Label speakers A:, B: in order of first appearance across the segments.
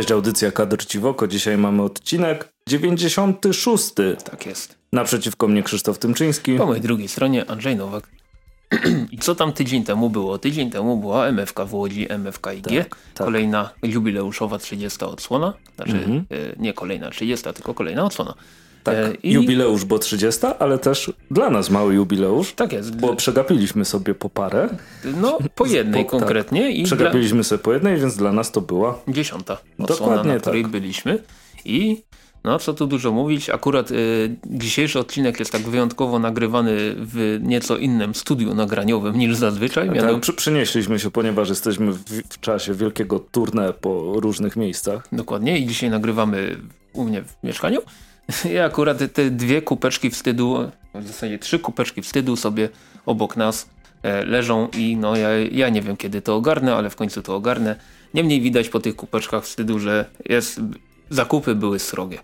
A: Cześć, audycja Kadr Ci w oko. Dzisiaj mamy odcinek 96.
B: Tak jest.
A: Naprzeciwko mnie Krzysztof Tymczyński.
B: Po mojej drugiej stronie Andrzej Nowak. I co tam tydzień temu było? Tydzień temu była MFK w Łodzi, MFK IG.
A: Tak, tak.
B: Kolejna jubileuszowa 30 odsłona. Znaczy
A: Mhm.
B: e, nie kolejna 30, tylko kolejna odsłona.
A: Tak,
B: E, i-
A: jubileusz, bo 30, ale też dla nas mały jubileusz,
B: Tak jest.
A: bo przegapiliśmy sobie po parę.
B: No po jednej
A: po- tak.
B: konkretnie i dla,
A: Przegapiliśmy sobie po jednej, więc dla nas to była
B: dziesiąta odsłona,
A: Dokładnie
B: na której
A: tak.
B: byliśmy. I no co tu dużo mówić, akurat y, dzisiejszy odcinek jest tak wyjątkowo nagrywany w nieco innym studiu nagraniowym niż zazwyczaj.
A: Tak,
B: mianowicie-
A: przy, przynieśliśmy się, ponieważ jesteśmy w, w czasie wielkiego tournée po różnych miejscach.
B: Dokładnie i dzisiaj nagrywamy u mnie w mieszkaniu. I akurat te dwie kupeczki wstydu, w zasadzie trzy kupeczki wstydu sobie obok nas e, leżą i no ja, ja nie wiem kiedy to ogarnę, ale w końcu to ogarnę. Niemniej widać po tych kupeczkach wstydu, że jest, zakupy były srogie.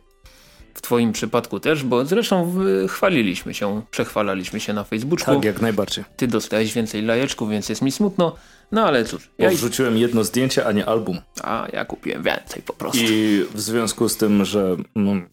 B: W twoim przypadku też, bo zresztą chwaliliśmy się, przechwalaliśmy się na Facebooku.
A: Tak, jak najbardziej.
B: Ty dostałeś więcej lajeczków, więc jest mi smutno. No ale cóż, ja,
A: wrzuciłem jedno zdjęcie, a nie album.
B: a ja kupiłem więcej po prostu.
A: I w związku z tym, że mm,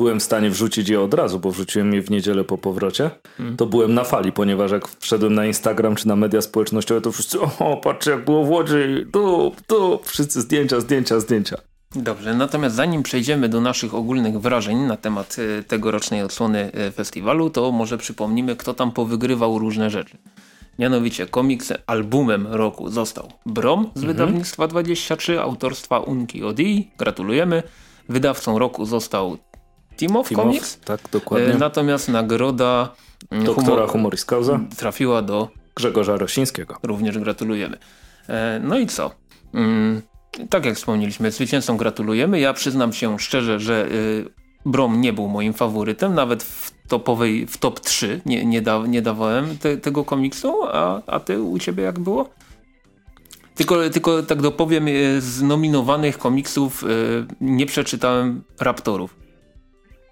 A: byłem w stanie wrzucić je od razu, bo wrzuciłem je w niedzielę po powrocie, to byłem na fali, ponieważ jak wszedłem na Instagram czy na media społecznościowe, to wszyscy, o, patrzcie jak było w Łodzi, tu, tu, wszyscy zdjęcia, zdjęcia, zdjęcia.
B: Dobrze, natomiast zanim przejdziemy do naszych ogólnych wrażeń na temat e, tegorocznej odsłony e, festiwalu, to może przypomnimy, kto tam powygrywał różne rzeczy. Mianowicie komiks albumem roku został Brom z wydawnictwa 23, autorstwa Unki Odi. Gratulujemy. Wydawcą roku został Timow
A: Timow,
B: Comics.
A: Tak,
B: E,
A: dokładnie.
B: Natomiast nagroda mm,
A: Doktora
B: humor-
A: Humoris Causa,
B: trafiła do
A: Grzegorza Rosińskiego.
B: Również gratulujemy. E, No i co? Mm, Tak jak wspomnieliśmy, zwycięzcom gratulujemy. Ja przyznam się szczerze, że y, Brom nie był moim faworytem, nawet w topowej, w top 3 nie, nie, da, nie dawałem te, tego komiksu, a, a ty u ciebie jak było? Tylko, tylko tak dopowiem, y, z nominowanych komiksów y, nie przeczytałem Raptorów.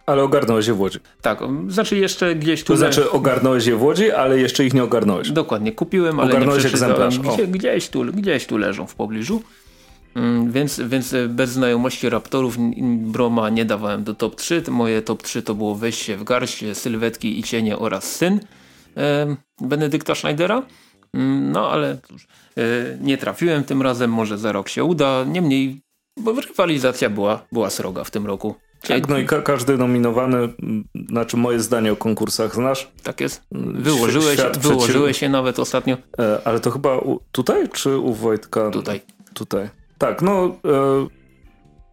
A: Ale ogarnąłeś je w Łodzi.
B: Tak, znaczy jeszcze gdzieś tu...
A: To znaczy ogarnąłeś je w Łodzi, ale jeszcze ich nie ogarnąłeś.
B: Dokładnie, kupiłem, ale
A: Ogarnąłeś
B: nie
A: egzemplarz.
B: Gdzie, gdzieś, tu, gdzieś tu leżą w pobliżu. Mm, Więc, więc bez znajomości Raptorów Broma nie dawałem do top 3. Moje top 3 to było Wejście w garść, Sylwetki i cienie oraz Syn e, Benedykta Schneidera. Mm, No ale cóż, e, nie trafiłem tym razem, może za rok się uda. Niemniej, bo rywalizacja była, była sroga w tym roku.
A: Tak, no i ka każdy nominowany, znaczy moje zdanie o konkursach znasz,
B: Tak jest. Wyłożyłeś,
A: świat
B: wyłożyłeś je nawet ostatnio
A: E, ale to chyba u, tutaj, czy u Wojtka?
B: tutaj.
A: Tutaj. Tak, no e,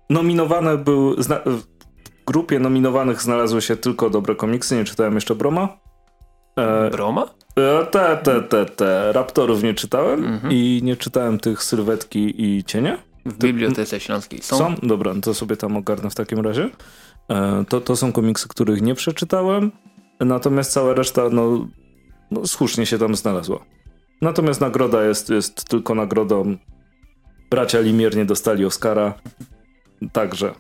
A: nominowane był, zna, w grupie nominowanych znalazły się tylko dobre komiksy, nie czytałem jeszcze Broma. E,
B: Broma?
A: e, te, te, te, te, Raptorów nie czytałem
B: Mhm.
A: i nie czytałem tych Sylwetki i Cienie.
B: W Bibliotece Śląskiej są.
A: Są? Dobra, no to sobie tam ogarnę w takim razie. E, to, to są komiksy, których nie przeczytałem, natomiast cała reszta, no, no słusznie się tam znalazła. Natomiast nagroda jest, jest tylko nagrodą. Bracia Limier nie dostali Oscara. Także.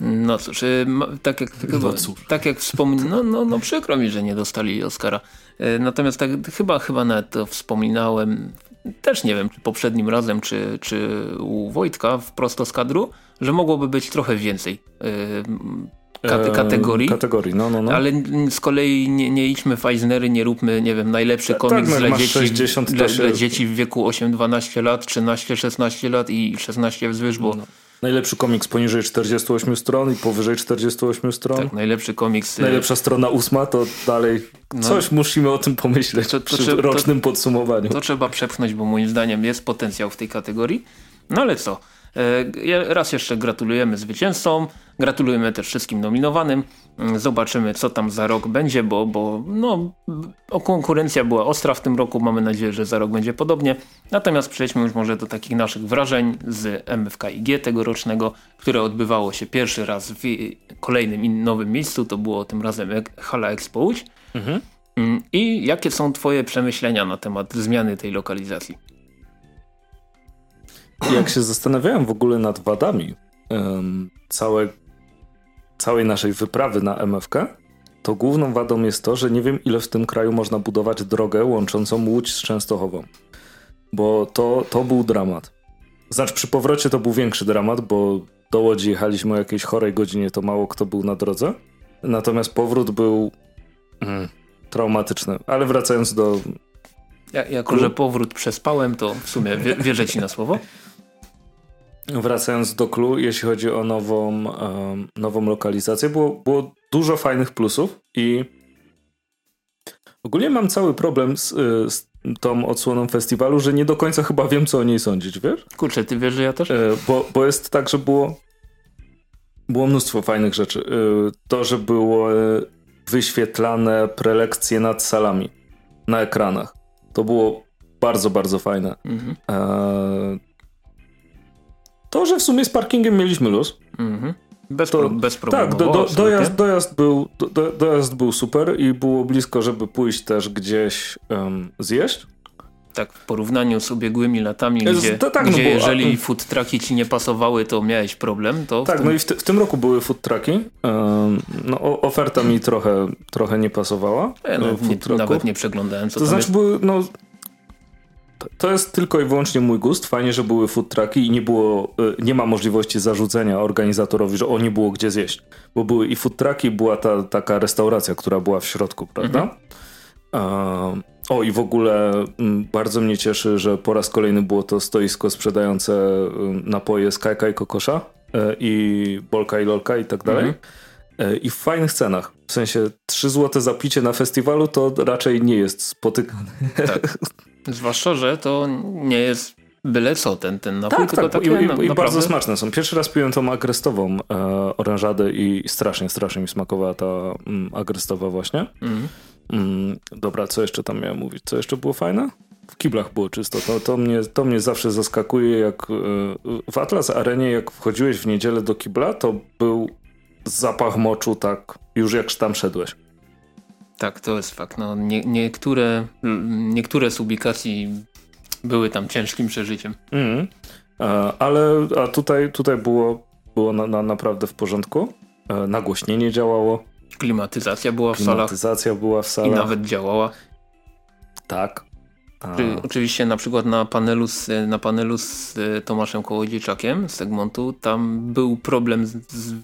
B: No cóż, y, ma- tak jak, chyba,
A: cóż.
B: tak jak wspomniałem, no, no, no przykro mi, że nie dostali Oscara. Y, Natomiast tak, chyba, chyba nawet to wspominałem, też nie wiem, czy poprzednim razem, czy, czy u Wojtka w prosto z kadru, że mogłoby być trochę więcej y, kate, kategorii.
A: Kategorii, no, no, no.
B: Ale z kolei nie, nie idźmy w Eisnery, nie róbmy, nie wiem, najlepszy
A: Tak,
B: komiks
A: no jak
B: dla, dzieci,
A: 60, to
B: dla, dla dzieci w wieku 8-12 lat, 13-16 lat i 16 wzwyż, bo
A: No. Najlepszy komiks poniżej 48 stron i powyżej 48 stron.
B: tak, najlepszy komiks... y,
A: Najlepsza strona ósma, to dalej coś musimy o tym pomyśleć
B: To- to
A: przy
B: to-
A: rocznym podsumowaniu.
B: To trzeba przepchnąć, bo moim zdaniem jest potencjał w tej kategorii. No ale co? E, Raz jeszcze gratulujemy zwycięzcom, gratulujemy też wszystkim nominowanym. Mm, Zobaczymy, co tam za rok będzie, bo, bo no, konkurencja była ostra w tym roku. Mamy nadzieję, że za rok będzie podobnie. Natomiast przejdźmy już może do takich naszych wrażeń z MFKIG tegorocznego, które odbywało się pierwszy raz w kolejnym nowym miejscu. To było tym razem Hala Expo Łódź.
A: Mhm.
B: Mm, I jakie są twoje przemyślenia na temat zmiany tej lokalizacji?
A: Jak się zastanawiałem w ogóle nad wadami em, całe, całej naszej wyprawy na MFK, to główną wadą jest to, że nie wiem ile w tym kraju można budować drogę łączącą Łódź z Częstochową. Bo to, to był dramat. znaczy przy powrocie to był większy dramat, bo do Łodzi jechaliśmy o jakiejś chorej godzinie, to mało kto był na drodze. Natomiast powrót był mm, traumatyczny. Ale wracając do...
B: Ja, jako, że powrót przespałem, to w sumie wierzę ci na słowo.
A: Wracając do Klu, jeśli chodzi o nową, um, nową lokalizację, było, było dużo fajnych plusów i ogólnie mam cały problem z, y, z tą odsłoną festiwalu, że nie do końca chyba wiem, co o niej sądzić, wiesz?
B: Kurczę, ty wiesz, że ja też?
A: E, bo, bo jest tak, że było było mnóstwo fajnych rzeczy. E, to, że było e, wyświetlane prelekcje nad salami na ekranach. To było bardzo, bardzo fajne. Mhm. To, że w sumie z parkingiem mieliśmy luz. Mhm.
B: Bez, to, pro, bez problemu.
A: Tak, do, do, dojazd, dojazd, był, do, dojazd był super i było blisko, żeby pójść też gdzieś um, zjeść.
B: Tak, w porównaniu z ubiegłymi latami, gdzie, to, tak, no gdzie no, jeżeli food trucki ci nie pasowały, to miałeś problem. To
A: tak,
B: tym...
A: no i w, w, tym roku były food trucki. Um, no, oferta mi trochę, trochę nie pasowała.
B: Ja nawet, nie, nawet nie przeglądałem, co
A: to znaczy
B: jest.
A: były, no, to jest tylko i wyłącznie mój gust. Fajnie, że były food trucki i nie było, y, nie ma możliwości zarzucenia organizatorowi, że o nie było gdzie zjeść. Bo były i food trucki, była ta taka restauracja, która była w środku, prawda? Mhm. o i w ogóle mm, bardzo mnie cieszy, że po raz kolejny było to stoisko sprzedające y, napoje z kajka i kokosza y, i bolka i lolka i tak dalej. Mhm. I w fajnych cenach. W sensie 3 zł za picie na festiwalu to raczej nie jest spotykane. Tak.
B: Zwłaszcza, że to nie jest byle co ten, ten napój, tak, tylko tak, takie
A: i, i, i bardzo smaczne są. Pierwszy raz piłem tą agrestową e, orężadę i strasznie, strasznie mi smakowała ta mm, agrestowa właśnie. Mm. Mm, dobra, co jeszcze tam miałem mówić? Co jeszcze było fajne? W kiblach było czysto. To, to, mnie, to mnie zawsze zaskakuje, jak e, w Atlas Arenie, jak wchodziłeś w niedzielę do kibla, to był zapach moczu tak, już jak tam szedłeś.
B: Tak, to jest fakt. No, nie, niektóre, niektóre z publikacji były tam ciężkim przeżyciem. Mm.
A: Ale a tutaj, tutaj było, było na, na, naprawdę w porządku. E, nagłośnienie działało.
B: Klimatyzacja była w salach.
A: Klimatyzacja była w salach.
B: I nawet działała.
A: Tak.
B: Oczywiście na przykład na panelu z, na panelu z e, Tomaszem Kołodziejczakiem z Segmontu tam był problem z, z...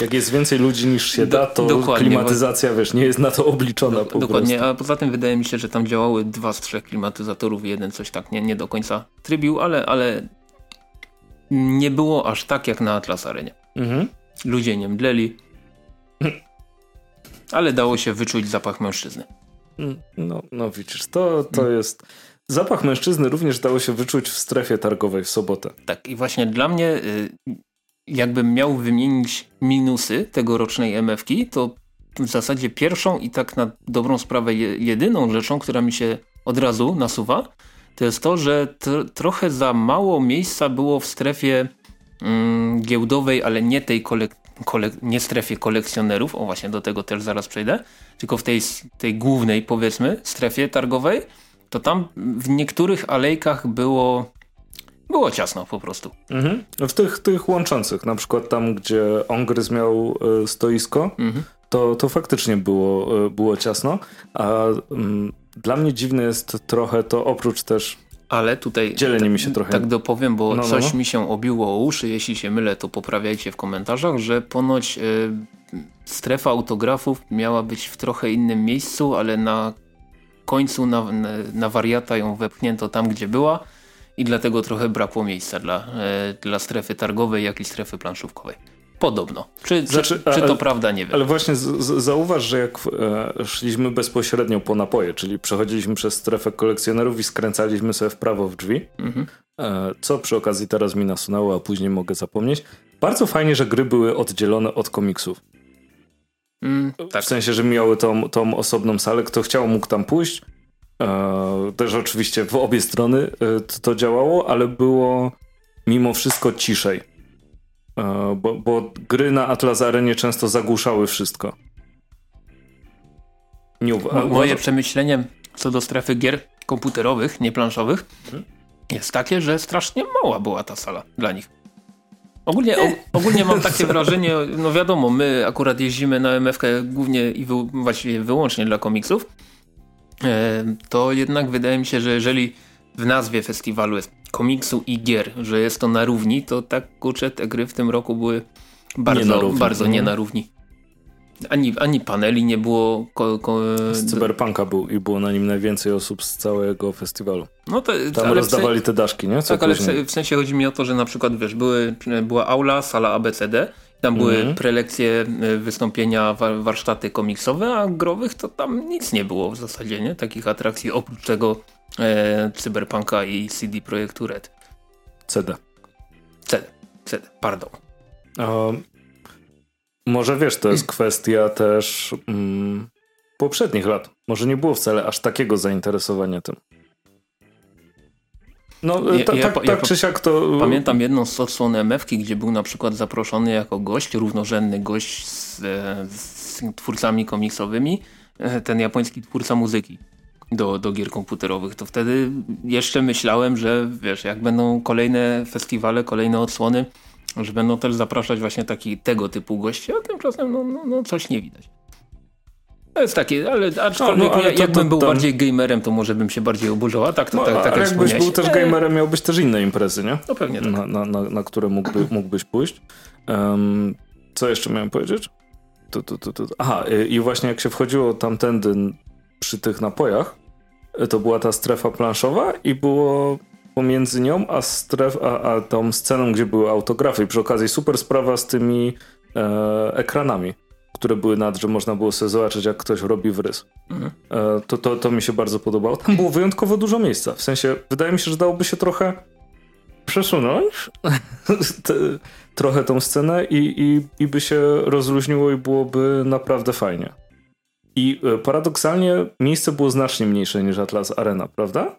A: Jak jest więcej ludzi niż się da, to klimatyzacja, bo... wiesz, nie jest na to obliczona do,
B: Dokładnie,
A: prostu.
B: a poza tym wydaje mi się, że tam działały dwa z trzech klimatyzatorów, jeden coś tak nie, nie do końca trybił, ale, ale nie było aż tak jak na Atlas Arenie. Mhm. Ludzie nie mdleli, ale dało się wyczuć zapach mężczyzny.
A: Mm, no, no widzisz, to, to mm. jest Zapach mężczyzny również dało się wyczuć w strefie targowej w sobotę.
B: Tak i właśnie dla mnie y, jakbym miał wymienić minusy tegorocznej MFki, to w zasadzie pierwszą i tak na dobrą sprawę jedyną rzeczą, która mi się od razu nasuwa, to jest to, że trochę za mało miejsca było w strefie mm, giełdowej, ale nie tej nie strefie kolekcjonerów, o właśnie do tego też zaraz przejdę, tylko w tej, tej głównej powiedzmy strefie targowej, to tam w niektórych alejkach było było ciasno po prostu.
A: Mhm. W tych, tych łączących, na przykład tam, gdzie Ongryz miał y, stoisko, mhm. to, to faktycznie było, y, było ciasno, a y, dla mnie dziwne jest trochę to, oprócz też
B: ale tutaj
A: dzielenie mi się trochę.
B: Tak dopowiem, bo no, no, coś no. mi się obiło o uszy, jeśli się mylę, to poprawiajcie w komentarzach, że ponoć y, strefa autografów miała być w trochę innym miejscu, ale na końcu na, na wariata ją wepchnięto tam, gdzie była i dlatego trochę brakło miejsca dla, e, dla strefy targowej, jak i strefy planszówkowej. Podobno. Czy, znaczy, czy, czy to prawda, nie wiem.
A: Ale właśnie z, z, zauważ, że jak e, szliśmy bezpośrednio po napoje, czyli przechodziliśmy przez strefę kolekcjonerów i skręcaliśmy sobie w prawo w drzwi, mhm. e, co przy okazji teraz mi nasunęło, a później mogę zapomnieć. Bardzo fajnie, że gry były oddzielone od komiksów. Mm, tak. W sensie, że miały tą, tą osobną salę. Kto chciał, mógł tam pójść. E, też oczywiście w obie strony e, to, to, działało, ale było mimo wszystko ciszej. E, bo, bo, gry na Atlas Arenie często zagłuszały wszystko.
B: Nie Moje przemyślenie co do strefy gier komputerowych, nie planszowych, hmm? jest takie, że strasznie mała była ta sala dla nich. Ogólnie, ogólnie mam takie wrażenie, no wiadomo, my akurat jeździmy na MFK głównie i wy, właściwie wyłącznie dla komiksów, e, to jednak wydaje mi się, że jeżeli w nazwie festiwalu jest komiksu i gier, że jest to na równi, to tak kurczę te gry w tym roku były bardzo, nie równi. bardzo nie na równi. Ani, ani paneli nie było. Ko, ko,
A: z Cyberpunka był i było na nim najwięcej osób z całego festiwalu.
B: No to,
A: Tam rozdawali te daszki, nie?
B: Co tak, później? ale w sensie chodzi mi o to, że na przykład wiesz, były, była aula, sala ABCD, tam były -hmm. prelekcje, y, wystąpienia, warsztaty komiksowe, a growych to tam nic nie było w zasadzie, nie? Takich atrakcji oprócz tego e, Cyberpunka i CD Projektu Red.
A: CD.
B: CD, CD, pardon.
A: Um, może wiesz, to jest kwestia też mm, poprzednich lat. Może nie było wcale aż takiego zainteresowania tym. No, ja, ta, ja, tak, ja, tak czy siak to...
B: Pamiętam jedną z odsłon MF-ki, gdzie był na przykład zaproszony jako gość, równorzędny gość z, z twórcami komiksowymi, e, ten japoński twórca muzyki do, do gier komputerowych. To wtedy jeszcze myślałem, że wiesz, jak będą kolejne festiwale, kolejne odsłony, że będą też zapraszać właśnie taki, tego typu gości, a tymczasem no, no, no coś nie widać. To jest takie, ale aczkolwiek no, no, ale ja, jakbym to, był tam... bardziej gamerem, to może bym się bardziej oburzał, a tak to no, tak, tak
A: jak jakbyś był też gamerem, miałbyś też inne imprezy, nie?
B: No pewnie tak.
A: Na, na, na, na które mógłby, mógłbyś pójść. Um, co jeszcze miałem powiedzieć? Tu, tu, tu, tu. Aha, i właśnie jak się wchodziło tamtędy przy tych napojach, to była ta strefa planszowa i było pomiędzy nią a, stref, a, a tą sceną, gdzie były autografy. I przy okazji super sprawa z tymi e, ekranami, które były nad, że można było sobie zobaczyć, jak ktoś robi wrys. Mhm. E, to, to, to mi się bardzo podobało. Tam było wyjątkowo dużo miejsca. W sensie, wydaje mi się, że dałoby się trochę przesunąć te, trochę tą scenę i, i, i by się rozluźniło i byłoby naprawdę fajnie. I e, paradoksalnie miejsce było znacznie mniejsze niż Atlas Arena, prawda?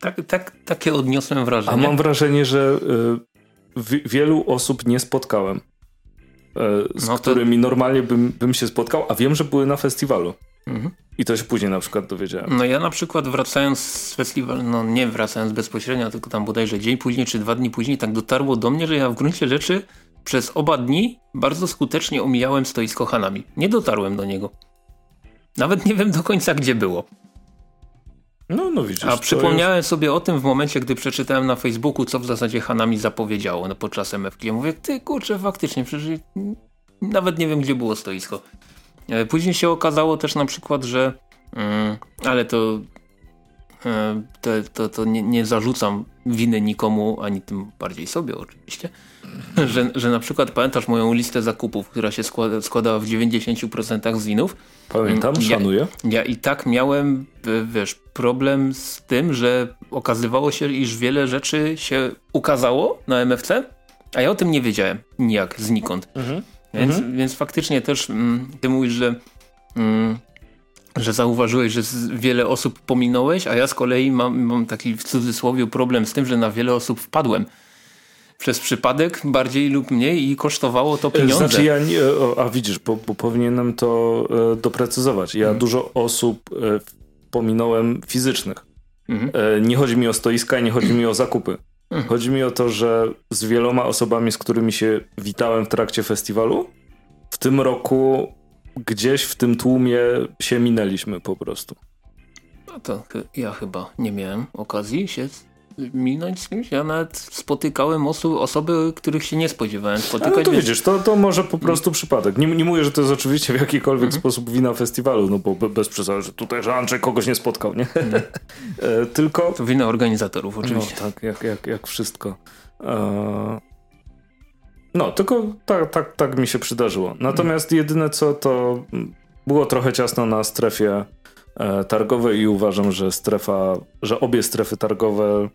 B: Tak, tak, takie odniosłem wrażenie.
A: A mam wrażenie, że y, wielu osób nie spotkałem, y, z no to... którymi normalnie bym, bym się spotkał, a wiem, że były na festiwalu. Mhm. I to się później na przykład dowiedziałem.
B: No ja na przykład wracając z festiwalu, no nie wracając bezpośrednio, tylko tam bodajże dzień później czy dwa dni później, tak dotarło do mnie, że ja w gruncie rzeczy przez oba dni bardzo skutecznie omijałem stoisko Hanami. Nie dotarłem do niego. Nawet nie wiem do końca gdzie było.
A: No, no widzisz.
B: A przypomniałem sobie o tym w momencie, gdy przeczytałem na Facebooku, co w zasadzie Hanami zapowiedziało no, podczas MFK. Ja mówię, ty kurczę, faktycznie, przecież nawet nie wiem, gdzie było stoisko. E, później się okazało też na przykład, że mm, ale to e, to, to, to nie, nie, zarzucam winy nikomu, ani tym bardziej sobie oczywiście, że, że na przykład pamiętasz moją listę zakupów, która się składa, składała w 90% z winów.
A: Pamiętam, ja, szanuję.
B: Ja i tak miałem, wiesz, problem z tym, że okazywało się, iż wiele rzeczy się ukazało na MFC, a ja o tym nie wiedziałem nijak, znikąd. Mhm. Więc, mhm. więc faktycznie też mm, ty mówisz, że mm, że zauważyłeś, że wiele osób pominąłeś, a ja z kolei mam, mam taki w cudzysłowie problem z tym, że na wiele osób wpadłem przez przypadek bardziej lub mniej i kosztowało to pieniądze.
A: Znaczy ja nie, a widzisz, bo, bo powinienem to e, doprecyzować. Ja hmm. dużo osób e, pominąłem fizycznych. Hmm. E, nie chodzi mi o stoiska, nie chodzi mi o zakupy. Hmm. Chodzi mi o to, że z wieloma osobami, z którymi się witałem w trakcie festiwalu, w tym roku gdzieś w tym tłumie się minęliśmy po prostu.
B: No to ja chyba nie miałem okazji się minąć z kimś. Ja nawet spotykałem oso osoby, których się nie spodziewałem spotykać.
A: No to więc... widzisz, to, to może po prostu przypadek. Nie, nie mówię, że to jest oczywiście w jakikolwiek mm sposób wina festiwalu, no bo bez przesady, że tutaj, że Andrzej kogoś nie spotkał, nie? Mm. Tylko...
B: To wina organizatorów oczywiście.
A: No tak, jak, jak, jak wszystko. E... No, tylko tak, tak, tak mi się przydarzyło. Natomiast mm. jedyne co, to było trochę ciasno na strefie e, targowej i uważam, że strefa, że obie strefy targowe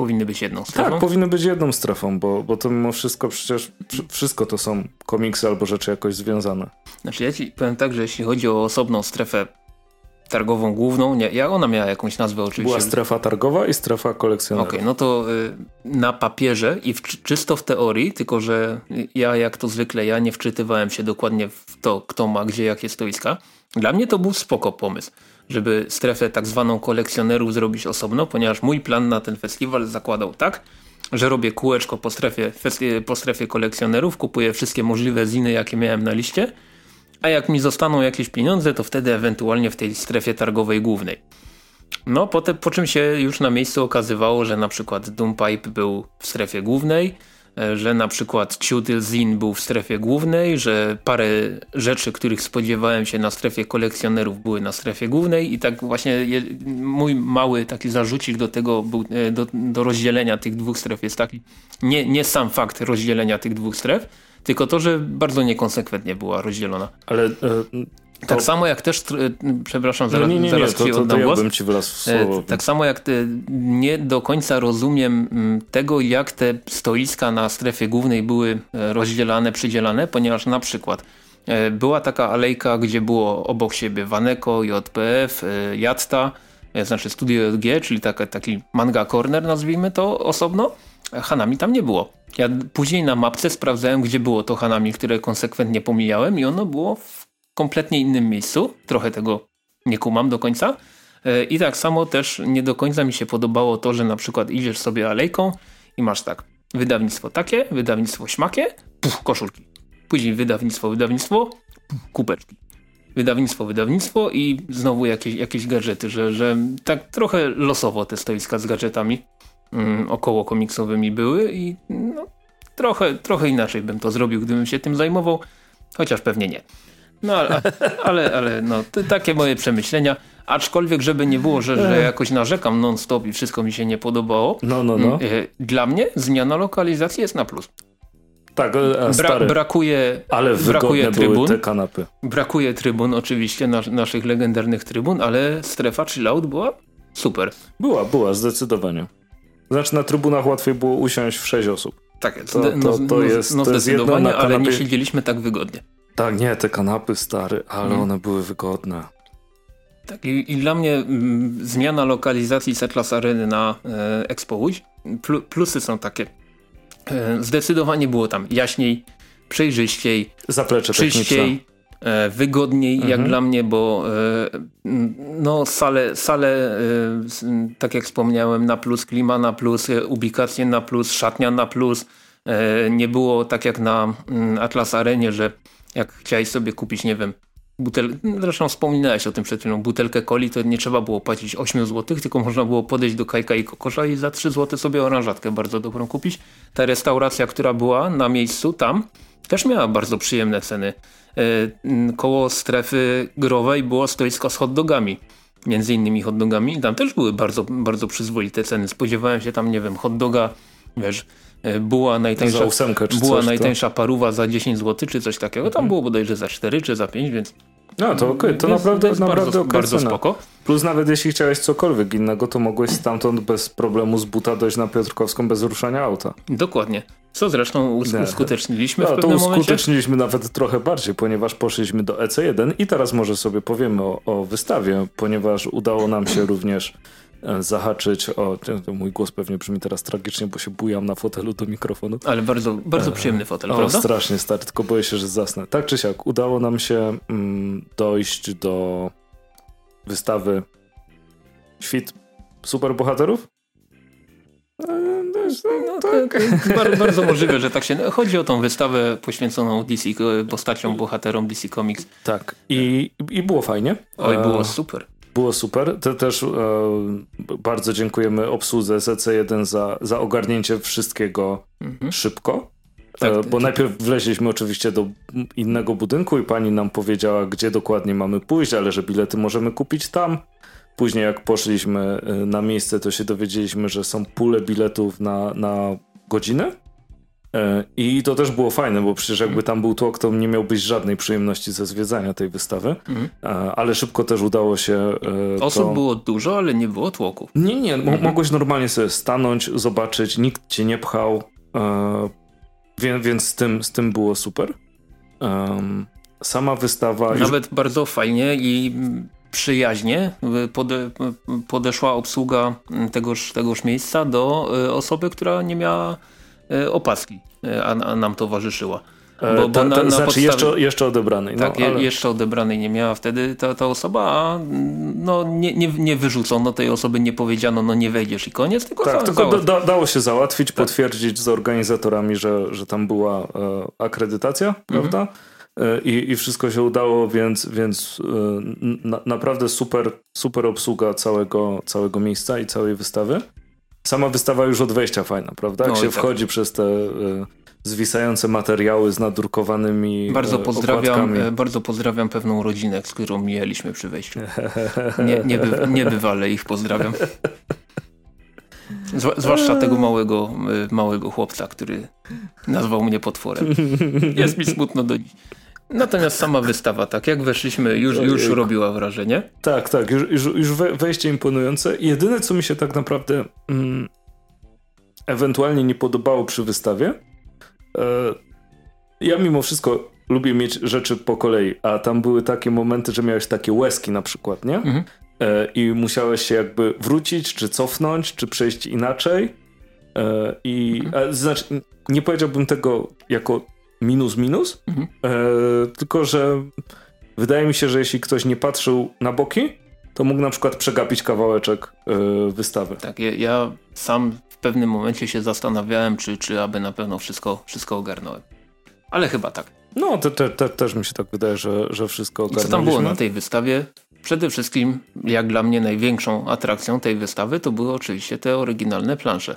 B: powinny być jedną strefą?
A: Tak, powinny być jedną strefą, bo, bo to mimo wszystko przecież wszystko to są komiksy albo rzeczy jakoś związane.
B: Znaczy ja ci powiem tak, że jeśli chodzi o osobną strefę targową główną, nie, ja ona miała jakąś nazwę oczywiście.
A: Była strefa targowa i strefa kolekcjonerów.
B: Okej, okay, no to y, na papierze i w, czysto w teorii, tylko że ja jak to zwykle, ja nie wczytywałem się dokładnie w to, kto ma gdzie jakie stoiska. Dla mnie to był spoko pomysł żeby strefę tak zwaną kolekcjonerów zrobić osobno, ponieważ mój plan na ten festiwal zakładał tak, że robię kółeczko po strefie, po strefie kolekcjonerów, kupuję wszystkie możliwe ziny, jakie miałem na liście, a jak mi zostaną jakieś pieniądze, to wtedy ewentualnie w tej strefie targowej głównej. No, potem, po czym się już na miejscu okazywało, że na przykład Doompipe był w strefie głównej, że na przykład Tutil Zin był w strefie głównej, że parę rzeczy, których spodziewałem się na strefie kolekcjonerów były na strefie głównej i tak właśnie mój mały taki zarzucik do tego, był, e, do, do rozdzielenia tych dwóch stref jest taki, nie, nie sam fakt rozdzielenia tych dwóch stref, tylko to, że bardzo niekonsekwentnie była rozdzielona.
A: Ale e,
B: tak samo jak też, przepraszam, zaraz,
A: no nie, nie,
B: zaraz
A: nie, to, to, to ja bym ci
B: e,
A: słowo.
B: Tak samo jak nie do końca rozumiem mm, tego, jak te stoiska na strefie głównej były e, rozdzielane, przydzielane, ponieważ na przykład e, była taka alejka, gdzie było obok siebie Waneko, JPF, Jatta, znaczy Studio JG, czyli taka, taki manga corner nazwijmy to osobno. Hanami tam nie było. Ja później na mapce sprawdzałem, gdzie było to Hanami, które konsekwentnie pomijałem i ono było w kompletnie innym miejscu. Trochę tego nie kumam do końca. E, I tak samo też nie do końca mi się podobało to, że na przykład idziesz sobie alejką i masz tak wydawnictwo takie, wydawnictwo śmakie, puf, koszulki. Później wydawnictwo, wydawnictwo, puf, kupeczki. Wydawnictwo, wydawnictwo i znowu jakieś, jakieś gadżety, że, że tak trochę losowo te stoiska z gadżetami mm, około komiksowymi były i no, trochę, trochę inaczej bym to zrobił, gdybym się tym zajmował, chociaż pewnie nie. No ale, ale, ale no, to takie moje przemyślenia. Aczkolwiek, żeby nie było, że, że jakoś narzekam non-stop i wszystko mi się nie podobało.
A: No, no, no.
B: E, dla mnie zmiana lokalizacji jest na plus.
A: Tak, e, stary.
B: Bra brakuje,
A: ale
B: brakuje trybun.
A: były te kanapy.
B: Brakuje trybun, oczywiście, nas, naszych legendarnych trybun, ale strefa chillout była super.
A: Była, była, zdecydowanie. Znaczy na trybunach łatwiej było usiąść w sześć osób.
B: Tak.
A: To, to, to,
B: no,
A: jest,
B: no,
A: to jest jedno na kanapie...
B: ale nie siedzieliśmy tak wygodnie.
A: Tak, nie, te kanapy stare, ale hmm. one były wygodne.
B: Tak, i, i dla mnie mm, zmiana lokalizacji Settlers Areny na e, Expo Łódź, pl plusy są takie. E, zdecydowanie było tam jaśniej, przejrzyściej,
A: Zaplecze
B: czyściej, e, wygodniej mhm. jak dla mnie, bo e, no sale, sale e, tak jak wspomniałem, na plus, klima na plus, e, ubikacje na plus, szatnia na plus. nie było tak jak na mm, Atlas Arenie, że jak chciałeś sobie kupić, nie wiem, butel, zresztą wspominałeś o tym przed chwilą, butelkę coli, to nie trzeba było płacić 8 zł, tylko można było podejść do Kajka i Kokosza i za 3 zł sobie oranżatkę bardzo dobrą kupić. Ta restauracja, która była na miejscu tam, też miała bardzo przyjemne ceny. E, koło strefy growej było stoisko z hot dogami. Między innymi hot dogami. Tam też były bardzo, bardzo przyzwoite ceny. Spodziewałem się tam, nie wiem, hot doga, wiesz, była najtańsza,
A: ósemkę,
B: była
A: coś,
B: najtańsza parówa za 10 zł czy coś takiego. Tam mhm. było bodajże za 4 czy za 5, więc
A: no to okay. to naprawdę, to naprawdę
B: bardzo, bardzo spoko.
A: Plus nawet jeśli chciałeś cokolwiek innego, to mogłeś stamtąd bez problemu z buta dojść na Piotrkowską bez ruszania auta.
B: Dokładnie. Co zresztą uskuteczniliśmy
A: no,
B: w pewnym
A: to uskuteczniliśmy momencie? nawet trochę bardziej, ponieważ poszliśmy do EC1 i teraz może sobie powiemy o, o wystawie, ponieważ udało nam się również E, zahaczyć o... Mój głos pewnie brzmi teraz tragicznie, bo się bujam na fotelu do mikrofonu.
B: Ale bardzo, bardzo przyjemny fotel,
A: o,
B: prawda?
A: strasznie stary, tylko boję się, że zasnę. Tak czy siak, udało nam się mm, dojść do wystawy Świt superbohaterów?
B: E, no, tak. bardzo, bardzo możliwe, że tak się. Chodzi o tą wystawę poświęconą DC, postaciom, bohaterom DC Comics.
A: Tak. I, i było fajnie.
B: Oj, było super.
A: Było super. To też e, bardzo dziękujemy obsłudze zc 1 za, za ogarnięcie wszystkiego mhm. szybko. Tak, e, bo tak. najpierw wleźliśmy oczywiście do innego budynku i pani nam powiedziała, gdzie dokładnie mamy pójść, ale że bilety możemy kupić tam. Później jak poszliśmy e, na miejsce, to się dowiedzieliśmy, że są pule biletów na, na godzinę I to też było fajne, bo przecież jakby tam był tłok, to nie miałbyś żadnej przyjemności ze zwiedzania tej wystawy, mhm. E, ale szybko też udało się
B: e, Osób to... było dużo, ale nie było tłoku.
A: Nie, nie, mhm. mogłeś normalnie sobie stanąć, zobaczyć, nikt cię nie pchał, więc, z, tym, z tym było super. Sama wystawa...
B: Nawet już... bardzo fajnie i przyjaźnie pode, podeszła obsługa tegoż, tegoż miejsca do osoby, która nie miała E, opaski, e, a, a nam towarzyszyła.
A: E, bo, bo na, na znaczy podstawie, jeszcze, jeszcze odebranej.
B: No, tak, ale... jeszcze odebranej nie miała wtedy ta, ta osoba, a no, nie, nie, nie wyrzucono tej osoby, nie powiedziano, no nie wejdziesz i koniec, tylko
A: Tak, tylko da, dało się załatwić, tak. potwierdzić z organizatorami, że, że tam była e, akredytacja, mhm. prawda? i, i wszystko się udało, więc, więc na, naprawdę super, super obsługa całego, całego miejsca i całej wystawy. Sama wystawa już od wejścia fajna, prawda? Jak no, się tak. wchodzi przez te zwisające materiały z nadrukowanymi
B: Bardzo pozdrawiam, bardzo pozdrawiam pewną rodzinę, z którą mijaliśmy przy wejściu. Nie, nieby, niebywale ich pozdrawiam. Zwłaszcza tego małego, małego chłopca, który nazwał mnie potworem. Jest mi smutno do dziś. Natomiast sama wystawa, tak jak weszliśmy, już, już robiła wrażenie.
A: Tak, tak, już, już, wejście imponujące. Jedyne, co mi się tak naprawdę mm, ewentualnie nie podobało przy wystawie, e, ja mimo wszystko lubię mieć rzeczy po kolei, a tam były takie momenty, że miałeś takie łezki na przykład, nie? Mhm. E, I musiałeś się jakby wrócić, czy cofnąć, czy przejść inaczej. E, I mhm. znaczy, nie powiedziałbym tego jako minus minus, mhm. e, tylko że wydaje mi się, że jeśli ktoś nie patrzył na boki, to mógł na przykład przegapić kawałeczek e, wystawy.
B: Tak, ja, ja, sam w pewnym momencie się zastanawiałem, czy, czy aby na pewno wszystko, wszystko ogarnąłem. Ale chyba tak.
A: No, te, te, te, też mi się tak wydaje, że, że wszystko ogarnęliśmy.
B: I co tam było na tej wystawie? Przede wszystkim, jak dla mnie największą atrakcją tej wystawy, to były oczywiście te oryginalne plansze.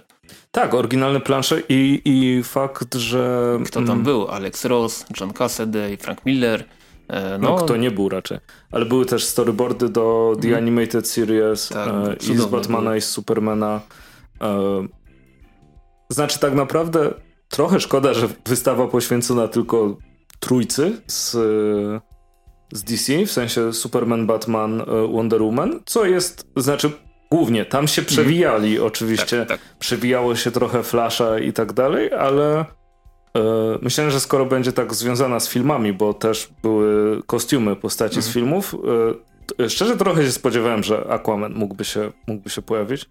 A: Tak, oryginalne plansze i, i fakt, że...
B: Kto tam mm, był? Alex Ross, John Cassaday, Frank Miller.
A: E, no, no, kto nie był raczej. Ale były też storyboardy do The mm. Animated Series tak, e, i z Batmana były. i z Supermana. E, znaczy tak naprawdę trochę szkoda, że wystawa poświęcona tylko trójcy z z DC, w sensie Superman, Batman, e, Wonder Woman, co jest, znaczy głównie tam się przewijali mm. oczywiście, tak, tak. przewijało się trochę Flasha i tak dalej, ale e, myślałem, że skoro będzie tak związana z filmami, bo też były kostiumy postaci mm. z mhm. filmów, e, szczerze trochę się spodziewałem, że Aquaman mógłby się, mógłby się pojawić.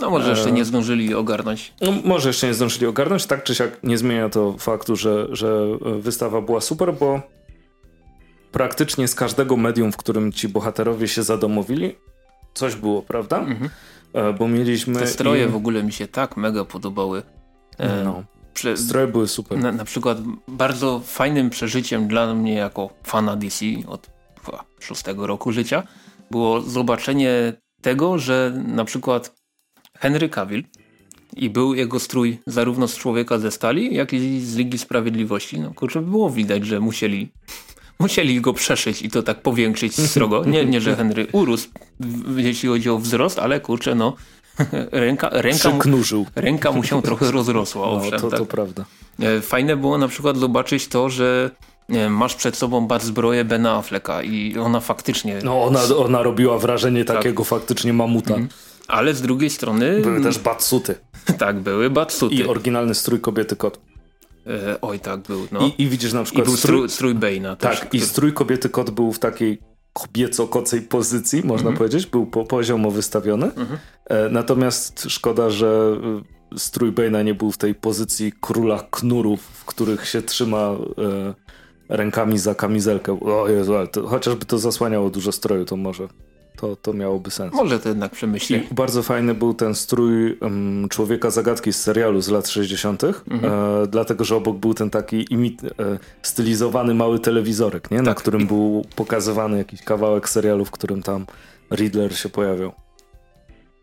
B: No może jeszcze nie zdążyli ogarnąć.
A: No, może jeszcze nie zdążyli ogarnąć, tak czy siak nie zmienia to faktu, że, że wystawa była super, bo praktycznie z każdego medium, w którym ci bohaterowie się zadomowili, coś było, prawda? Mhm. E, bo mieliśmy...
B: Te stroje i... w ogóle mi się tak mega podobały.
A: E, no. Prze... Stroje były super.
B: Na, na, przykład bardzo fajnym przeżyciem dla mnie jako fana DC od chyba szóstego roku życia było zobaczenie tego, że na przykład Henry Cavill i był jego strój zarówno z Człowieka ze Stali, jak i z Ligi Sprawiedliwości. No kurczę, było widać, że musieli musieli go przeszyć i to tak powiększyć srogo. Nie, nie że Henry urósł, jeśli chodzi o wzrost, ale kurczę, no ręka, ręka, mu, ręka mu się trochę rozrosła. No, owszem,
A: to,
B: tak.
A: to prawda.
B: E, fajne było na przykład zobaczyć to, że masz przed sobą bat zbroję Bena Afflecka i ona faktycznie...
A: No ona, ona robiła wrażenie tak. takiego faktycznie mamuta. Mhm.
B: Ale z drugiej strony...
A: Były też batsuty.
B: tak, były batsuty.
A: I oryginalny strój kobiety kot.
B: E, oj, tak był. No.
A: I, I, widzisz na przykład.
B: I był strój, strój Bane'a
A: Tak, też, i strój kobiety kot był w takiej kobieco-kocej pozycji, można mm -hmm. powiedzieć. Był po, poziomo wystawiony. Mm -hmm. e, natomiast szkoda, że e, strój Bane'a nie był w tej pozycji króla knurów, w których się trzyma e, rękami za kamizelkę. O Jezu, to, chociażby to zasłaniało dużo stroju, to może to, to miałoby sens.
B: Może to jednak przemyśli.
A: Bardzo fajny był ten strój um, Człowieka Zagadki z serialu z lat 60., mhm. e, dlatego że obok był ten taki imit, e, stylizowany mały telewizorek, nie? na tak. którym był pokazywany jakiś kawałek serialu, w którym tam Riddler się pojawiał.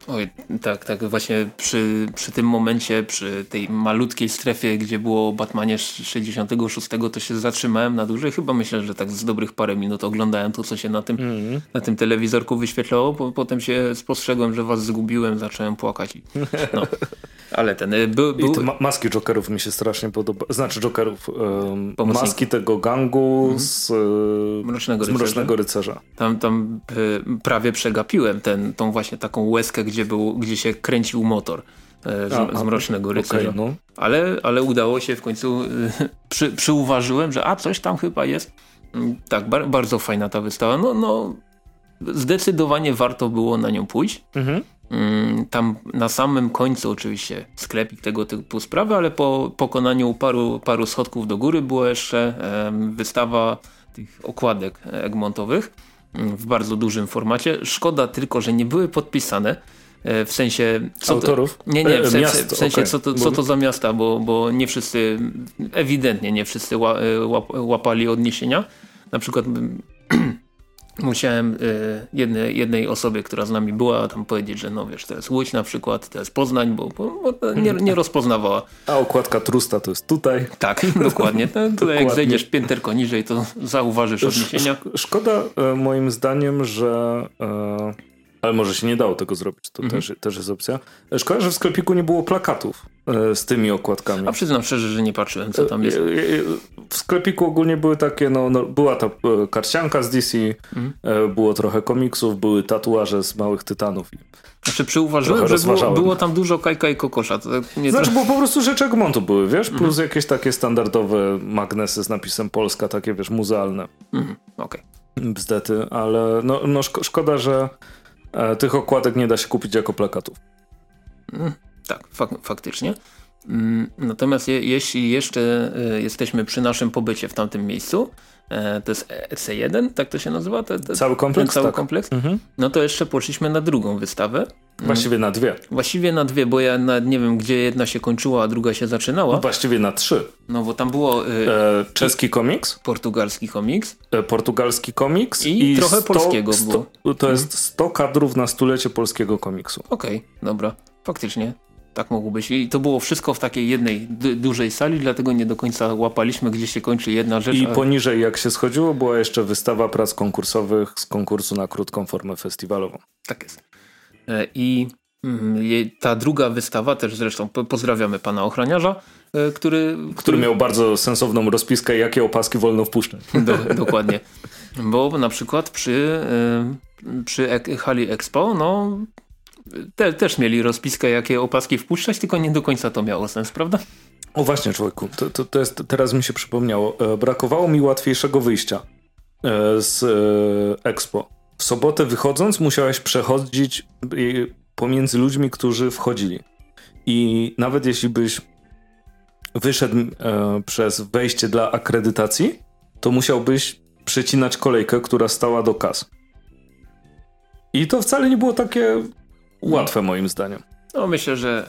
B: Oj, tak, tak. Właśnie przy, przy tym momencie, przy tej malutkiej strefie, gdzie było o Batmanie 66, to się zatrzymałem na dłużej. Chyba myślę, że tak z dobrych parę minut oglądałem to, co się na tym, mm. na tym telewizorku wyświetlało. Po, potem się spostrzegłem, że was zgubiłem, zacząłem płakać. No. Ale ten y, był... był...
A: I te ma maski Jokerów mi się strasznie podoba. Znaczy Jokerów. Um, maski tego gangu -hmm. z, Mrocznego, z Rycerza. Mrocznego Rycerza.
B: Tam, tam y, prawie przegapiłem ten, tą właśnie taką łezkę, gdzie, był, gdzie się kręcił motor. Z, a, z Mrocznego Rycerza. Okay, no. ale, ale udało się w końcu, y, przy, przyuważyłem, że a coś tam chyba jest. Mm, tak, bar bardzo fajna ta wystawa. No, no, zdecydowanie warto było na nią pójść. Mhm. Mm, tam na samym końcu oczywiście sklepik tego typu sprawy, ale po pokonaniu paru, paru schodków do góry była jeszcze wystawa tych okładek egmontowych mm, w bardzo dużym formacie. Szkoda tylko, że nie były podpisane, w sensie...
A: Co Autorów?
B: To, nie, nie, w, sensie, w sensie okay. co, to, co to za miasta, bo, bo nie wszyscy, ewidentnie nie wszyscy łap, łapali odniesienia. Na przykład musiałem y, jednej, jednej osobie, która z nami była, tam powiedzieć, że no wiesz, to jest Łódź na przykład, to jest Poznań, bo, bo, nie, nie, rozpoznawała.
A: A okładka trusta to jest tutaj.
B: Tak, dokładnie. No, tutaj jak zejdziesz pięterko niżej, to zauważysz odniesienia.
A: Szkoda e, moim zdaniem, że... E ale może się nie dało tego zrobić, to mhm. też, też jest opcja. Szkoda, że w sklepiku nie było plakatów e, z tymi okładkami.
B: A przyznam szczerze, że nie patrzyłem, co tam jest. E, e,
A: w sklepiku ogólnie były takie, no, no była ta karcianka z DC, mhm. było trochę komiksów, były tatuaże z małych tytanów.
B: Znaczy przyuważyłem, że było, było, tam dużo kajka i kokosza. To
A: tak nie znaczy, bo po prostu rzeczy Egmontu były, wiesz, plus mhm. jakieś takie standardowe magnesy z napisem Polska, takie, wiesz, muzealne.
B: Mhm. Okej. Okay.
A: Bzdety, ale no, no szko szkoda, że tych okładek nie da się kupić jako plakatów.
B: Mm, tak, fak faktycznie. Mm, natomiast je, jeśli jeszcze y, jesteśmy przy naszym pobycie w tamtym miejscu, e, to jest EC1, tak to się nazywa? Te, te,
A: cały kompleks?
B: cały
A: tak.
B: kompleks? Mhm. No to jeszcze poszliśmy na drugą wystawę. Mm.
A: Właściwie na dwie.
B: Właściwie na dwie, bo ja na, nie wiem, gdzie jedna się kończyła, a druga się zaczynała.
A: Właściwie na trzy.
B: No bo tam było...
A: Y, e, czeski komiks.
B: Portugalski komiks.
A: E, portugalski komiks.
B: I, i trochę 100, polskiego 100,
A: było. To jest 100 kadrów na stulecie polskiego komiksu.
B: Okej, okay, dobra. Faktycznie. Tak mogło być. I to było wszystko w takiej jednej dużej sali, dlatego nie do końca łapaliśmy, gdzie się kończy jedna rzecz.
A: I poniżej jak się schodziło, była jeszcze wystawa prac konkursowych z konkursu na krótką formę festiwalową.
B: Tak jest. E, I mm, ta druga wystawa, też zresztą pozdrawiamy pana ochroniarza, e, który,
A: który... który miał bardzo sensowną rozpiskę, jakie opaski wolno wpuszczać.
B: Do, dokładnie. Bo na przykład przy, e, przy hali Expo, no te, też mieli rozpiskę, jakie opaski wpuszczać, tylko nie do końca to miało sens, prawda?
A: O właśnie, człowieku, to, to, to jest, teraz mi się przypomniało. E, brakowało mi łatwiejszego wyjścia e, z e, Expo. W sobotę wychodząc musiałeś przechodzić pomiędzy ludźmi, którzy wchodzili. I nawet jeśli byś wyszedł przez wejście dla akredytacji, to musiałbyś przecinać kolejkę, która stała do kas. I to wcale nie było takie łatwe moim zdaniem.
B: No myślę, że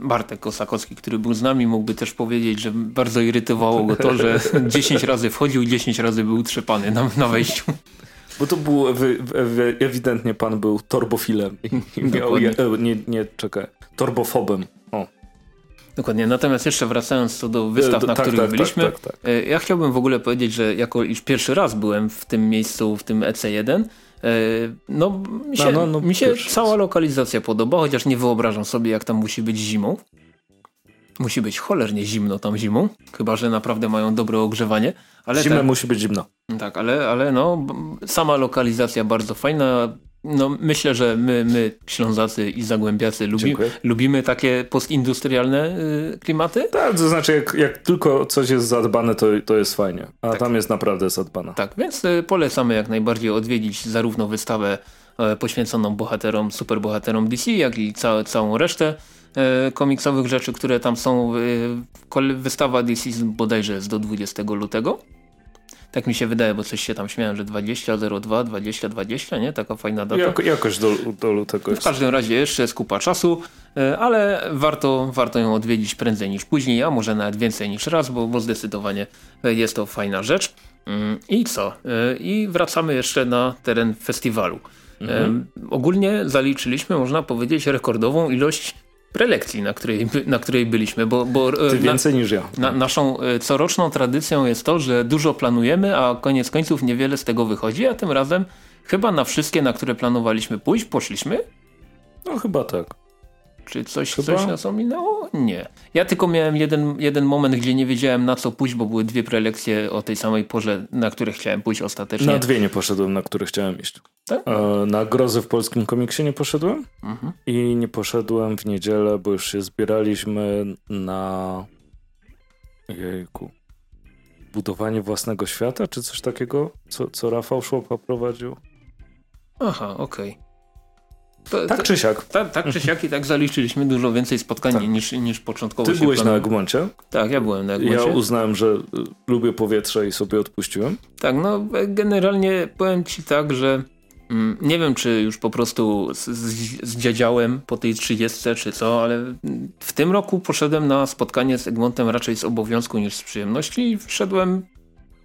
B: e, Bartek Kosakowski, który był z nami, mógłby też powiedzieć, że bardzo irytowało go to, że 10 razy wchodził i 10 razy był trzepany na, na wejściu.
A: Bo to był ewidentnie pan był torbofilem miał, je, nie, nie, czekaj, torbofobem. O.
B: Dokładnie, natomiast jeszcze wracając co do wystaw, e, na tak, których tak, tak, byliśmy, tak, tak, e, ja chciałbym w ogóle powiedzieć, że jako iż pierwszy raz byłem w tym miejscu, w tym EC1, E, no, mi się, no, no, mi się cała lokalizacja podoba, chociaż nie wyobrażam sobie, jak tam musi być zimą. Musi być cholernie zimno tam zimą, chyba że naprawdę mają dobre ogrzewanie.
A: Ale Zimę musi być zimno.
B: Tak, ale, ale no, sama lokalizacja bardzo fajna. No, myślę, że my, my Ślązacy i Zagłębiacy lubi, lubimy takie postindustrialne y, klimaty.
A: Tak, to znaczy jak, jak, tylko coś jest zadbane, to, to jest fajnie. A tak. tam jest naprawdę zadbane.
B: Tak, więc y, polecamy jak najbardziej odwiedzić zarówno wystawę y, poświęconą bohaterom, superbohaterom DC, jak i ca całą resztę y, komiksowych rzeczy, które tam są. Wystawa DC bodajże jest do 20 lutego. Tak mi się wydaje, bo coś się tam śmiałem, że 20.02, 20.20, nie? Taka fajna data.
A: Jak, jakoś do, do lutego.
B: W każdym razie jeszcze jest kupa czasu, e, ale warto, warto ją odwiedzić prędzej niż później, a może nawet więcej niż raz, bo, bo zdecydowanie jest to fajna rzecz. Mm, I co? E, I wracamy jeszcze na teren festiwalu. Mhm. Ogólnie zaliczyliśmy, można powiedzieć, rekordową ilość prelekcji, na której, na której byliśmy. Bo, bo
A: e, Ty więcej na, niż ja.
B: Na, naszą e, coroczną tradycją jest to, że dużo planujemy, a koniec końców niewiele z tego wychodzi, a tym razem chyba na wszystkie, na które planowaliśmy pójść, poszliśmy.
A: No chyba tak.
B: Czy coś, coś nas ominęło? Nie. Ja tylko miałem jeden, jeden moment, gdzie nie wiedziałem na co pójść, bo były dwie prelekcje o tej samej porze, na które chciałem pójść ostatecznie.
A: Na dwie nie poszedłem, na które chciałem iść. Tak? E, na Grozy w polskim komiksie nie poszedłem mhm. i nie poszedłem w niedzielę, bo już się zbieraliśmy na jejku budowanie własnego świata, czy coś takiego, co, co Rafał Szłopa prowadził.
B: Aha, okej. Okay.
A: To, tak czy siak.
B: Tak, tak czy siak i tak zaliczyliśmy dużo więcej spotkań tak. niż, niż początkowo
A: Ty byłeś na Egmoncie?
B: Tak, ja byłem na Egmoncie.
A: Ja uznałem, że y, lubię powietrze i sobie odpuściłem.
B: Tak, no generalnie powiem ci tak, że Mm, nie wiem, czy już po prostu zdziadziałem po tej 30, czy co, ale w tym roku poszedłem na spotkanie z Egmontem raczej z obowiązku niż z przyjemności i wszedłem...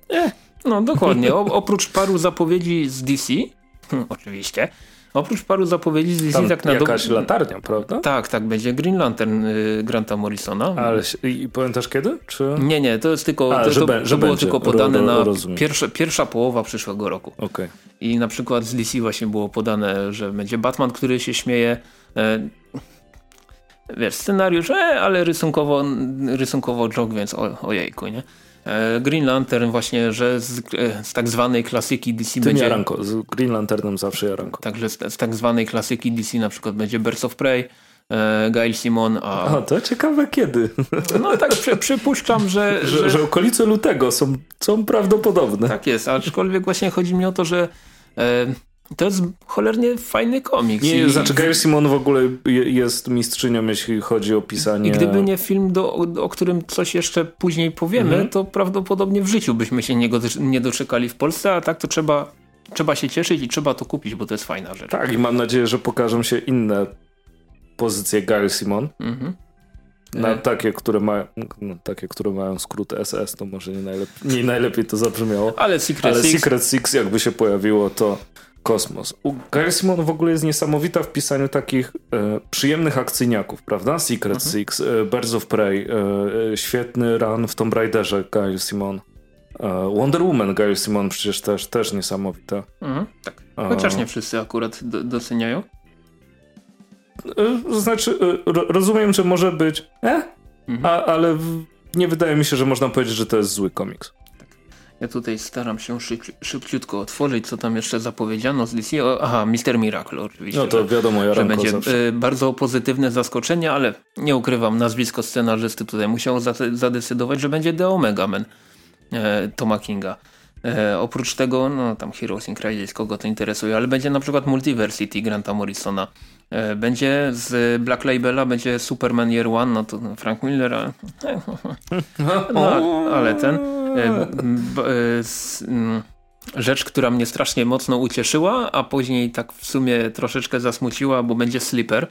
B: Eh, no dokładnie. O, oprócz paru zapowiedzi z DC, oczywiście, Oprócz paru zapowiedzi z
A: Tam
B: tak na
A: jakaś latarnia, prawda?
B: Tak, tak, będzie Green Lantern y, Granta Morrisona.
A: Ale i pamiętasz kiedy? Czy...
B: Nie, nie, to jest tylko, A, to,
A: że,
B: to,
A: że
B: było
A: będzie.
B: tylko podane ro, ro, na pierwsze, pierwsza połowa przyszłego roku.
A: Okay.
B: I na przykład z DC właśnie było podane, że będzie Batman, który się śmieje. E, wiesz, scenariusz, e, ale rysunkowo, rysunkowo joke, więc o, ojejku, nie? E, Green Lantern właśnie, że z, e, z tak zwanej klasyki DC
A: Tym
B: będzie...
A: jaranko, z Green Lanternem zawsze jaranko.
B: Także z, z tak zwanej klasyki DC na przykład będzie Birds of Prey, e, Gail Simon, a...
A: a... to ciekawe kiedy.
B: No tak przy, przypuszczam, że
A: że, że... że... okolice lutego są, są prawdopodobne.
B: Tak jest, aczkolwiek właśnie chodzi mi o to, że to jest cholernie fajny komiks.
A: Nie, I, znaczy Gail Simon w ogóle jest mistrzynią, jeśli chodzi o pisanie...
B: I gdyby nie film, do, o którym coś jeszcze później powiemy, mm -hmm. to prawdopodobnie w życiu byśmy się nie, nie doczekali w Polsce, a tak to trzeba, trzeba się cieszyć i trzeba to kupić, bo to jest fajna rzecz.
A: Tak, i mam nadzieję, że pokażą się inne pozycje Gail Simon. Mm -hmm. Na e. takie, które mają, no, takie, które mają skrót SS, to może nie najlepiej, nie najlepiej to zabrzmiało.
B: Ale Secret Ale
A: Six. Secret Six jakby się pojawiło, to kosmos. U Simon w ogóle jest niesamowita w pisaniu takich e, przyjemnych akcyjniaków, prawda? Secret mhm. Six, e, Birds of Prey, e, e, świetny run w Tomb Raiderze Gail Simon. E, Wonder Woman Gail Simon przecież też, też niesamowita.
B: Mhm, tak. Chociaż nie wszyscy akurat do, doceniają.
A: E, znaczy, rozumiem, że może być eh, mhm. a, ale w, nie wydaje mi się, że można powiedzieć, że to jest zły komiks.
B: Ja tutaj staram się szybciutko otworzyć, co tam jeszcze zapowiedziano z DC. O, aha, Mister Miracle oczywiście.
A: No to wiadomo, ja
B: że będzie y, bardzo pozytywne zaskoczenie, ale nie ukrywam, nazwisko scenarzysty tutaj musiało zadecydować, że będzie The Omega Man e, Toma Kinga. E, oprócz tego, no tam Heroes in Crisis, kogo to interesuje, ale będzie na przykład Multiversity Granta Morrisona. E, będzie z Black Labela, będzie Superman Year One, no to Frank Miller, ale, no, ale ten e, mm, rzecz, która mnie strasznie mocno ucieszyła, a później tak w sumie troszeczkę zasmuciła, bo będzie Slipper,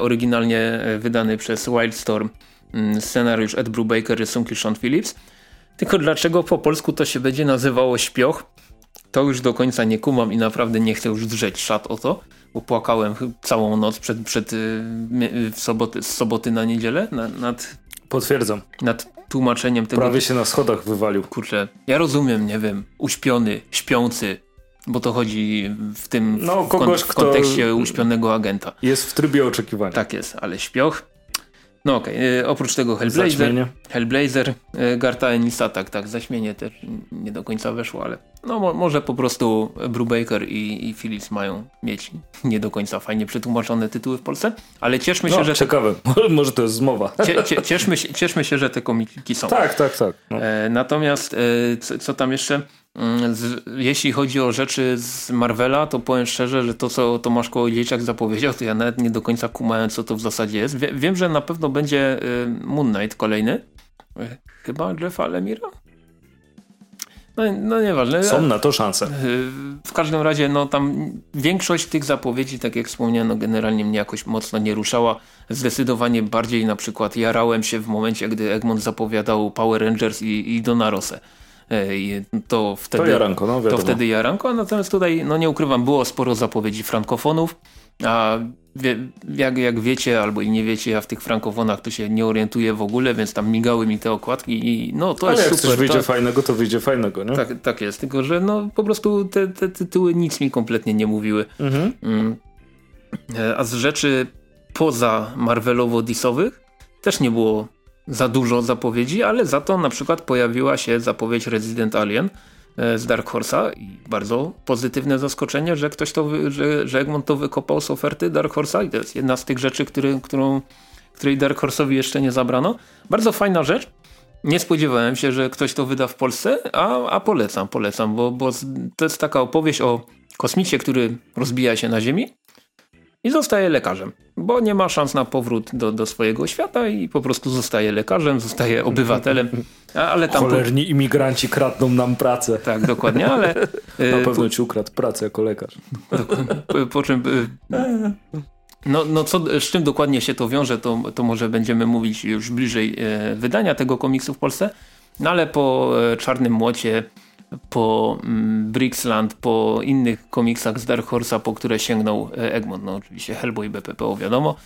B: oryginalnie wydany przez Wildstorm, scenariusz Ed Brubaker, rysunki Sean Phillips. Tylko dlaczego po polsku to się będzie nazywało śpioch? To już do końca nie kumam i naprawdę nie chcę już drzeć szat o to, bo płakałem całą noc przed, przed y, w soboty, z soboty na niedzielę nad, nad
A: Potwierdzam.
B: Nad tłumaczeniem tego.
A: Prawie się na schodach wywalił.
B: Kurczę, ja rozumiem, nie wiem, uśpiony, śpiący, bo to chodzi w tym
A: no, kogoś,
B: w, kontekście uśpionego agenta.
A: Jest w trybie oczekiwania.
B: Tak jest, ale śpioch no okej, okay. oprócz tego Hellblazer, zaćmienie. Hellblazer y, Garta Enisa, tak, tak, zaśmienie też nie do końca weszło, ale no mo może po prostu Brubaker i, i Phillips mają mieć nie do końca fajnie przetłumaczone tytuły w Polsce, ale cieszmy się,
A: no,
B: że...
A: ciekawe, te... może to jest zmowa.
B: Cie, cie, cieszmy, się, cieszmy się, że te komiki są.
A: Tak, tak, tak. No.
B: E, natomiast e, co, co tam jeszcze? Mm, jeśli chodzi o rzeczy z Marvela, to powiem szczerze, że to co Tomasz Kołodziejczak zapowiedział, to ja nawet nie do końca kumałem co to w zasadzie jest. Wie, wiem, że na pewno będzie y, Moon Knight kolejny. Y, chyba Jeffa Lemira? No, no nieważne.
A: Są na to szanse. Y,
B: w każdym razie no tam większość tych zapowiedzi, tak jak wspomniano, generalnie mnie jakoś mocno nie ruszała. Zdecydowanie bardziej na przykład jarałem się w momencie, gdy Egmont zapowiadał Power Rangers i, i Donarosę. To wtedy,
A: to jaranko, no
B: To wtedy jaranko, natomiast tutaj, no nie ukrywam, było sporo zapowiedzi frankofonów, a wie, jak, jak wiecie, albo i nie wiecie, ja w tych frankofonach to się nie orientuję w ogóle, więc tam migały mi te okładki i no to
A: Ale
B: jest
A: jak
B: super.
A: coś wyjdzie
B: tak,
A: fajnego, to wyjdzie fajnego, nie?
B: Tak, tak jest, tylko że no po prostu te, te tytuły nic mi kompletnie nie mówiły. Mhm. Mm. E, a z rzeczy poza Marvelowo-Disowych też nie było za dużo zapowiedzi, ale za to na przykład pojawiła się zapowiedź Resident Alien e, z Dark Horse'a i bardzo pozytywne zaskoczenie, że ktoś to, że, że Egmont to wykopał z oferty Dark Horse'a i to jest jedna z tych rzeczy, który, którą, której Dark Horse'owi jeszcze nie zabrano. Bardzo fajna rzecz. Nie spodziewałem się, że ktoś to wyda w Polsce, a, a polecam, polecam, bo, bo to jest taka opowieść o kosmicie, który rozbija się na Ziemi i zostaje lekarzem, bo nie ma szans na powrót do, do swojego świata i po prostu zostaje lekarzem, zostaje obywatelem. Ale tam
A: Cholerni imigranci kradną nam pracę.
B: Tak, dokładnie, ale...
A: Na e, pewno ci ukradł pracę jako lekarz.
B: Po, po czym... E, no, no co, z czym dokładnie się to wiąże, to, to może będziemy mówić już bliżej e, wydania tego komiksu w Polsce. No ale po Czarnym Młocie po mm, Brixland, po innych komiksach z Dark Horse'a, po które sięgnął e, Egmont. No oczywiście Hellboy, BPPO wiadomo.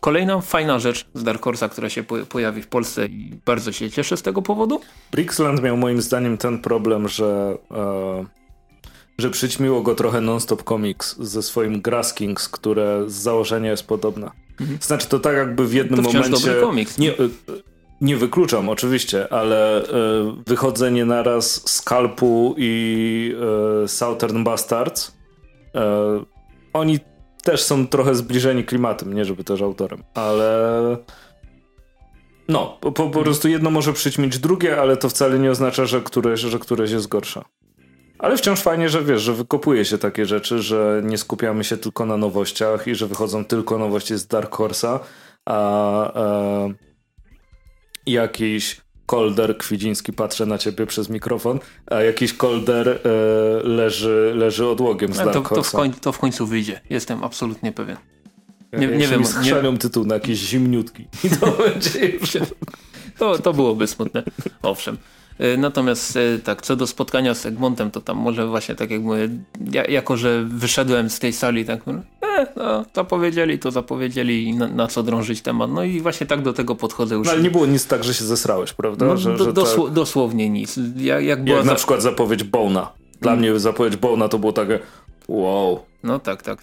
B: Kolejna fajna rzecz z Dark Horse'a, która się pojawi w Polsce i bardzo się cieszę z tego powodu.
A: Brixland miał moim zdaniem ten problem, że e, że przyćmiło go trochę Non-Stop Comics ze swoim Grass Kings, które z założenia jest podobne. Mhm. Znaczy to tak jakby w jednym
B: to
A: momencie...
B: dobry komiks.
A: Nie, nie wykluczam oczywiście, ale y, wychodzenie naraz Skalpu i y, Southern Bastards y, oni też są trochę zbliżeni klimatem, nie żeby też autorem, ale no, po, po prostu jedno może przyćmić drugie, ale to wcale nie oznacza, że któreś, że któreś jest gorsza. Ale wciąż fajnie, że wiesz, że wykopuje się takie rzeczy, że nie skupiamy się tylko na nowościach i że wychodzą tylko nowości z Dark Horse'a, a, a jakiś kolder Kwidziński patrzę na ciebie przez mikrofon, a jakiś kolder e, leży, leży odłogiem z Dark
B: to, to, w koń, to w końcu wyjdzie, jestem absolutnie pewien.
A: Nie, nie wiem. Schrzanią nie... tytuł na jakiś zimniutki i to będzie już...
B: To, to byłoby smutne, owszem. E, natomiast e, tak, co do spotkania z Egmontem, to tam może właśnie tak jak mówię, ja, jako że wyszedłem z tej sali, tak, no, zapowiedzieli, to zapowiedzieli na, na, co drążyć temat. No i właśnie tak do tego podchodzę już.
A: No, ale nie było nic tak, że się zesrałeś, prawda?
B: No,
A: że,
B: do, że dosł tak... Dosłownie nic. Jak, jak, jak
A: na przykład zapowiedź Bona. Dla hmm. mnie zapowiedź Bona to było takie wow.
B: No tak, tak.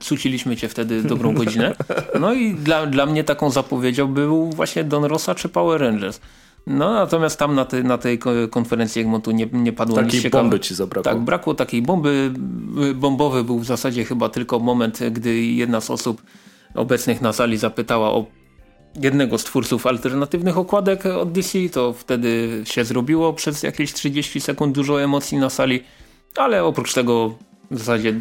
B: cuciliśmy cię wtedy dobrą godzinę. No i dla, dla mnie taką zapowiedzią był właśnie Don Rosa czy Power Rangers. No natomiast tam na, te, na tej konferencji Egmontu nie, nie padło
A: takiej
B: nic
A: ciekawe. bomby ci zabrakło.
B: Tak, brakło takiej bomby. Bombowy był w zasadzie chyba tylko moment, gdy jedna z osób obecnych na sali zapytała o jednego z twórców alternatywnych okładek od DC, to wtedy się zrobiło przez jakieś 30 sekund dużo emocji na sali, ale oprócz tego w zasadzie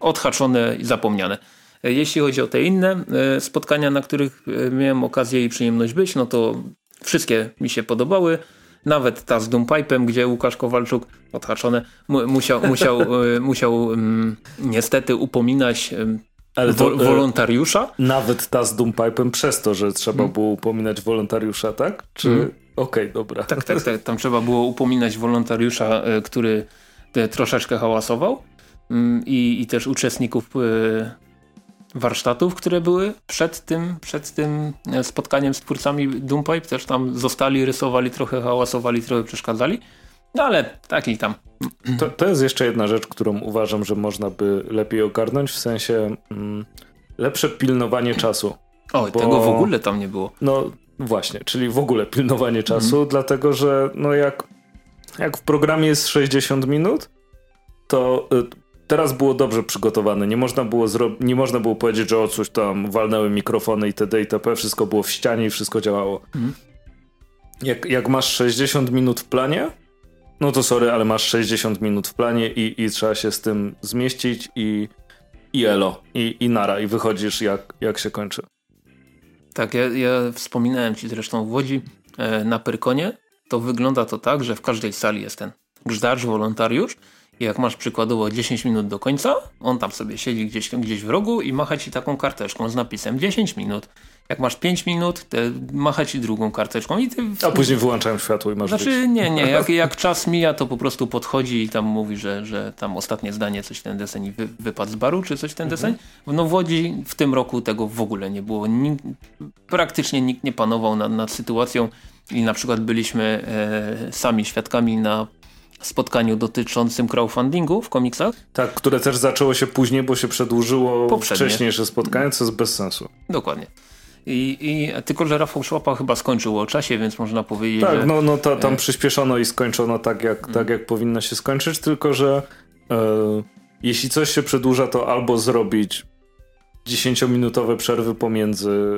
B: odhaczone i zapomniane. Jeśli chodzi o te inne e, spotkania, na których e, miałem okazję i przyjemność być, no to wszystkie mi się podobały. Nawet ta z Doompipe'em, gdzie Łukasz Kowalczuk, odhaczone, musiał, musiał, e, musiał um, niestety upominać ale to, Wo wolontariusza?
A: Nawet ta z Doompipe'em przez to, że trzeba hmm. było upominać wolontariusza, tak? Czy... Hmm. Okej, okay, dobra.
B: Tak, tak, tak. Tam trzeba było upominać wolontariusza, który troszeczkę hałasował mm, i, i też uczestników warsztatów, które były przed tym, przed tym e, spotkaniem z twórcami Doompipe. Też tam zostali, rysowali, trochę hałasowali, trochę przeszkadzali. No ale taki tam.
A: To, to jest jeszcze jedna rzecz, którą uważam, że można by lepiej ogarnąć, w sensie mm, lepsze pilnowanie czasu.
B: O, bo, tego w ogóle tam nie było.
A: No właśnie, czyli w ogóle pilnowanie czasu, mm. dlatego że no jak, jak w programie jest 60 minut, to y, teraz było dobrze przygotowane. Nie można było, nie można było powiedzieć, że o coś tam walnęły mikrofony itd. itp. Wszystko było w ścianie i wszystko działało. Mhm. Jak, jak masz 60 minut w planie, no to sorry, ale masz 60 minut w planie i, i trzeba się z tym zmieścić i, i elo, i, i nara, i wychodzisz jak, jak się kończy.
B: Tak, ja, ja wspominałem ci zresztą w Łodzi e, na Pyrkonie, to wygląda to tak, że w każdej sali jest ten grzdarz, wolontariusz jak masz przykładowo 10 minut do końca, on tam sobie siedzi gdzieś, gdzieś w rogu i macha ci taką karteczką z napisem 10 minut. Jak masz 5 minut, to macha ci drugą karteczką. I ty...
A: A później wyłączają światło i masz
B: Znaczy być. nie, nie. Jak, jak czas mija, to po prostu podchodzi i tam mówi, że, że tam ostatnie zdanie coś ten deseń wy, wypadł z baru, czy coś ten deseń. No w Łodzi w tym roku tego w ogóle nie było. Nikt, praktycznie nikt nie panował nad, nad sytuacją i na przykład byliśmy e, sami świadkami na spotkaniu dotyczącym crowdfundingu w komiksach.
A: Tak, które też zaczęło się później, bo się przedłużyło Poprzednie. wcześniejsze spotkanie, co jest bez sensu.
B: Dokładnie. I, i, tylko, że Rafał Szłapa chyba skończył o czasie, więc można powiedzieć,
A: Tak,
B: że...
A: no, no to, tam e... przyspieszono i skończono tak jak, hmm. tak, jak powinno się skończyć, tylko, że e, jeśli coś się przedłuża, to albo zrobić 10-minutowe przerwy pomiędzy,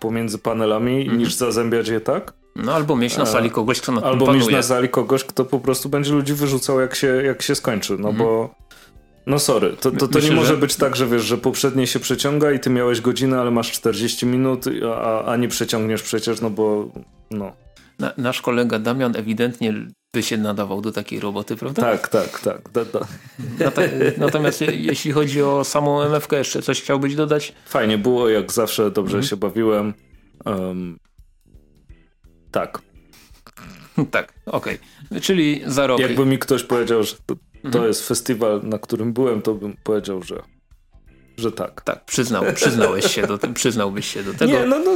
A: pomiędzy panelami, hmm. niż zazębiać je tak,
B: no albo mieć na sali kogoś, kto nad
A: Albo mieć na sali kogoś, kto po prostu będzie ludzi wyrzucał jak się, jak się skończy, no mhm. bo No sorry, to, to, to Myślę, nie może że... być tak, że wiesz, że poprzednie się przeciąga i ty miałeś godzinę, ale masz 40 minut, a, a nie przeciągniesz przecież, no bo no.
B: Na, nasz kolega Damian ewidentnie by się nadawał do takiej roboty, prawda?
A: Tak, tak, tak. Da, da.
B: Natomiast jeśli chodzi o samą MFK, jeszcze coś chciałbyś dodać?
A: Fajnie było, jak zawsze dobrze mhm. się bawiłem. Um, tak.
B: tak, okej. Okay. Czyli za rok.
A: Jakby mi ktoś powiedział, że to, to mhm. jest festiwal, na którym byłem, to bym powiedział, że, że tak.
B: Tak, przyznał, przyznałeś się do, przyznałbyś się do tego.
A: Nie, no, no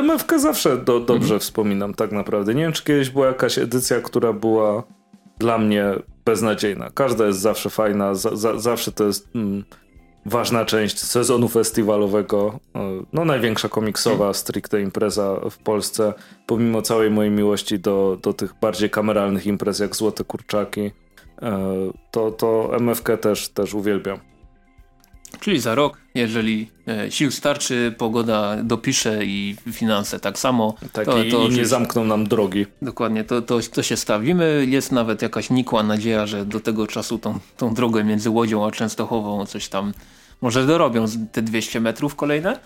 A: MFK zawsze do, dobrze mhm. wspominam tak naprawdę. Nie wiem, czy kiedyś była jakaś edycja, która była dla mnie beznadziejna. Każda jest zawsze fajna, za, za, zawsze to jest mm, ważna część sezonu festiwalowego. E, no największa komiksowa mhm. stricte impreza w Polsce, pomimo całej mojej miłości do, do tych bardziej kameralnych imprez jak Złote Kurczaki, e, to, to MFK też, też uwielbiam.
B: Czyli za rok, jeżeli e, sił starczy, pogoda dopisze i finanse tak samo.
A: Tak, to, i, to, i nie zamkną nam drogi.
B: Dokładnie, to, to, to się stawimy. Jest nawet jakaś nikła nadzieja, że do tego czasu tą, tą drogę między Łodzią a Częstochową coś tam może dorobią te 200 metrów kolejne.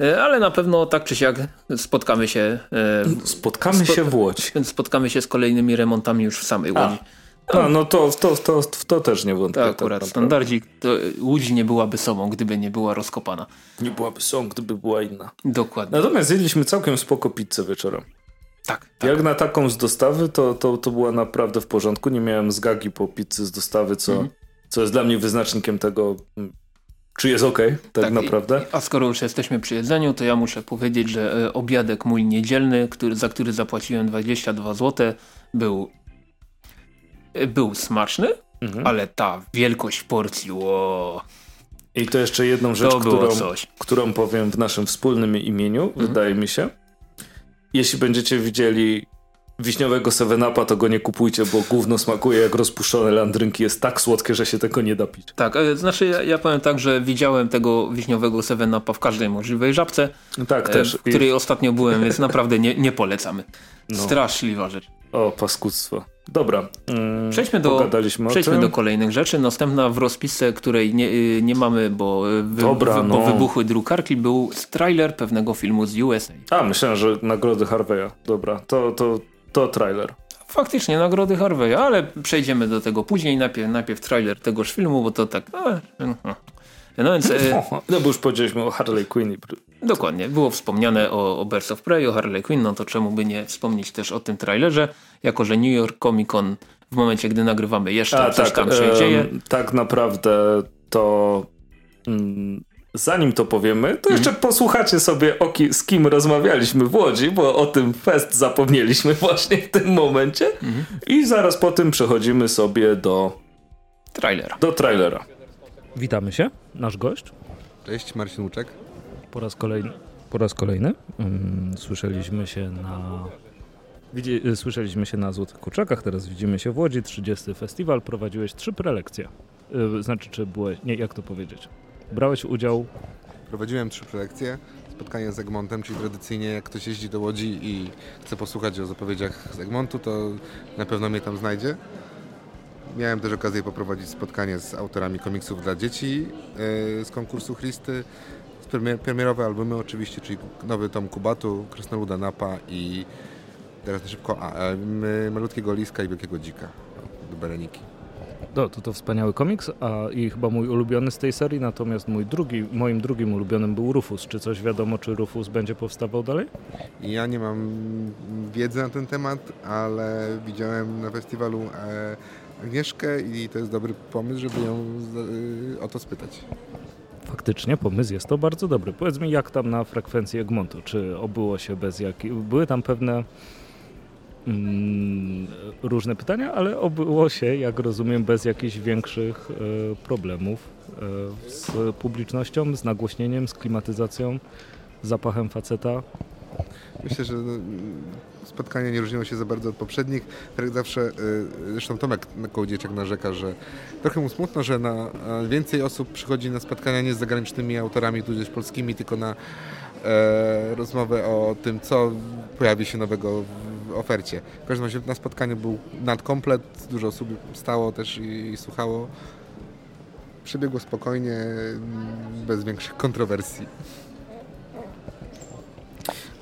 B: E, ale na pewno tak czy siak spotkamy się.
A: E, spotkamy się w Łodzi.
B: Spotkamy się z kolejnymi remontami już w samej Łodzi. A.
A: No, no to, to, to, to też nie wątpię.
B: Tak, akurat tak standardzik. To Łódź nie byłaby sobą, gdyby nie była rozkopana.
A: Nie byłaby sobą, gdyby była inna.
B: Dokładnie.
A: Natomiast jedliśmy całkiem spoko pizzę wieczorem.
B: Tak, tak.
A: Jak na taką z dostawy, to, to, to była naprawdę w porządku. Nie miałem zgagi po pizzy z dostawy, co, mhm. co jest dla mnie wyznacznikiem tego, czy jest ok, tak, tak naprawdę.
B: A skoro już jesteśmy przy jedzeniu, to ja muszę powiedzieć, że e, obiadek mój niedzielny, który, za który zapłaciłem 22 zł, był był smaczny, mhm. ale ta wielkość porcji, ło.
A: I to jeszcze jedną rzecz, którą, którą powiem w naszym wspólnym imieniu, mhm. wydaje mi się. Jeśli będziecie widzieli wiśniowego Sevenapa, to go nie kupujcie, bo gówno smakuje jak rozpuszczone landrynki. Jest tak słodkie, że się tego nie da pić.
B: Tak, e, znaczy ja, ja powiem tak, że widziałem tego wiśniowego Sevenapa w każdej możliwej żabce.
A: Tak, e, też.
B: W której I... ostatnio byłem, więc naprawdę nie, nie polecamy. No. Straszliwa rzecz.
A: O, paskudztwo. Dobra.
B: Mm, przejdźmy do, przejdźmy do kolejnych rzeczy. Następna w rozpisce, której nie, y, nie mamy, bo, y, wy, Dobra, wy, bo no. wybuchły drukarki, był trailer pewnego filmu z USA.
A: A, myślałem, że nagrody Harveya. Dobra, to, to, to trailer.
B: Faktycznie, nagrody Harveya, ale przejdziemy do tego później. Najpierw, najpierw trailer tegoż filmu, bo to tak...
A: No więc... E, no bo już powiedzieliśmy o Harley Quinn.
B: Dokładnie. Było wspomniane o, o Birds of Prey, o Harley Quinn, no to czemu by nie wspomnieć też o tym trailerze, jako że New York Comic Con w momencie, gdy nagrywamy jeszcze A, coś tak, tam się dzieje.
A: Tak naprawdę to... Mm, zanim to powiemy, to jeszcze mhm. posłuchacie sobie ki z kim rozmawialiśmy w Łodzi, bo o tym fest zapomnieliśmy właśnie w tym momencie. Mhm. I zaraz po tym przechodzimy sobie do
B: trailera.
A: Do trailera. Witamy się, nasz gość.
C: Cześć, Marcin Łuczek.
A: Po raz kolejny. Po raz kolejny. Um, słyszeliśmy się na Widzi, słyszeliśmy się na Złotych Kurczakach, teraz widzimy się w Łodzi, 30 festiwal, prowadziłeś trzy prelekcje. Yy, znaczy, czy byłeś, nie, jak to powiedzieć? Brałeś udział...
C: Prowadziłem trzy prelekcje, spotkanie z Egmontem, czyli tradycyjnie jak ktoś jeździ do Łodzi i chce posłuchać o zapowiedziach z Egmontu, to na pewno mnie tam znajdzie. Miałem też okazję poprowadzić spotkanie z autorami komiksów dla dzieci yy, z konkursu Christy. Premier, premierowe albumy oczywiście, czyli nowy tom Kubatu, Krasnoluda Napa i teraz na szybko, a, e, Malutkiego Liska i Wielkiego Dzika do Bereniki.
A: No, to to wspaniały komiks, a i chyba mój ulubiony z tej serii, natomiast mój drugi, moim drugim ulubionym był Rufus. Czy coś wiadomo, czy Rufus będzie powstawał dalej?
C: Ja nie mam wiedzy na ten temat, ale widziałem na festiwalu e, Agnieszkę i to jest dobry pomysł, żeby ją y, o to spytać.
A: Faktycznie pomysł jest to bardzo dobry. Powiedz mi, jak tam na frekwencji Egmontu? Czy obyło się bez jakich... Były tam pewne mm, różne pytania, ale obyło się, jak rozumiem, bez jakichś większych e, problemów e, z publicznością, z nagłośnieniem, z klimatyzacją, zapachem faceta.
C: Myślę, że spotkania nie różniło się za bardzo od poprzednich. Tak zawsze, y, zresztą Tomek Kołodziejczak narzeka, że trochę mu smutno, że na więcej osób przychodzi na spotkania nie z zagranicznymi autorami, tudzież polskimi, tylko na e, rozmowę o tym, co pojawi się nowego w ofercie. W każdym razie na spotkaniu był nadkomplet, dużo osób stało też i, i słuchało. przebiegło spokojnie, bez większych kontrowersji.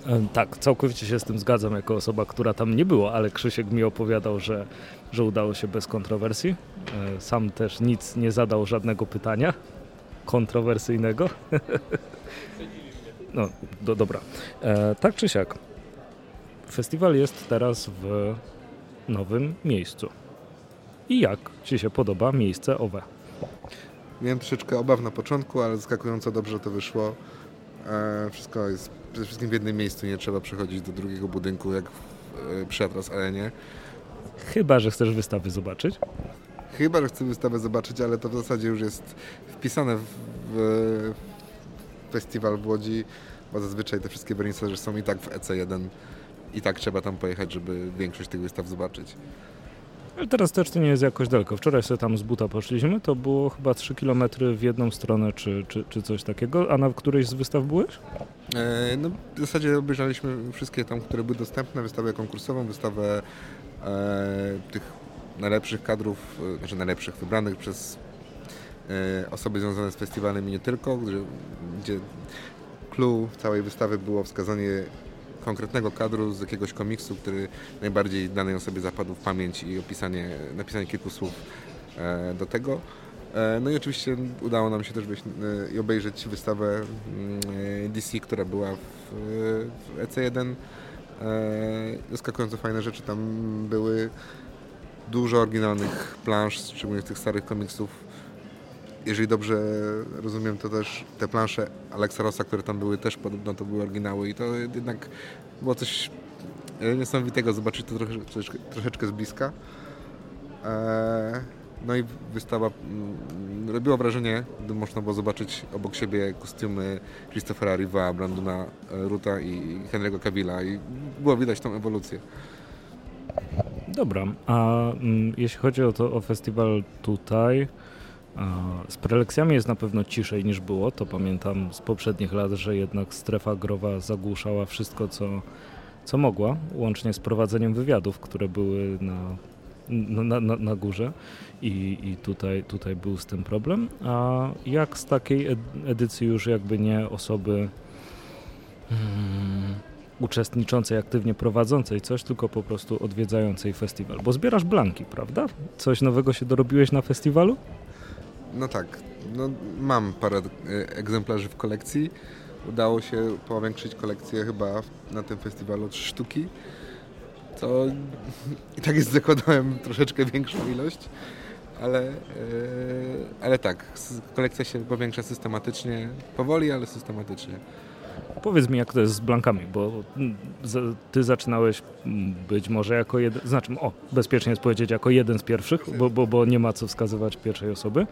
A: E, tak, całkowicie się z tym zgadzam jako osoba, która tam nie była, ale Krzysiek mi opowiadał, że, że udało się bez kontrowersji. E, sam też nic nie zadał żadnego pytania kontrowersyjnego. No, do, dobra. E, tak czy siak, festiwal jest teraz w nowym miejscu. I jak Ci się podoba miejsce owe?
C: Miałem troszeczkę obaw na początku, ale zaskakująco dobrze to wyszło. Wszystko jest przede wszystkim w jednym miejscu, nie trzeba przechodzić do drugiego budynku jak w, e, przy Atlas Arenie.
A: Chyba, że chcesz wystawy zobaczyć.
C: Chyba, że chcę wystawę zobaczyć, ale to w zasadzie już jest wpisane w, w festiwal w Łodzi, bo zazwyczaj te wszystkie wernisaże są i tak w EC1 i tak trzeba tam pojechać, żeby większość tych wystaw zobaczyć.
A: Ale teraz też to nie jest jakoś daleko. Wczoraj sobie tam z buta poszliśmy, to było chyba 3 km w jedną stronę, czy, czy, czy coś takiego. A na którejś z wystaw byłeś?
C: E, no, w zasadzie obejrzeliśmy wszystkie tam, które były dostępne, wystawę konkursową, wystawę e, tych najlepszych kadrów, e, znaczy najlepszych, wybranych przez e, osoby związane z festiwalem i nie tylko, gdzie, gdzie clue całej wystawy było wskazanie konkretnego kadru z jakiegoś komiksu, który najbardziej danej osobie zapadł w pamięć i opisanie, napisanie kilku słów e, do tego. E, no i oczywiście udało nam się też wyjść e, i obejrzeć wystawę mm, DC, która była w, w EC1. Zaskakująco fajne rzeczy tam były. Dużo oryginalnych plansz, szczególnie tych starych komiksów jeżeli dobrze rozumiem, to też te plansze Alexa Rossa, które tam były, też podobno to były oryginały i to jednak było coś e, niesamowitego zobaczyć to trosze, troszeczkę, troszeczkę z bliska. Eee, no i wystawa mm, robiła wrażenie, gdy można było zobaczyć obok siebie kostiumy Christophera Riva, Brandona e, Ruta i Henry'ego Cavilla i było widać tą ewolucję.
A: Dobra, a mm, jeśli chodzi o to o festiwal tutaj, z prelekcjami jest na pewno ciszej niż było. To pamiętam z poprzednich lat, że jednak strefa growa zagłuszała wszystko, co, co mogła, łącznie z prowadzeniem wywiadów, które były na, na, na, na górze. I, i tutaj, tutaj był z tym problem. A jak z takiej edycji już jakby nie osoby hmm, uczestniczącej, aktywnie prowadzącej coś, tylko po prostu odwiedzającej festiwal? Bo zbierasz blanki, prawda? Coś nowego się dorobiłeś na festiwalu?
C: No tak, no, mam parę e, egzemplarzy w kolekcji. Udało się powiększyć kolekcję chyba na tym festiwalu trzy sztuki. To i tak jest zakładałem troszeczkę większą ilość, ale, yy, ale tak, kolekcja się powiększa systematycznie, powoli, ale systematycznie.
A: Powiedz mi, jak to jest z blankami, bo ty zaczynałeś być może jako jeden, znaczy, o, bezpiecznie jest powiedzieć, jako jeden z pierwszych, bo, bo, bo nie ma co wskazywać pierwszej osoby.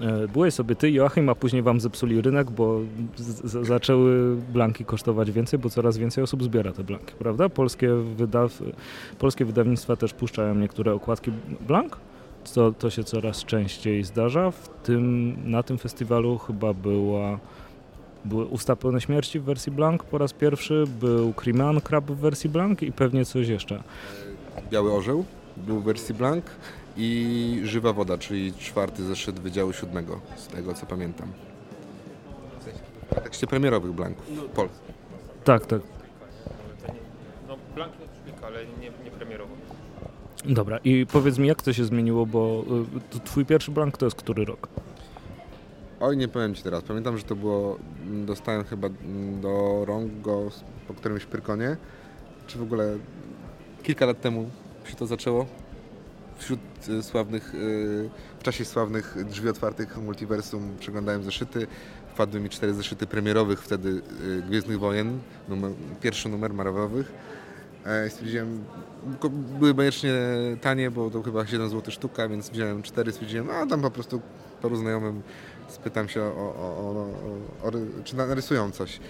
A: E, byłeś sobie ty, Joachim, a później wam zepsuli rynek, bo zaczęły blanki kosztować więcej, bo coraz więcej osób zbiera te blanki, prawda? Polskie, wydaw, polskie wydawnictwa też puszczają niektóre okładki blank. To, to się coraz częściej zdarza. W tym, na tym festiwalu chyba była były Usta Pełne Śmierci w wersji Blank po raz pierwszy, był Crimean Crab w wersji Blank i pewnie coś jeszcze.
C: Biały Orzeł był w wersji Blank i Żywa Woda, czyli czwarty zeszyt Wydziału Siódmego, z tego co pamiętam. W tekście premierowych Blanków. Pol.
A: Tak, tak.
B: No, Blank nie ale nie, nie premierowo.
A: Dobra, i powiedz mi, jak to się zmieniło, bo y, twój pierwszy Blank to jest który rok?
C: Oj, nie powiem Ci teraz. Pamiętam, że to było, mm, dostałem chyba mm, do rąk go po którymś Pyrkonie, czy w ogóle kilka lat temu się to zaczęło. Wśród y, sławnych, y, w czasie sławnych drzwi otwartych multiversum przeglądałem zeszyty. Wpadły mi cztery zeszyty premierowych wtedy y, Gwiezdnych Wojen, numer, pierwszy numer Marvelowych. E, stwierdziłem, były bajecznie tanie, bo to chyba 7 zł sztuka, więc wziąłem cztery, stwierdziłem, a tam po prostu paru znajomym spytam się o, o, o, czy narysują coś.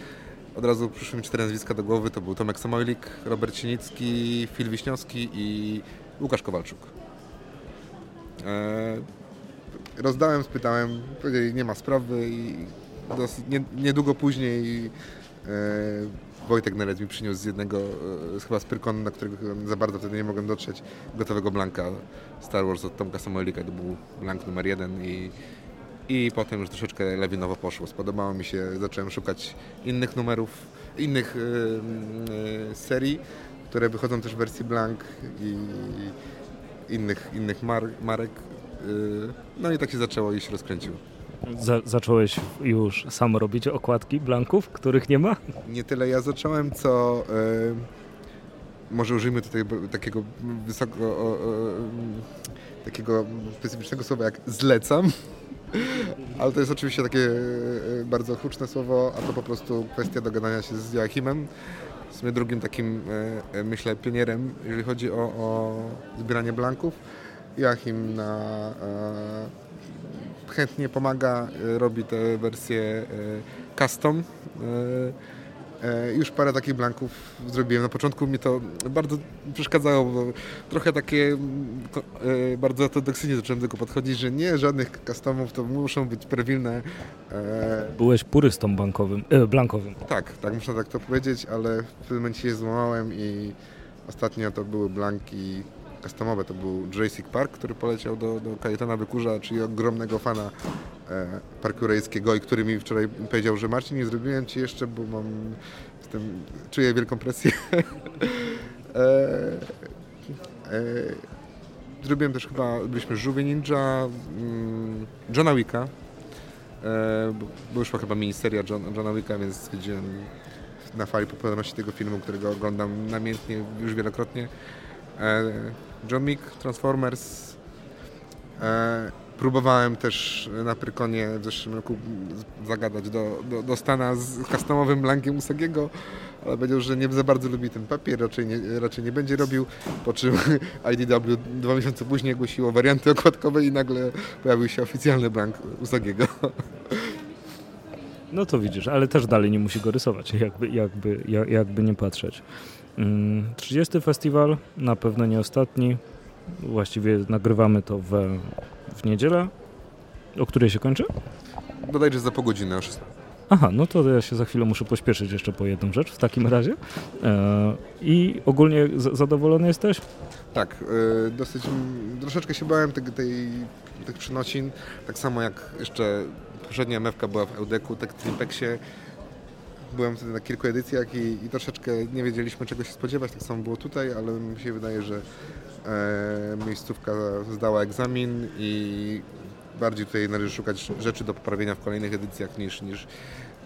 C: Od razu przyszły mi cztery nazwiska do głowy. To był Tomek Samojlik, Robert Sienicki, Fil Wiśniowski i Łukasz Kowalczuk. E, rozdałem, spytałem, powiedzieli nie ma sprawy i dosyć, nie, niedługo później e, Wojtek Nelec mi przyniósł z jednego, e, chyba z Pyrkonu, na którego za bardzo wtedy nie mogłem dotrzeć, gotowego blanka Star Wars od Tomka Samojlika. To był blank numer jeden i I potem już troszeczkę lawinowo poszło. Spodobało mi się, zacząłem szukać innych numerów, innych yy, serii, które wychodzą też w wersji blank i innych, innych mar marek. Yy, no i tak się zaczęło i się rozkręciło.
A: Za zacząłeś już sam robić okładki blanków, których nie ma?
C: Nie tyle ja zacząłem, co yy, może użyjmy tutaj takiego wysoko, takiego specyficznego słowa jak zlecam. Ale to jest oczywiście takie e, bardzo huczne słowo, a to po prostu kwestia dogadania się z Joachimem. W sumie drugim takim, e, e, myślę, pionierem, jeżeli chodzi o, o zbieranie blanków. Joachim na, chętnie pomaga, robi te wersje custom E, już parę takich blanków zrobiłem. Na początku mi to bardzo przeszkadzało, bo trochę takie mm, e, bardzo ortodoksyjnie zacząłem do tego podchodzić, że nie, żadnych customów, to muszą być prawilne.
A: E, Byłeś purystą bankowym, e, blankowym.
C: Tak, tak, muszę tak to powiedzieć, ale w pewnym momencie się złamałem i ostatnio to były blanki customowe. To był Jurassic Park, który poleciał do, do Kajetana Wykurza, czyli ogromnego fana e, parku rejskiego i który mi wczoraj powiedział, że Marcin, nie zrobiłem Ci jeszcze, bo mam, jestem, czuję wielką presję. e, e, zrobiłem też chyba, byliśmy Żółwie Ninja, mm, Johna Wicka, e, bo wyszła chyba miniseria John, Johna Wicka, więc stwierdziłem na fali popularności tego filmu, którego oglądam namiętnie już wielokrotnie. Wick, Transformers. E, próbowałem też na Prykonie w zeszłym roku zagadać do, do, do Stana z customowym blankiem Usagiego, ale powiedział, że nie za bardzo lubi ten papier, raczej nie, raczej nie będzie robił, po czym IDW dwa miesiące później ogłosiło warianty okładkowe i nagle pojawił się oficjalny blank Usagiego.
A: No to widzisz, ale też dalej nie musi go rysować, jakby, jakby, jakby nie patrzeć. 30 mm, festiwal, na pewno nie ostatni. Właściwie nagrywamy to w, w niedzielę. O której się kończy?
C: Bodajże za pół godziny już.
A: Aha, no to ja się za chwilę muszę pośpieszyć jeszcze po jedną rzecz w takim razie. E, I ogólnie zadowolony jesteś?
C: Tak, e, dosyć, troszeczkę się bałem tej, tej, tych przenosin, tak samo jak jeszcze poprzednia MFK była w Eudeku, tak w Trimpexie byłem wtedy na kilku edycjach i, i, troszeczkę nie wiedzieliśmy czego się spodziewać, tak samo było tutaj, ale mi się wydaje, że e, miejscówka zdała egzamin i bardziej tutaj należy szukać rzeczy do poprawienia w kolejnych edycjach niż, niż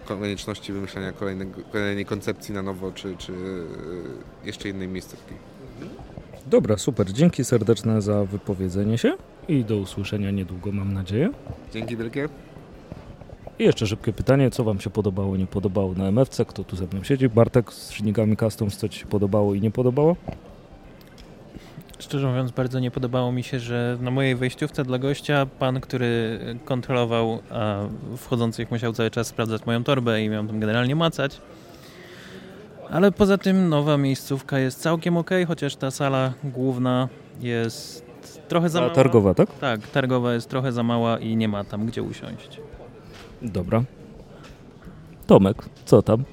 C: konieczności wymyślania kolejnej, kolejnej koncepcji na nowo, czy, czy e, jeszcze innej miejscówki.
A: Dobra, super. Dzięki serdeczne za wypowiedzenie się i do usłyszenia niedługo, mam nadzieję.
C: Dzięki wielkie.
A: I jeszcze szybkie pytanie, co Wam się podobało, nie podobało na MFC? Kto tu ze mną siedzi? Bartek z silnikami Customs, co Ci się podobało i nie podobało?
B: Szczerze mówiąc, bardzo nie podobało mi się, że na mojej wejściówce dla gościa pan, który kontrolował a wchodzących, musiał cały czas sprawdzać moją torbę i miał tam generalnie macać. Ale poza tym nowa miejscówka jest całkiem ok, chociaż ta sala główna jest trochę za mała.
A: targowa, tak?
B: Tak, targowa jest trochę za mała i nie ma tam gdzie usiąść.
A: Dobra. Tomek, co tam?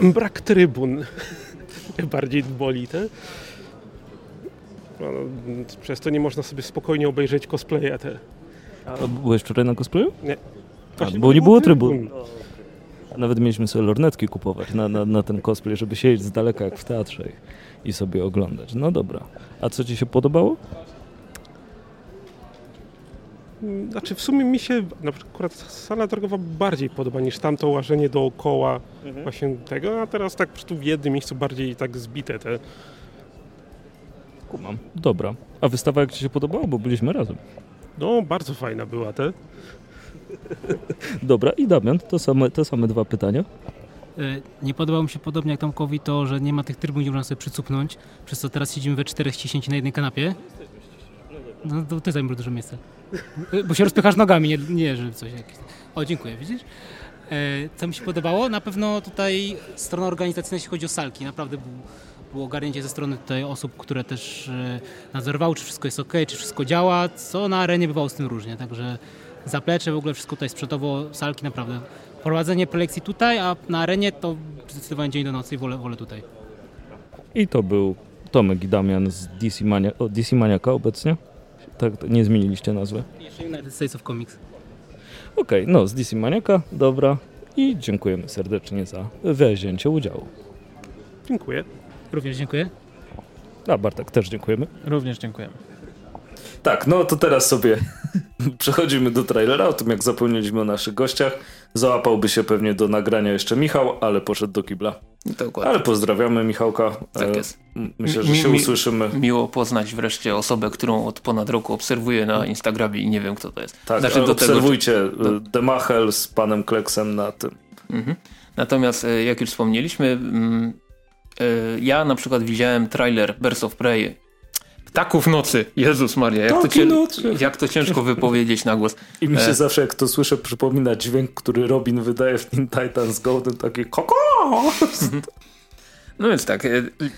D: Brak trybun. Bardziej boli te. No, przez to nie można sobie spokojnie obejrzeć cosplaya te.
A: A byłeś wczoraj na cosplayu?
D: Nie.
A: A, bo nie było trybun. trybun. Nawet mieliśmy sobie lornetki kupować na, na, na ten cosplay, żeby siedzieć z daleka jak w teatrze i sobie oglądać. No dobra. A co ci się podobało?
D: Znaczy w sumie mi się na przykład sala drogowa bardziej podoba niż tamto łażenie dookoła mhm. właśnie tego, a teraz tak po prostu w jednym miejscu bardziej tak zbite te.
A: Kumam. Dobra. A wystawa jak Ci się podobała, bo byliśmy razem?
D: No, bardzo fajna była te.
A: Dobra, i Damian, to same, te same dwa pytania.
E: E, nie podobało mi się podobnie jak Tomkowi to, że nie ma tych trybun, gdzie można sobie przycupnąć, przez co teraz siedzimy we czterech ściśnięci na jednej kanapie. No to ty zajmujesz dużo miejsca. Bo się rozpychasz nogami, nie, nie że coś jakieś. O, dziękuję, widzisz? E, co mi się podobało? Na pewno tutaj strona organizacyjna, jeśli chodzi o salki, naprawdę był, było ogarnięcie ze strony tutaj osób, które też e, nadzorowały, czy wszystko jest ok, czy wszystko działa, co na arenie bywało z tym różnie, także zaplecze, w ogóle wszystko tutaj sprzętowo, salki naprawdę. Prowadzenie prelekcji tutaj, a na arenie to zdecydowanie dzień do nocy i wolę, wolę tutaj.
A: I to był Tomek i Damian z DC, Mania, DC Maniaka obecnie tak, nie zmieniliście nazwy.
E: Jeszcze United States of Comics.
A: Okej, okay, no z DC Maniaka, dobra. I dziękujemy serdecznie za wzięcie udziału.
D: Dziękuję.
E: Również dziękuję.
A: A Bartek też dziękujemy.
B: Również dziękujemy.
A: Tak, no to teraz sobie przechodzimy do trailera, o tym jak zapomnieliśmy o naszych gościach. Załapałby się pewnie do nagrania jeszcze Michał, ale poszedł do kibla.
B: Dokładnie.
A: Ale pozdrawiamy Michałka.
B: Tak jest.
A: Myślę, że się mi, usłyszymy.
B: Miło poznać wreszcie osobę, którą od ponad roku obserwuję na Instagramie i nie wiem kto to jest.
A: Tak, znaczy, obserwujcie tego, Demachel z panem Kleksem na tym. Mhm.
B: Natomiast e, jak już wspomnieliśmy, mm, e, ja na przykład widziałem trailer Birds of Prey Ptaków nocy. Jezus Maria, jak, to, cię, jak to ciężko wypowiedzieć na głos.
A: I mi się e... zawsze, jak to słyszę, przypomina dźwięk, który Robin wydaje w Teen Titans Go, ten taki koko.
B: No więc tak, e,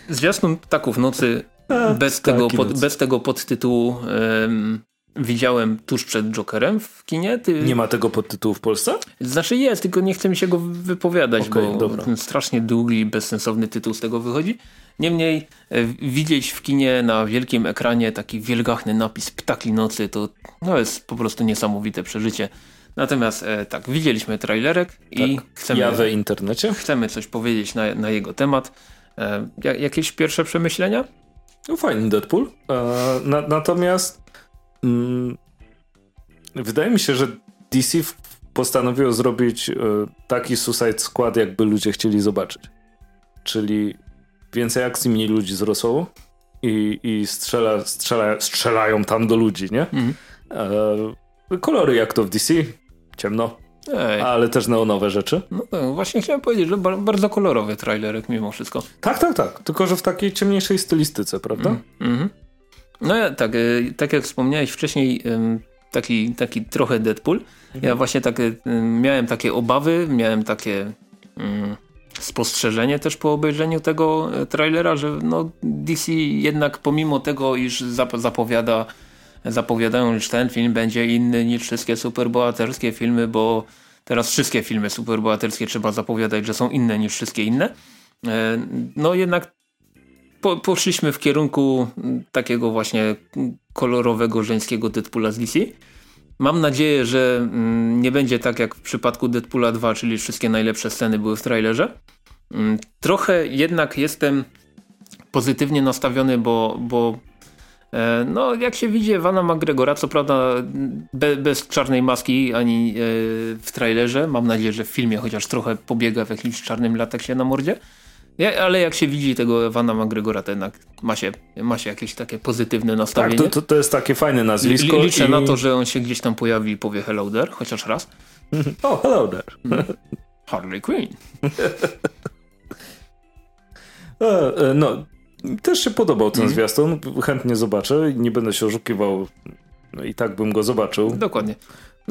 B: zwiastun Ptaków nocy A, bez, tego pod, bez tego podtytułu um, widziałem tuż przed Jokerem w kinie.
A: Ty... Nie ma tego podtytułu w Polsce?
B: Znaczy jest, tylko nie chce mi się go wypowiadać, okay, bo dobra. ten strasznie długi bezsensowny tytuł z tego wychodzi. Niemniej e, widzieć w kinie na wielkim ekranie taki wielgachny napis Ptaki Nocy to no, jest po prostu niesamowite przeżycie. Natomiast e, tak, widzieliśmy trailerek i
A: tak, chcemy, ja we internecie.
B: chcemy coś powiedzieć na, na jego temat. E, jakieś pierwsze przemyślenia?
A: No fajny Deadpool. E, na, natomiast wydaje mi się, że DC postanowiło zrobić e, taki Suicide Squad, jakby ludzie chcieli zobaczyć. Czyli więcej akcji, mniej ludzi z Rosołu i, i strzela, strzela, strzelają tam do ludzi, nie? Mhm. E, kolory jak to w DC, ciemno, Ej. ale też neonowe rzeczy.
B: No tak, właśnie chciałem powiedzieć, że bardzo kolorowy trailerek mimo wszystko.
A: Tak, tak, tak, tylko że w takiej ciemniejszej stylistyce, prawda? Mhm.
B: No ja, tak, e, tak jak wspomniałeś wcześniej, taki, taki trochę Deadpool. Mhm. Ja właśnie tak miałem takie obawy, miałem takie... Spostrzeżenie też po obejrzeniu tego e, trailera, że no DC jednak pomimo tego, iż zapowiada, zapowiadają, że ten film będzie inny niż wszystkie superbohaterskie filmy, bo teraz wszystkie filmy superbohaterskie trzeba zapowiadać, że są inne niż wszystkie inne. No jednak po, poszliśmy w kierunku takiego właśnie kolorowego żeńskiego Deadpoola z DC. Mam nadzieję, że mm, nie będzie tak jak w przypadku Deadpoola 2, czyli wszystkie najlepsze sceny były w trailerze. Mm, trochę jednak jestem pozytywnie nastawiony, bo, bo e, no, jak się widzi Vana McGregora, co prawda be, bez czarnej maski ani e, w trailerze, mam nadzieję, że w filmie chociaż trochę pobiega w jakimś czarnym lateksie na mordzie, ale jak się widzi tego Ewana McGregora, to jednak ma się, ma się jakieś takie pozytywne nastawienie.
A: Tak, to, to, to jest takie fajne nazwisko.
B: L liczę i... na to, że on się gdzieś tam pojawi i powie hello there, chociaż raz.
A: o, oh, hello there.
B: Mm. Harley Quinn.
A: e, e, no, też się podobał ten mm. zwiastun. Chętnie zobaczę. Nie będę się oszukiwał. No i tak bym go zobaczył.
B: Dokładnie.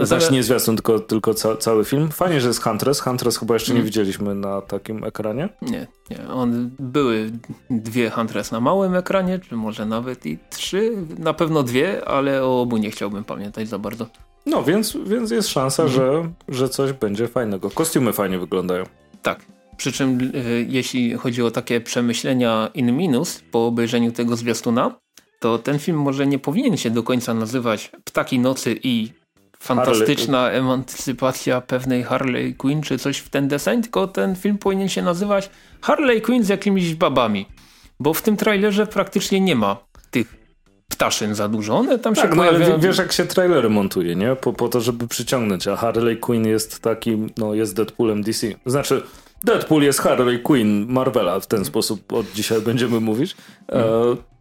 A: Znaczy nie zwiastun, tylko, tylko ca cały film. Fajnie, że jest Huntress. Huntress chyba jeszcze mm. nie widzieliśmy na takim ekranie.
B: Nie, nie. On, były dwie Huntress na małym ekranie, czy może nawet i trzy. Na pewno dwie, ale o obu nie chciałbym pamiętać za bardzo.
A: No, więc, więc jest szansa, mm. że, że coś będzie fajnego. Kostiumy fajnie wyglądają.
B: Tak. Przy czym y, jeśli chodzi o takie przemyślenia in minus po obejrzeniu tego zwiastuna, to ten film może nie powinien się do końca nazywać Ptaki Nocy i fantastyczna Harley. emancypacja pewnej Harley Quinn czy coś w ten deseń, tylko ten film powinien się nazywać Harley Quinn z jakimiś babami. Bo w tym trailerze praktycznie nie ma tych ptaszyn za dużo. One tam tak, się
A: no, ale wiesz jak się trailery montuje, nie? Po, po to, żeby przyciągnąć, a Harley Quinn jest takim, no jest Deadpoolem DC. Znaczy Deadpool jest Harley Quinn Marvela, w ten sposób od dzisiaj będziemy mówić. E,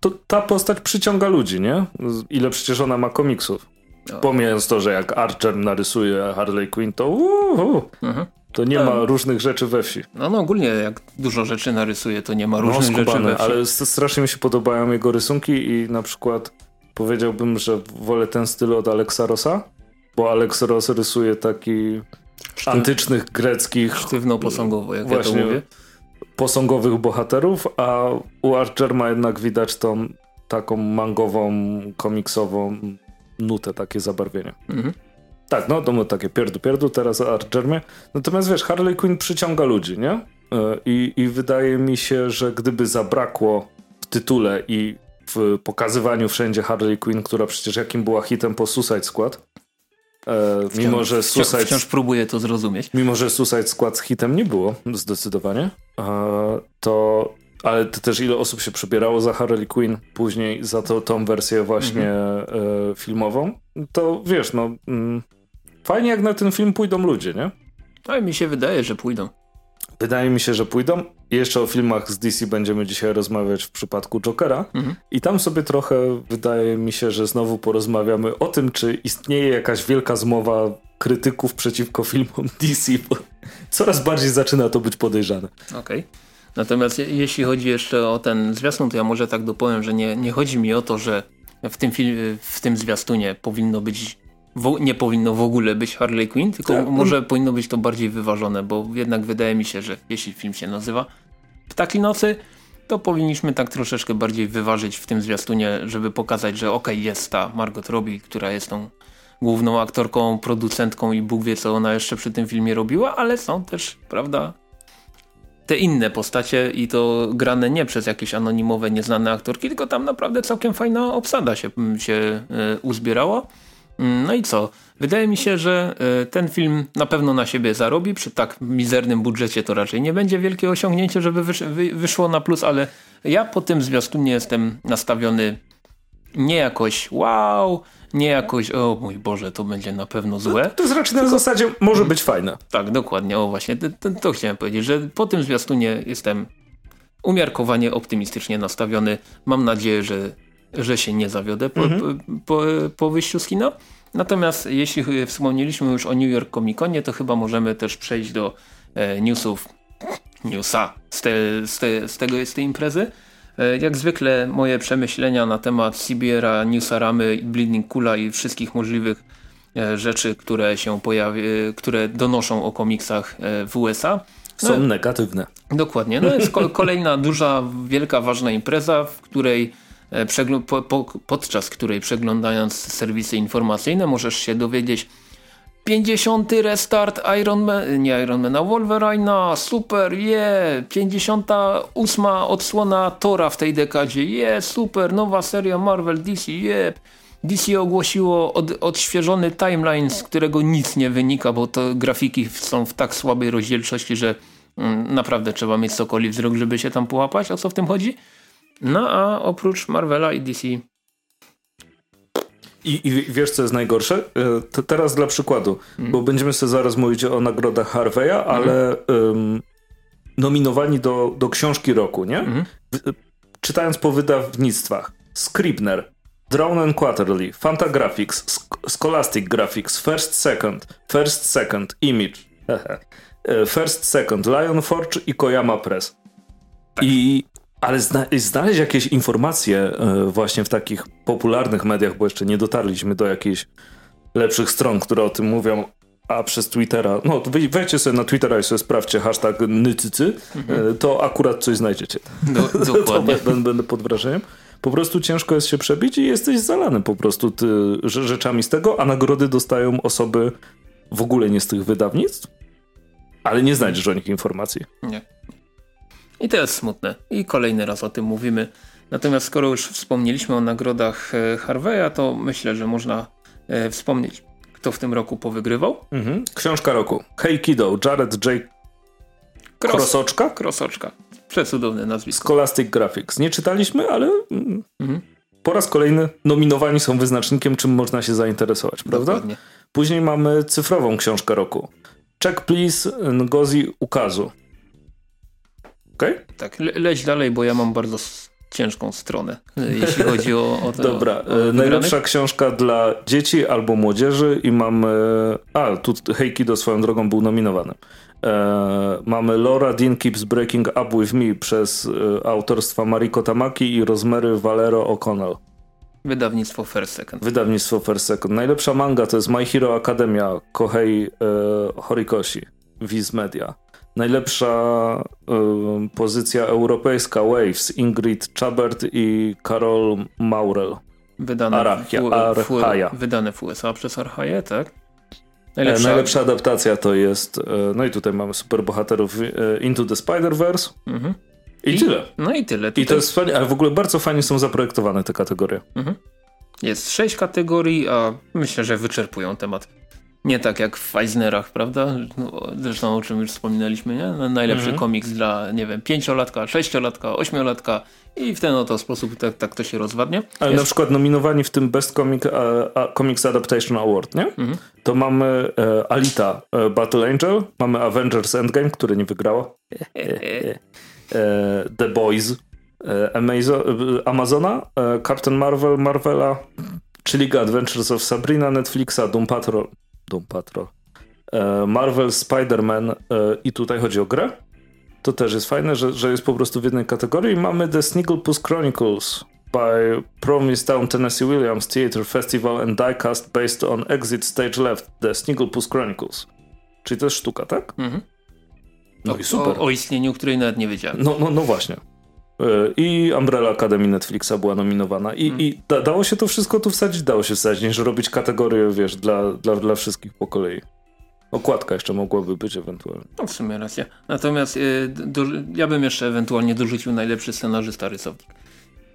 A: to ta postać przyciąga ludzi, nie? Ile przecież ona ma komiksów. No. Pomijając to, że jak Archer narysuje Harley Quinn, to uh, mhm. to nie ma tak. różnych rzeczy we wsi.
B: No, no ogólnie jak dużo rzeczy narysuje, to nie ma no, różnych no, rzeczy we wsi.
A: Ale strasznie mi się podobają jego rysunki i na przykład powiedziałbym, że wolę ten styl od Alexa Rossa, bo Alex Ross rysuje taki Sztyw... antycznych, greckich...
B: Sztywno-posągowo, jak właśnie, ja to mówię.
A: posągowych bohaterów, a u Archer ma jednak widać tą taką mangową, komiksową nutę, takie zabarwienie. Mhm. Tak, no to było takie pierdu pierdu teraz Archermie. Natomiast wiesz, Harley Quinn przyciąga ludzi, nie? E, I, I wydaje mi się, że gdyby zabrakło w tytule i w pokazywaniu wszędzie Harley Quinn, która przecież jakim była hitem po Suicide Squad. E,
B: Wciąż,
A: mimo, że Suicide,
B: wciąż próbuję to zrozumieć.
A: mimo, że Suicide Squad hitem nie było, zdecydowanie, e, to ale to też ile osób się przebierało za Harley Quinn później za to, tą wersję właśnie
B: Mhm.
A: e, filmową, to wiesz, no mm, fajnie jak na ten film pójdą ludzie, nie?
B: Ale mi się wydaje, że pójdą.
A: Wydaje mi się, że pójdą. Jeszcze o filmach z DC będziemy dzisiaj rozmawiać w przypadku Jokera.
B: Mhm.
A: I tam sobie trochę wydaje mi się, że znowu porozmawiamy o tym, czy istnieje jakaś wielka zmowa krytyków przeciwko filmom DC, bo coraz bardziej zaczyna to być podejrzane.
B: Okej. Natomiast je, jeśli chodzi jeszcze o ten zwiastun, to ja może tak dopowiem, że nie, nie chodzi mi o to, że w tym, film, w tym zwiastunie powinno być, nie powinno w ogóle być Harley Quinn, tylko
A: Tak.
B: może powinno być to bardziej wyważone, bo jednak wydaje mi się, że jeśli film się nazywa Ptaki Nocy, to powinniśmy tak troszeczkę bardziej wyważyć w tym zwiastunie, żeby pokazać, że okej, jest ta Margot Robbie, która jest tą główną aktorką, producentką i Bóg wie co ona jeszcze przy tym filmie robiła, ale są też, prawda, te inne postacie i to grane nie przez jakieś anonimowe, nieznane aktorki, tylko tam naprawdę całkiem fajna obsada się, się e, uzbierała. Mm, No i co? Wydaje mi się, że e, ten film na pewno na siebie zarobi. Przy tak mizernym budżecie to raczej nie będzie wielkie osiągnięcie, żeby wysz, wy, wyszło na plus, ale ja po tym zwiastunie jestem nastawiony nie jakoś wow, nie jakoś o mój Boże, to będzie na pewno złe.
A: To jest raczej na zasadzie może być fajne.
B: Tak, dokładnie, o właśnie, to, to, chciałem powiedzieć, że po tym zwiastunie jestem umiarkowanie optymistycznie nastawiony. Mam nadzieję, że, że się nie zawiodę po, po, po wyjściu z kina. Natomiast jeśli wspomnieliśmy już o New York Comic Conie, to chyba możemy też przejść do e, newsów, newsa z, te, z, te, z, tego, z tej imprezy. E, Jak zwykle moje przemyślenia na temat CBR-a, Newsaramy, Bleeding Kula i wszystkich możliwych e, rzeczy, które się pojawi, e, które donoszą o komiksach w USA.
A: Są negatywne.
B: Dokładnie. No jest ko kolejna duża, wielka, ważna impreza, w której przegl- po, po, podczas której przeglądając serwisy informacyjne możesz się dowiedzieć 50. restart Iron Man, nie Iron Mana, Wolverine'a, super, je, yeah. 58. odsłona Tora w tej dekadzie, je, yeah, super, nowa seria Marvel, DC, je. Yeah. DC ogłosiło od, odświeżony timeline, z którego nic nie wynika, bo to grafiki są w tak słabej rozdzielczości, że mm, naprawdę trzeba mieć sokoli wzrok, żeby się tam połapać, o co w tym chodzi. No a oprócz Marvela i DC
A: I, I wiesz, co jest najgorsze? E, To teraz dla przykładu, bo będziemy sobie zaraz mówić o nagrodach Harveya, ale em, nominowani do, do książki roku, nie? W- Czytając po wydawnictwach. Scribner, Drawn and Quarterly, Fantagraphics, Scholastic Graphics, First Second, First Second, Image, e, First Second, Lion Forge i Koyama Press. I ale zna znaleźć jakieś informacje e, właśnie w takich popularnych mediach, bo jeszcze nie dotarliśmy do jakichś lepszych stron, które o tym mówią, a przez Twittera, no to wej- wejdźcie sobie na Twittera i sobie sprawdźcie hashtag nycycy, e, to akurat coś znajdziecie.
B: Do,
A: To
B: dokładnie.
A: będę, będę pod wrażeniem. Po prostu ciężko jest się przebić i jesteś zalany po prostu ty, rze- rzeczami z tego, a nagrody dostają osoby w ogóle nie z tych wydawnictw, ale nie znajdziesz o nich informacji.
B: Nie. I to jest smutne. I kolejny raz o tym mówimy. Natomiast skoro już wspomnieliśmy o nagrodach e, Harveya, to myślę, że można e, wspomnieć, kto w tym roku powygrywał.
A: Mhm. Książka roku. Hey Kiddo, Jared J. Krosoczka?
B: Krosoczka. Przecudowne nazwisko.
A: Scholastic Graphics. Nie czytaliśmy, ale mm,
B: Mhm.
A: po raz kolejny nominowani są wyznacznikiem, czym można się zainteresować, prawda?
B: Dokładnie.
A: Później mamy cyfrową książkę roku. Check Please Ngozi Ukazu. Okej?
B: Tak, le leć dalej, bo ja mam bardzo ciężką stronę, e, jeśli chodzi o, o to.
A: Dobra,
B: o, o
A: e,
B: wygranych.
A: najlepsza książka dla dzieci albo młodzieży i mamy... A, tu Hey Kiddo swoją drogą był nominowany. E, mamy Laura Dean Keeps Breaking Up With Me przez e, autorstwa Mariko Tamaki i Rosemary Valero O'Connell.
B: Wydawnictwo First Second.
A: Wydawnictwo First Second. Najlepsza manga to jest My Hero Academia Kohei e, Horikoshi, Viz Media. Najlepsza e, pozycja europejska Waves, Ingrid Chabert i Karol Maurel.
B: Wydane,
A: Arachia-
B: w,
A: Archaja.
B: wydane w USA przez Archaję, tak?
A: Najlepsza, najlepsza adaptacja to jest, e, no i tutaj mamy superbohaterów e, Into the Spider-Verse
B: Mhm.
A: I, I tyle.
B: No i tyle.
A: Tutaj... I to jest fajnie, ale w ogóle bardzo fajnie są zaprojektowane te kategorie.
B: Mhm. Jest sześć kategorii, a myślę, że wyczerpują temat. Nie tak jak w Eisnerach, prawda? No, zresztą o czym już wspominaliśmy, nie? Najlepszy mhm. komiks dla, nie wiem, pięciolatka, sześciolatka, ośmiolatka i w ten oto sposób tak, tak to się rozwadnia.
A: Ale Jest... na przykład nominowani w tym Best Comic, uh, Comics Adaptation Award, nie? Mhm. To mamy uh, Alita uh, Battle Angel, mamy Avengers Endgame, które nie wygrało. The Boys Amazona, Captain Marvel, Marvela, czyli Adventures of Sabrina, Netflixa, Doom Patrol, Doom Patrol. E, Marvel Spider-Man e, i tutaj chodzi o grę. To też jest fajne, że, że jest po prostu w jednej kategorii. Mamy The Snigglepuss Chronicles by Provincetown Tennessee Williams Theatre Festival and Diecast based on Exit Stage Left The Snigglepuss Chronicles. Czyli to jest sztuka, tak? Mhm.
B: No o, i super. O, o, istnieniu, której nawet nie wiedziałem.
A: No, no, no właśnie. E, I Umbrella Academy Netflixa była nominowana. I, hmm. i da, dało się to wszystko tu wsadzić? Dało się wsadzić, że robić kategorię, wiesz, dla, dla, dla wszystkich po kolei. Okładka jeszcze mogłaby być ewentualnie.
B: No w sumie racja. Natomiast y, do, ja bym jeszcze ewentualnie dorzucił najlepszy scenarzysta rysownik.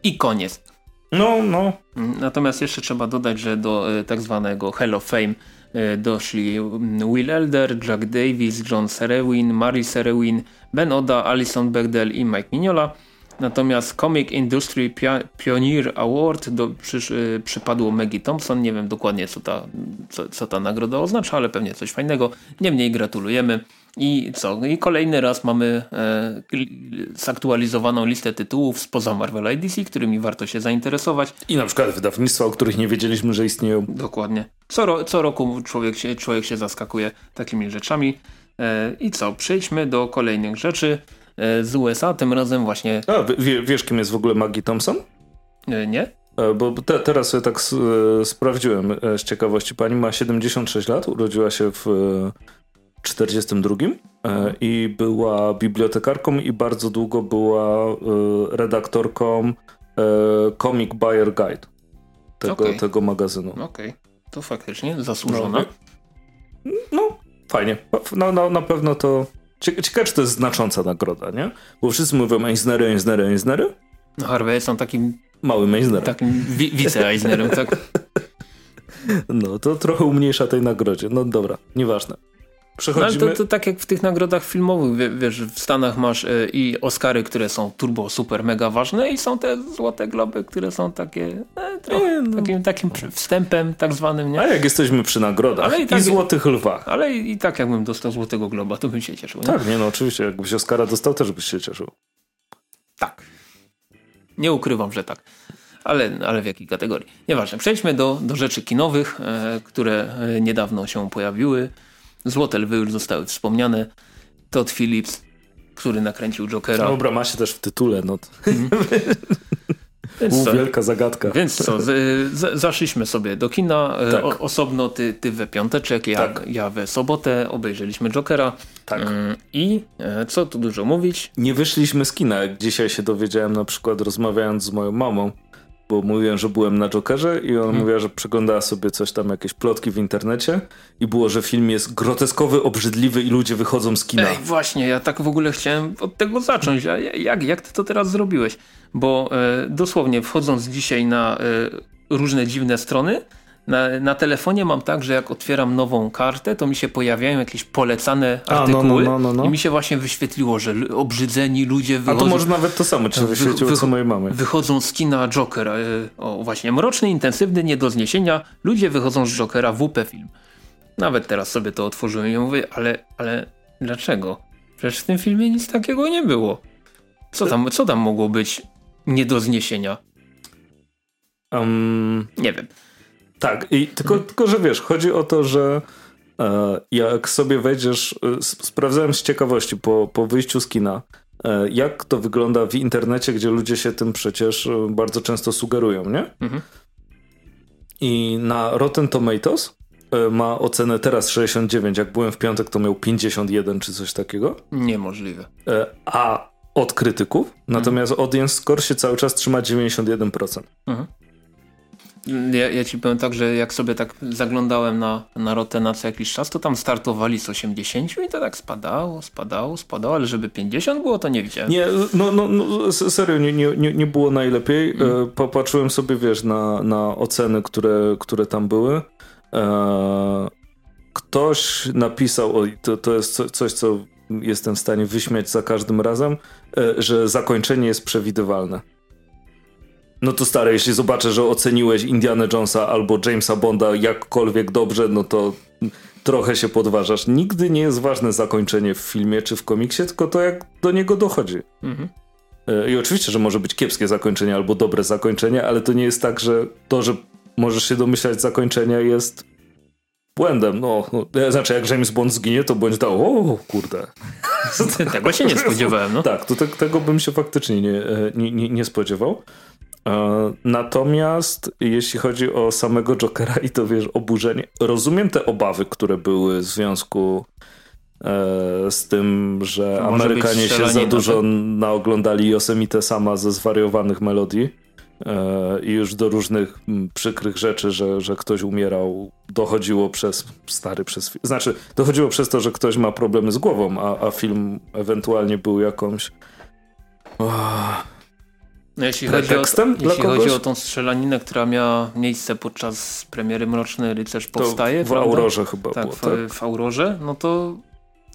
B: I koniec.
A: No, no.
B: Natomiast jeszcze trzeba dodać, że do y, tak zwanego Hall of Fame y, doszli mm, Will Elder, Jack Davis, John Serewin, Mary Serewin, Ben Oda, Alison Bechdel i Mike Mignola. Natomiast Comic Industry Pioneer Award do, przy, y, przypadło Maggie Thompson. Nie wiem dokładnie co ta, co, co ta nagroda oznacza, ale pewnie coś fajnego. Niemniej gratulujemy. I co? I kolejny raz mamy e, zaktualizowaną listę tytułów spoza Marvel i DC, którymi warto się zainteresować.
A: I na przykład wydawnictwa, o których nie wiedzieliśmy, że istnieją.
B: Dokładnie. Co, ro, co roku człowiek się, człowiek się zaskakuje takimi rzeczami. E, I co? Przejdźmy do kolejnych rzeczy. E, z USA, tym razem właśnie...
A: A, wiesz kim jest w ogóle Maggie Thompson?
B: E, nie.
A: E, bo te, teraz sobie tak sprawdziłem z ciekawości. Pani ma 76 lat, urodziła się w 42 i była bibliotekarką i bardzo długo była redaktorką Comic Buyer Guide tego, okay. tego magazynu.
B: Okej, okay. to faktycznie zasłużona.
A: No, no fajnie. No, no, na pewno to Ciekawe, czy to jest znacząca nagroda, nie? Bo wszyscy mówią Eisnery, Eisnery, Eisnery.
B: No Harvey są takim...
A: Małym Eisnerem.
B: Takim wi wice-Eisnerem, tak?
A: No, to trochę umniejsza tej nagrodzie. No dobra, nieważne.
B: Przechodzimy... No, ale to, to, tak jak w tych nagrodach filmowych, wiesz, w Stanach masz y, i Oscary, które są turbo, super, mega ważne i są te Złote Globy, które są takie e, trochę, no. takim, takim wstępem tak zwanym, nie?
A: A jak jesteśmy przy nagrodach ale i, tak, i Złotych Lwach.
B: Ale i, i, tak jakbym dostał Złotego Globa, to bym się cieszył. Nie?
A: Tak, nie no oczywiście, jakbyś Oscara dostał, też byś się cieszył.
B: Tak. Nie ukrywam, że tak. Ale, ale w jakiej kategorii? Nieważne. Przejdźmy do, do rzeczy kinowych, e, które e, niedawno się pojawiły. Złote lwy już zostały wspomniane. Todd Phillips, który nakręcił Jokera.
A: Dobra, ma się też w tytule. No. Mm. Więc co, wielka zagadka.
B: Więc co, z, z, zaszliśmy sobie do kina, e, tak. o, osobno ty, ty we piąteczek, ja, tak. ja we sobotę, obejrzeliśmy Jokera. Tak. Mm, I e, co tu dużo mówić?
A: Nie wyszliśmy z kina, jak dzisiaj się dowiedziałem na przykład rozmawiając z moją mamą, bo mówiłem, że byłem na Jokerze i on hmm. mówiła, że przeglądała sobie coś tam, jakieś plotki w internecie i było, że film jest groteskowy, obrzydliwy i ludzie wychodzą z kina.
B: Ej, właśnie, ja tak w ogóle chciałem od tego zacząć. A jak, jak ty to teraz zrobiłeś? Bo e, dosłownie wchodząc dzisiaj na e, różne dziwne strony, na, na, telefonie mam tak, że jak otwieram nową kartę, to mi się pojawiają jakieś polecane artykuły no, no, no, no, i mi się właśnie wyświetliło, że obrzydzeni ludzie wychodzą...
A: A to może nawet to samo ci wyświetliło, wy, co mojej mamy.
B: Wychodzą z kina Joker. E, o właśnie, mroczny, intensywny, nie do zniesienia. Ludzie wychodzą z Jokera, WP film. Nawet teraz sobie to otworzyłem i mówię, ale, ale dlaczego? Przecież w tym filmie nic takiego nie było. Co tam, co tam mogło być nie do zniesienia? Um, nie wiem.
A: Tak, i tylko, tylko że wiesz, chodzi o to, że e, jak sobie wejdziesz, e, sprawdzałem z ciekawości po, po wyjściu z kina, e, jak to wygląda w internecie, gdzie ludzie się tym przecież bardzo często sugerują, nie? Mhm. I na Rotten Tomatoes ma ocenę teraz 69, jak byłem w piątek to miał 51 czy coś takiego.
B: Niemożliwe.
A: A od krytyków, natomiast mhm. audience score się cały czas trzyma 91%. Mhm.
B: Ja, ja, ci powiem tak, że jak sobie tak zaglądałem na, na Rotena co jakiś czas, to tam startowali z 80 i to tak spadało, spadało, spadało, ale żeby 50 było, to nie widziałem.
A: Nie, no, no, no serio, nie, nie, nie było najlepiej. Mm. Popatrzyłem sobie, wiesz, na, na oceny, które, które tam były. E, ktoś napisał, oj, to, to jest coś, co jestem w stanie wyśmiać za każdym razem, e, że zakończenie jest przewidywalne. No to stary, jeśli zobaczę, że oceniłeś Indiana Jonesa albo Jamesa Bonda jakkolwiek dobrze, no to trochę się podważasz. Nigdy nie jest ważne zakończenie w filmie czy w komiksie, tylko to jak do niego dochodzi. Mhm. E, I oczywiście, że może być kiepskie zakończenie albo dobre zakończenie, ale to nie jest tak, że to, że możesz się domyślać zakończenia jest błędem. No, no, znaczy jak James Bond zginie, to bądź dał, o kurde.
B: Tego się nie spodziewałem. No.
A: Tak, to te, tego bym się faktycznie nie, e, nie, nie, nie spodziewał. E, natomiast jeśli chodzi o samego Jokera i to wiesz, oburzenie, rozumiem te obawy, które były w związku e, z tym, że Amerykanie się za dużo tak? naoglądali Yosemite sama ze zwariowanych melodii e, i już do różnych przykrych rzeczy, że, że ktoś umierał, dochodziło przez stary, przez znaczy dochodziło przez to, że ktoś ma problemy z głową, a, a film ewentualnie był jakąś oh,
B: no, jeśli chodzi, o, jeśli chodzi o tą strzelanina, która miała miejsce podczas premiery Mroczny Rycerz powstaje,
A: to w prawda? Aurorze chyba
B: tak,
A: było,
B: w, tak? w Aurorze, no to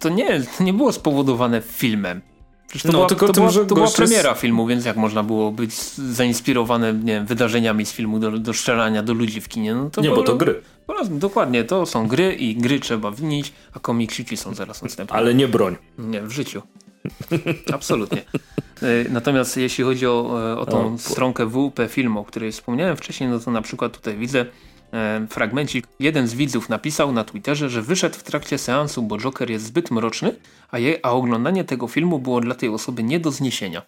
B: to nie, to nie było spowodowane filmem. Przecież to, no, była, tylko to, tym, była, to była premiera filmu, więc jak można było być zainspirowane nie wiem, wydarzeniami z filmu do, do strzelania do ludzi w kinie? No
A: to nie, bo to gry.
B: Dokładnie, to są gry i gry trzeba winić, a komiksiki są zaraz następne.
A: Ale nie broń.
B: Nie, w życiu. Absolutnie. E, natomiast jeśli chodzi o, e, o tą o, stronkę WP filmu, o której wspomniałem wcześniej, no to na przykład tutaj widzę e, fragmencik. Jeden z widzów napisał na Twitterze, że wyszedł w trakcie seansu, bo Joker jest zbyt mroczny, a, je, a oglądanie tego filmu było dla tej osoby nie do zniesienia.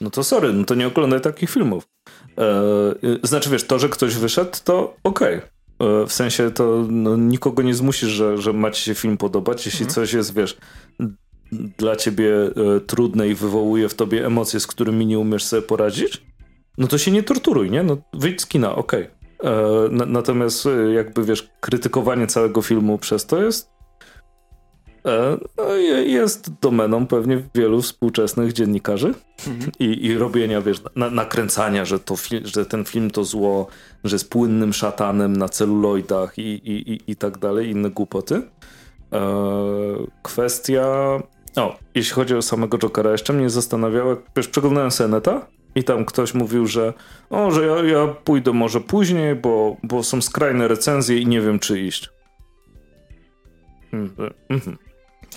A: No to sorry, no to nie oglądaj takich filmów. Eee, znaczy wiesz, to, że ktoś wyszedł, to okej. Okay. W sensie to no, nikogo nie zmusisz, że, że ma ci się film podobać. Jeśli mhm. coś jest, wiesz, dla ciebie e, trudne i wywołuje w tobie emocje, z którymi nie umiesz sobie poradzić, no to się nie torturuj, nie? No wyjdź z kina, okej. Okay. E, natomiast e, jakby wiesz, krytykowanie całego filmu przez to jest no, jest domeną pewnie wielu współczesnych dziennikarzy mhm. I, i robienia, wiesz, na, nakręcania, że, to że ten film to zło, że jest płynnym szatanem na celuloidach i, i, i, i tak dalej, inne głupoty. Kwestia o, jeśli chodzi o samego Jokera, jeszcze mnie zastanawiało, wiesz, przeglądałem Seneta i tam ktoś mówił, że o, że ja, ja pójdę może później, bo, bo są skrajne recenzje i nie wiem, czy iść.
B: Mhm.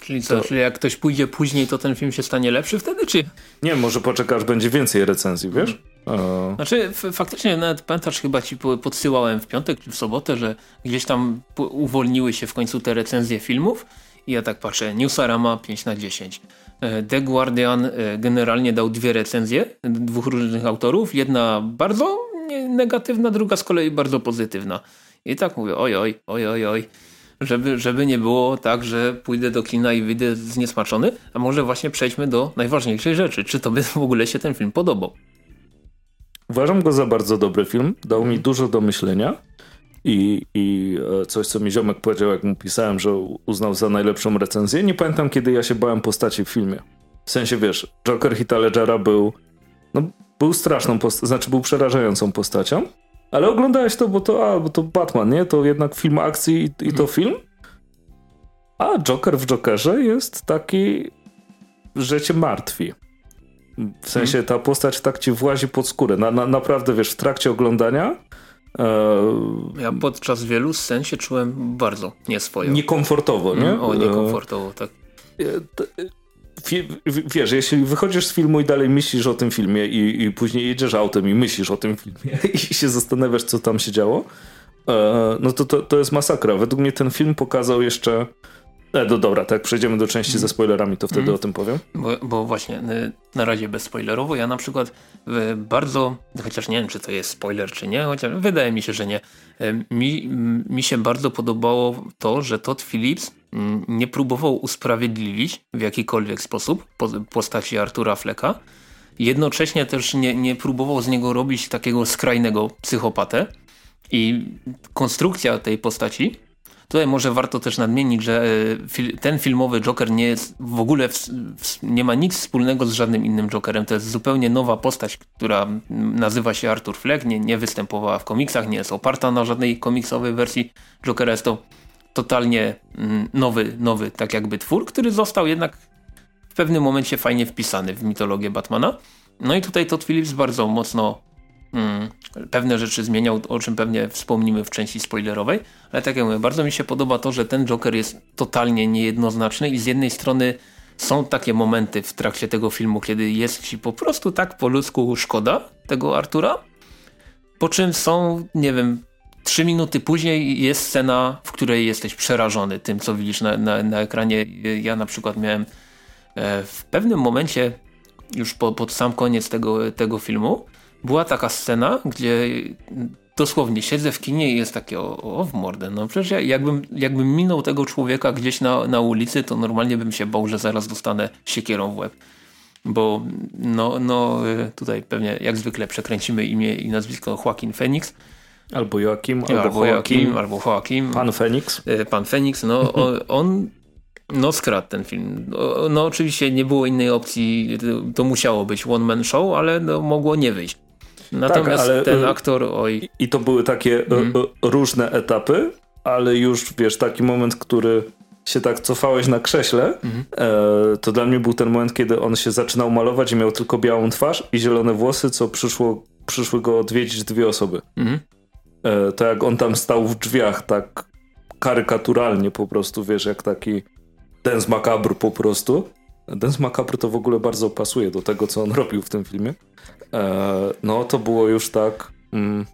B: Czyli co, to... czyli jak ktoś pójdzie później, to ten film się stanie lepszy wtedy, czy?
A: Nie, może poczekasz, będzie więcej recenzji, wiesz?
B: O. Znaczy, faktycznie nawet pamiętasz, chyba ci podsyłałem w piątek czy w sobotę, że gdzieś tam uwolniły się w końcu te recenzje filmów i ja tak patrzę, Newsarama 5 na 10. E, The Guardian e, generalnie dał dwie recenzje dwóch różnych autorów. Jedna bardzo negatywna, druga z kolei bardzo pozytywna. I tak mówię, oj, oj, oj, oj, oj. Żeby, żeby nie było tak, że pójdę do kina i wyjdę zniesmaczony, a może właśnie przejdźmy do najważniejszej rzeczy. Czy tobie w ogóle się ten film podobał?
A: Uważam go za bardzo dobry film. Dał mi dużo do myślenia. I, I e, coś, co mi ziomek powiedział, jak mu pisałem, że uznał za najlepszą recenzję. Nie pamiętam, kiedy ja się bałem postaci w filmie. W sensie, wiesz, Joker Hita Ledgera był, no, był straszną postacią, znaczy był przerażającą postacią, ale oglądałeś to, bo to, a, bo to Batman, nie? To jednak film akcji i, i to mhm. film. A Joker w Jokerze jest taki, że cię martwi. W sensie ta postać tak ci włazi pod skórę. Na, na, naprawdę, wiesz, w trakcie oglądania
B: ja podczas wielu scen się czułem bardzo nieswojo.
A: Niekomfortowo, nie?
B: Mm, o, niekomfortowo, tak.
A: E, wiesz, jeśli wychodzisz z filmu i dalej myślisz o tym filmie i, i później jedziesz autem i myślisz o tym filmie i się zastanawiasz, co tam się działo, e, no to, to, to jest masakra. Według mnie ten film pokazał jeszcze E, no dobra, tak przejdziemy do części ze spoilerami, to wtedy mm. o tym powiem.
B: Bo, bo, właśnie, y, na razie bezspoilerowo, ja na przykład y, bardzo, chociaż nie wiem, czy to jest spoiler, czy nie, chociaż wydaje mi się, że nie. Y, mi, mi się bardzo podobało to, że Todd Phillips nie próbował usprawiedliwić w jakikolwiek sposób postaci Artura Fleka, jednocześnie też nie, nie próbował z niego robić takiego skrajnego psychopatę. I konstrukcja tej postaci Tutaj może warto też nadmienić, że e, ten filmowy Joker nie jest w ogóle w, w, nie ma nic wspólnego z żadnym innym Jokerem. To jest zupełnie nowa postać, która nazywa się Arthur Fleck, nie, nie występowała w komiksach, nie jest oparta na żadnej komiksowej wersji Jokera. Jest to totalnie mm, nowy, nowy tak jakby twór, który został jednak w pewnym momencie fajnie wpisany w mitologię Batmana. No i tutaj Todd Phillips bardzo mocno mm, pewne rzeczy zmieniał, o czym pewnie wspomnimy w części spoilerowej, ale tak jak mówię, bardzo mi się podoba to, że ten Joker jest totalnie niejednoznaczny i z jednej strony są takie momenty w trakcie tego filmu, kiedy jest ci po prostu tak po ludzku szkoda tego Artura, po czym są, nie wiem, trzy minuty później jest scena, w której jesteś przerażony tym, co widzisz na, na, na ekranie. Ja na przykład miałem e, w pewnym momencie, już po, pod sam koniec tego, tego filmu, była taka scena, gdzie dosłownie siedzę w kinie i jest takie o, o w mordę. No przecież ja, jakbym, jakbym minął tego człowieka gdzieś na, na ulicy, to normalnie bym się bał, że zaraz dostanę siekierą w łeb. Bo no, no tutaj pewnie jak zwykle przekręcimy imię i nazwisko Joaquin Phoenix.
A: Albo Joaquim,
B: albo, albo Joaquim, albo Joaquim.
A: Pan Phoenix.
B: E, pan Phoenix, no on, on no skradł ten film. No, no, oczywiście nie było innej opcji, to musiało być one man show, ale no, mogło nie wyjść. Natomiast tak, ale, ten y, aktor, oj.
A: I to były takie mm. różne etapy, ale już wiesz, taki moment, który się tak cofałeś na krześle, mm. to dla mnie był ten moment, kiedy on się zaczynał malować i miał tylko białą twarz i zielone włosy, co przyszło, przyszły go odwiedzić dwie osoby. Mm. To jak on tam stał w drzwiach, tak karykaturalnie po prostu, wiesz, jak taki Dance Macabre po prostu. Dance Macabre to w ogóle bardzo pasuje do tego, co on robił w tym filmie. E, no to było już tak mm,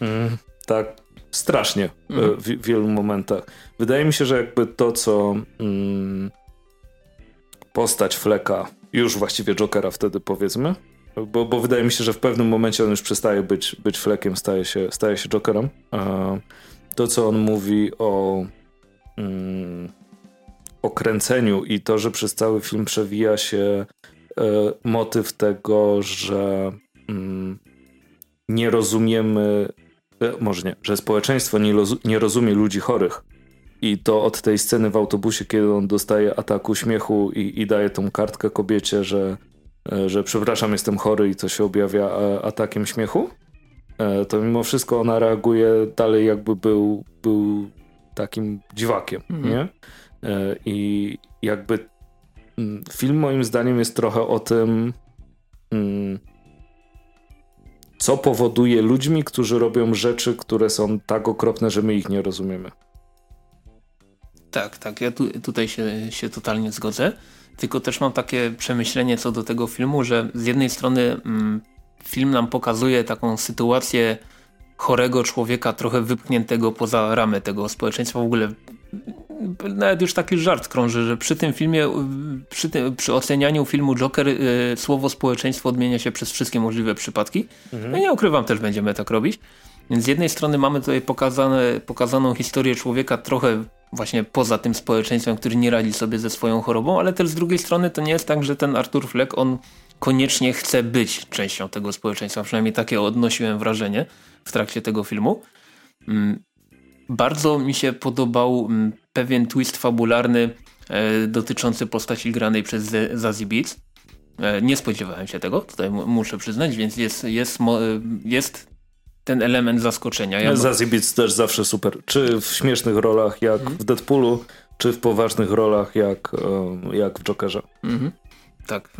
A: mm, tak strasznie e, mhm. w, w, wielu momentach. Wydaje mi się, że jakby to, co mm, postać Fleka, już właściwie Jokera wtedy powiedzmy, bo, bo wydaje mi się, że w pewnym momencie on już przestaje być, być Flekiem, staje się, staje się Jokerem. E, to, co on mówi o mm, o kręceniu i to, że przez cały film przewija się motyw tego, że mm, nie rozumiemy, e, może nie, że społeczeństwo nie, nie rozumie ludzi chorych. I to od tej sceny w autobusie, kiedy on dostaje ataku śmiechu i, i daje tą kartkę kobiecie, że, e, że przepraszam, jestem chory i to się objawia atakiem śmiechu, to mimo wszystko ona reaguje dalej jakby był, był takim dziwakiem, mhm. nie? I jakby film moim zdaniem jest trochę o tym, mm, co powoduje ludźmi, którzy robią rzeczy, które są tak okropne, że my ich nie rozumiemy.
B: Tak, tak, ja tu, tutaj się, się totalnie zgodzę. Tylko też mam takie przemyślenie co do tego filmu, że z jednej strony mm, film nam pokazuje taką sytuację chorego człowieka, trochę wypchniętego poza ramy tego społeczeństwa. W ogóle nawet już taki żart krąży, że przy tym filmie, przy, tym, przy ocenianiu filmu Joker y, słowo społeczeństwo odmienia się przez wszystkie możliwe przypadki. Mhm. Ja nie ukrywam, też będziemy tak robić. Więc z jednej strony mamy tutaj pokazane, pokazaną historię człowieka trochę właśnie poza tym społeczeństwem, który nie radzi sobie ze swoją chorobą, ale też z drugiej strony to nie jest tak, że ten Artur Fleck, on koniecznie chce być częścią tego społeczeństwa. Przynajmniej takie odnosiłem wrażenie w trakcie tego filmu. Bardzo mi się podobał mm, pewien twist fabularny e, dotyczący postaci granej przez Zazie Beats. E, nie spodziewałem się tego, tutaj muszę przyznać, więc jest, jest, e, jest ten element zaskoczenia.
A: Ja Zazie Beats też zawsze super. Czy w śmiesznych rolach jak mhm. w Deadpoolu, czy w poważnych rolach jak, jak w Jokerze. Mhm.
B: Tak,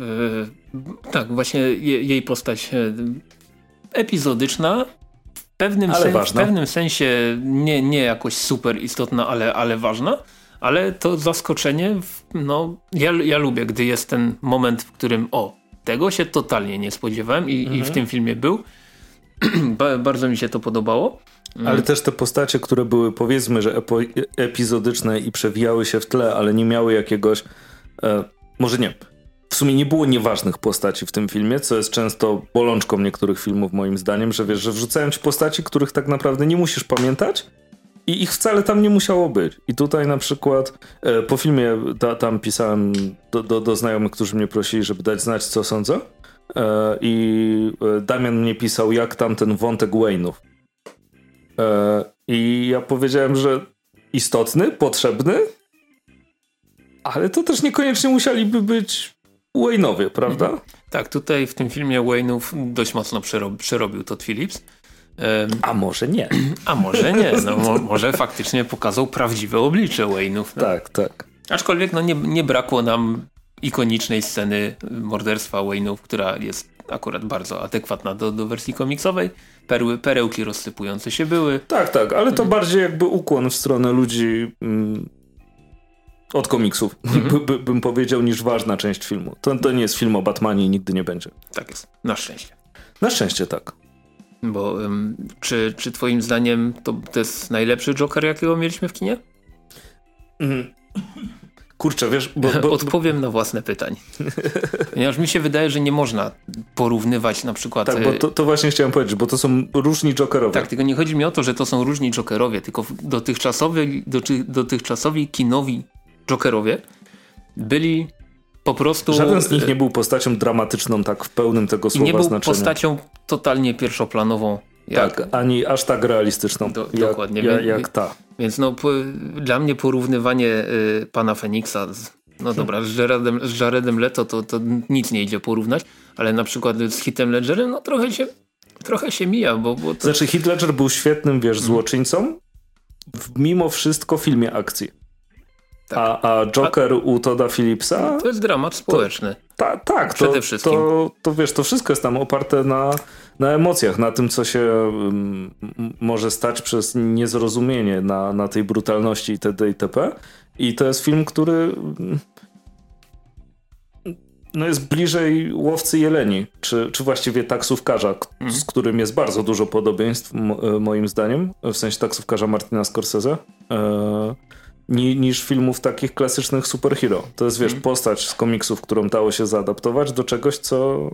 B: tak, właśnie jej postać epizodyczna, pewnym, sen, w pewnym sensie nie, nie jakoś super istotna, ale, ale ważna. Ale to zaskoczenie, no ja, ja lubię, gdy jest ten moment, w którym o, tego się totalnie nie spodziewałem i, mhm. i w mhm. tym filmie był. Bardzo mi się to podobało.
A: Ale też te postacie, które były powiedzmy, że epizodyczne i przewijały się w tle, ale nie miały jakiegoś, e, może nie, w sumie nie było nieważnych postaci w tym filmie, co jest często bolączką niektórych filmów moim zdaniem, że wiesz, że wrzucają ci postaci, których tak naprawdę nie musisz pamiętać i ich wcale tam nie musiało być. I tutaj na przykład e, po filmie ta, tam pisałem do, do, do, znajomych, którzy mnie prosili, żeby dać znać, co sądzę. e, i e, Damian mnie pisał, jak tam ten wątek Wayne'ów. E, I ja powiedziałem, że istotny, potrzebny, ale to też niekoniecznie musieliby być Wayne'owie, prawda? Mhm.
B: Tak, tutaj w tym filmie Wayne'ów dość mocno przerob, przerobił Todd Phillips.
A: A może nie.
B: A może nie. No, mo, może faktycznie pokazał prawdziwe oblicze Wayne'ów.
A: No. Tak, tak.
B: Aczkolwiek no, nie, nie brakło nam ikonicznej sceny morderstwa Wayne'ów, która jest akurat bardzo adekwatna do, do wersji komiksowej. Perły, perełki rozsypujące się były.
A: Tak, tak, ale to bardziej jakby ukłon w stronę ludzi mm, od komiksów, mhm. by, bym powiedział, niż ważna część filmu. To, to nie jest film o Batmanie i nigdy nie będzie.
B: Tak jest, na szczęście.
A: Na szczęście tak.
B: Bo um, czy, czy twoim zdaniem to, to jest najlepszy Joker, jakiego mieliśmy w kinie?
A: Mhm. Kurczę, wiesz... Bo,
B: bo, Odpowiem na własne pytanie. Ponieważ mi się wydaje, że nie można porównywać na przykład...
A: Tak, bo to, to, właśnie chciałem powiedzieć, bo to są różni Jokerowie.
B: Tak, tylko nie chodzi mi o to, że to są różni Jokerowie, tylko dotychczasowi, dotychczasowi kinowi Jokerowie byli po prostu...
A: Żaden z nich nie był postacią dramatyczną tak w pełnym tego słowa
B: Nie był
A: znaczenia.
B: postacią totalnie pierwszoplanową.
A: Jak, tak, ani aż tak realistyczną. Do, jak, dokładnie. Jak, jak ta.
B: Więc no, dla mnie porównywanie y, pana Feniksa z, no dobra, z Jaredem, z Jaredem Leto to, to nic nie idzie porównać, ale na przykład z Hitem Ledgerem no trochę się, trochę się mija, bo... bo to...
A: Znaczy Hit Ledger był świetnym, wiesz, mhm. złoczyńcą w mimo wszystko filmie akcji. Tak. A, a Joker a, u Toda Phillipsa...
B: To jest dramat społeczny.
A: To, ta, tak, Przede to, wszystkim. To, to wiesz, to wszystko jest tam oparte na, na emocjach, na tym, co się um, może stać przez niezrozumienie na, na tej brutalności itd. itp. I to jest film, który mm, no jest bliżej łowcy jeleni, czy, czy właściwie taksówkarza, mhm. z którym jest bardzo dużo podobieństw, moim zdaniem, w sensie taksówkarza Martina Scorsese. E niż filmów takich klasycznych superhero. To jest, wiesz, mm. postać z komiksów, którą dało się zaadaptować do czegoś, co...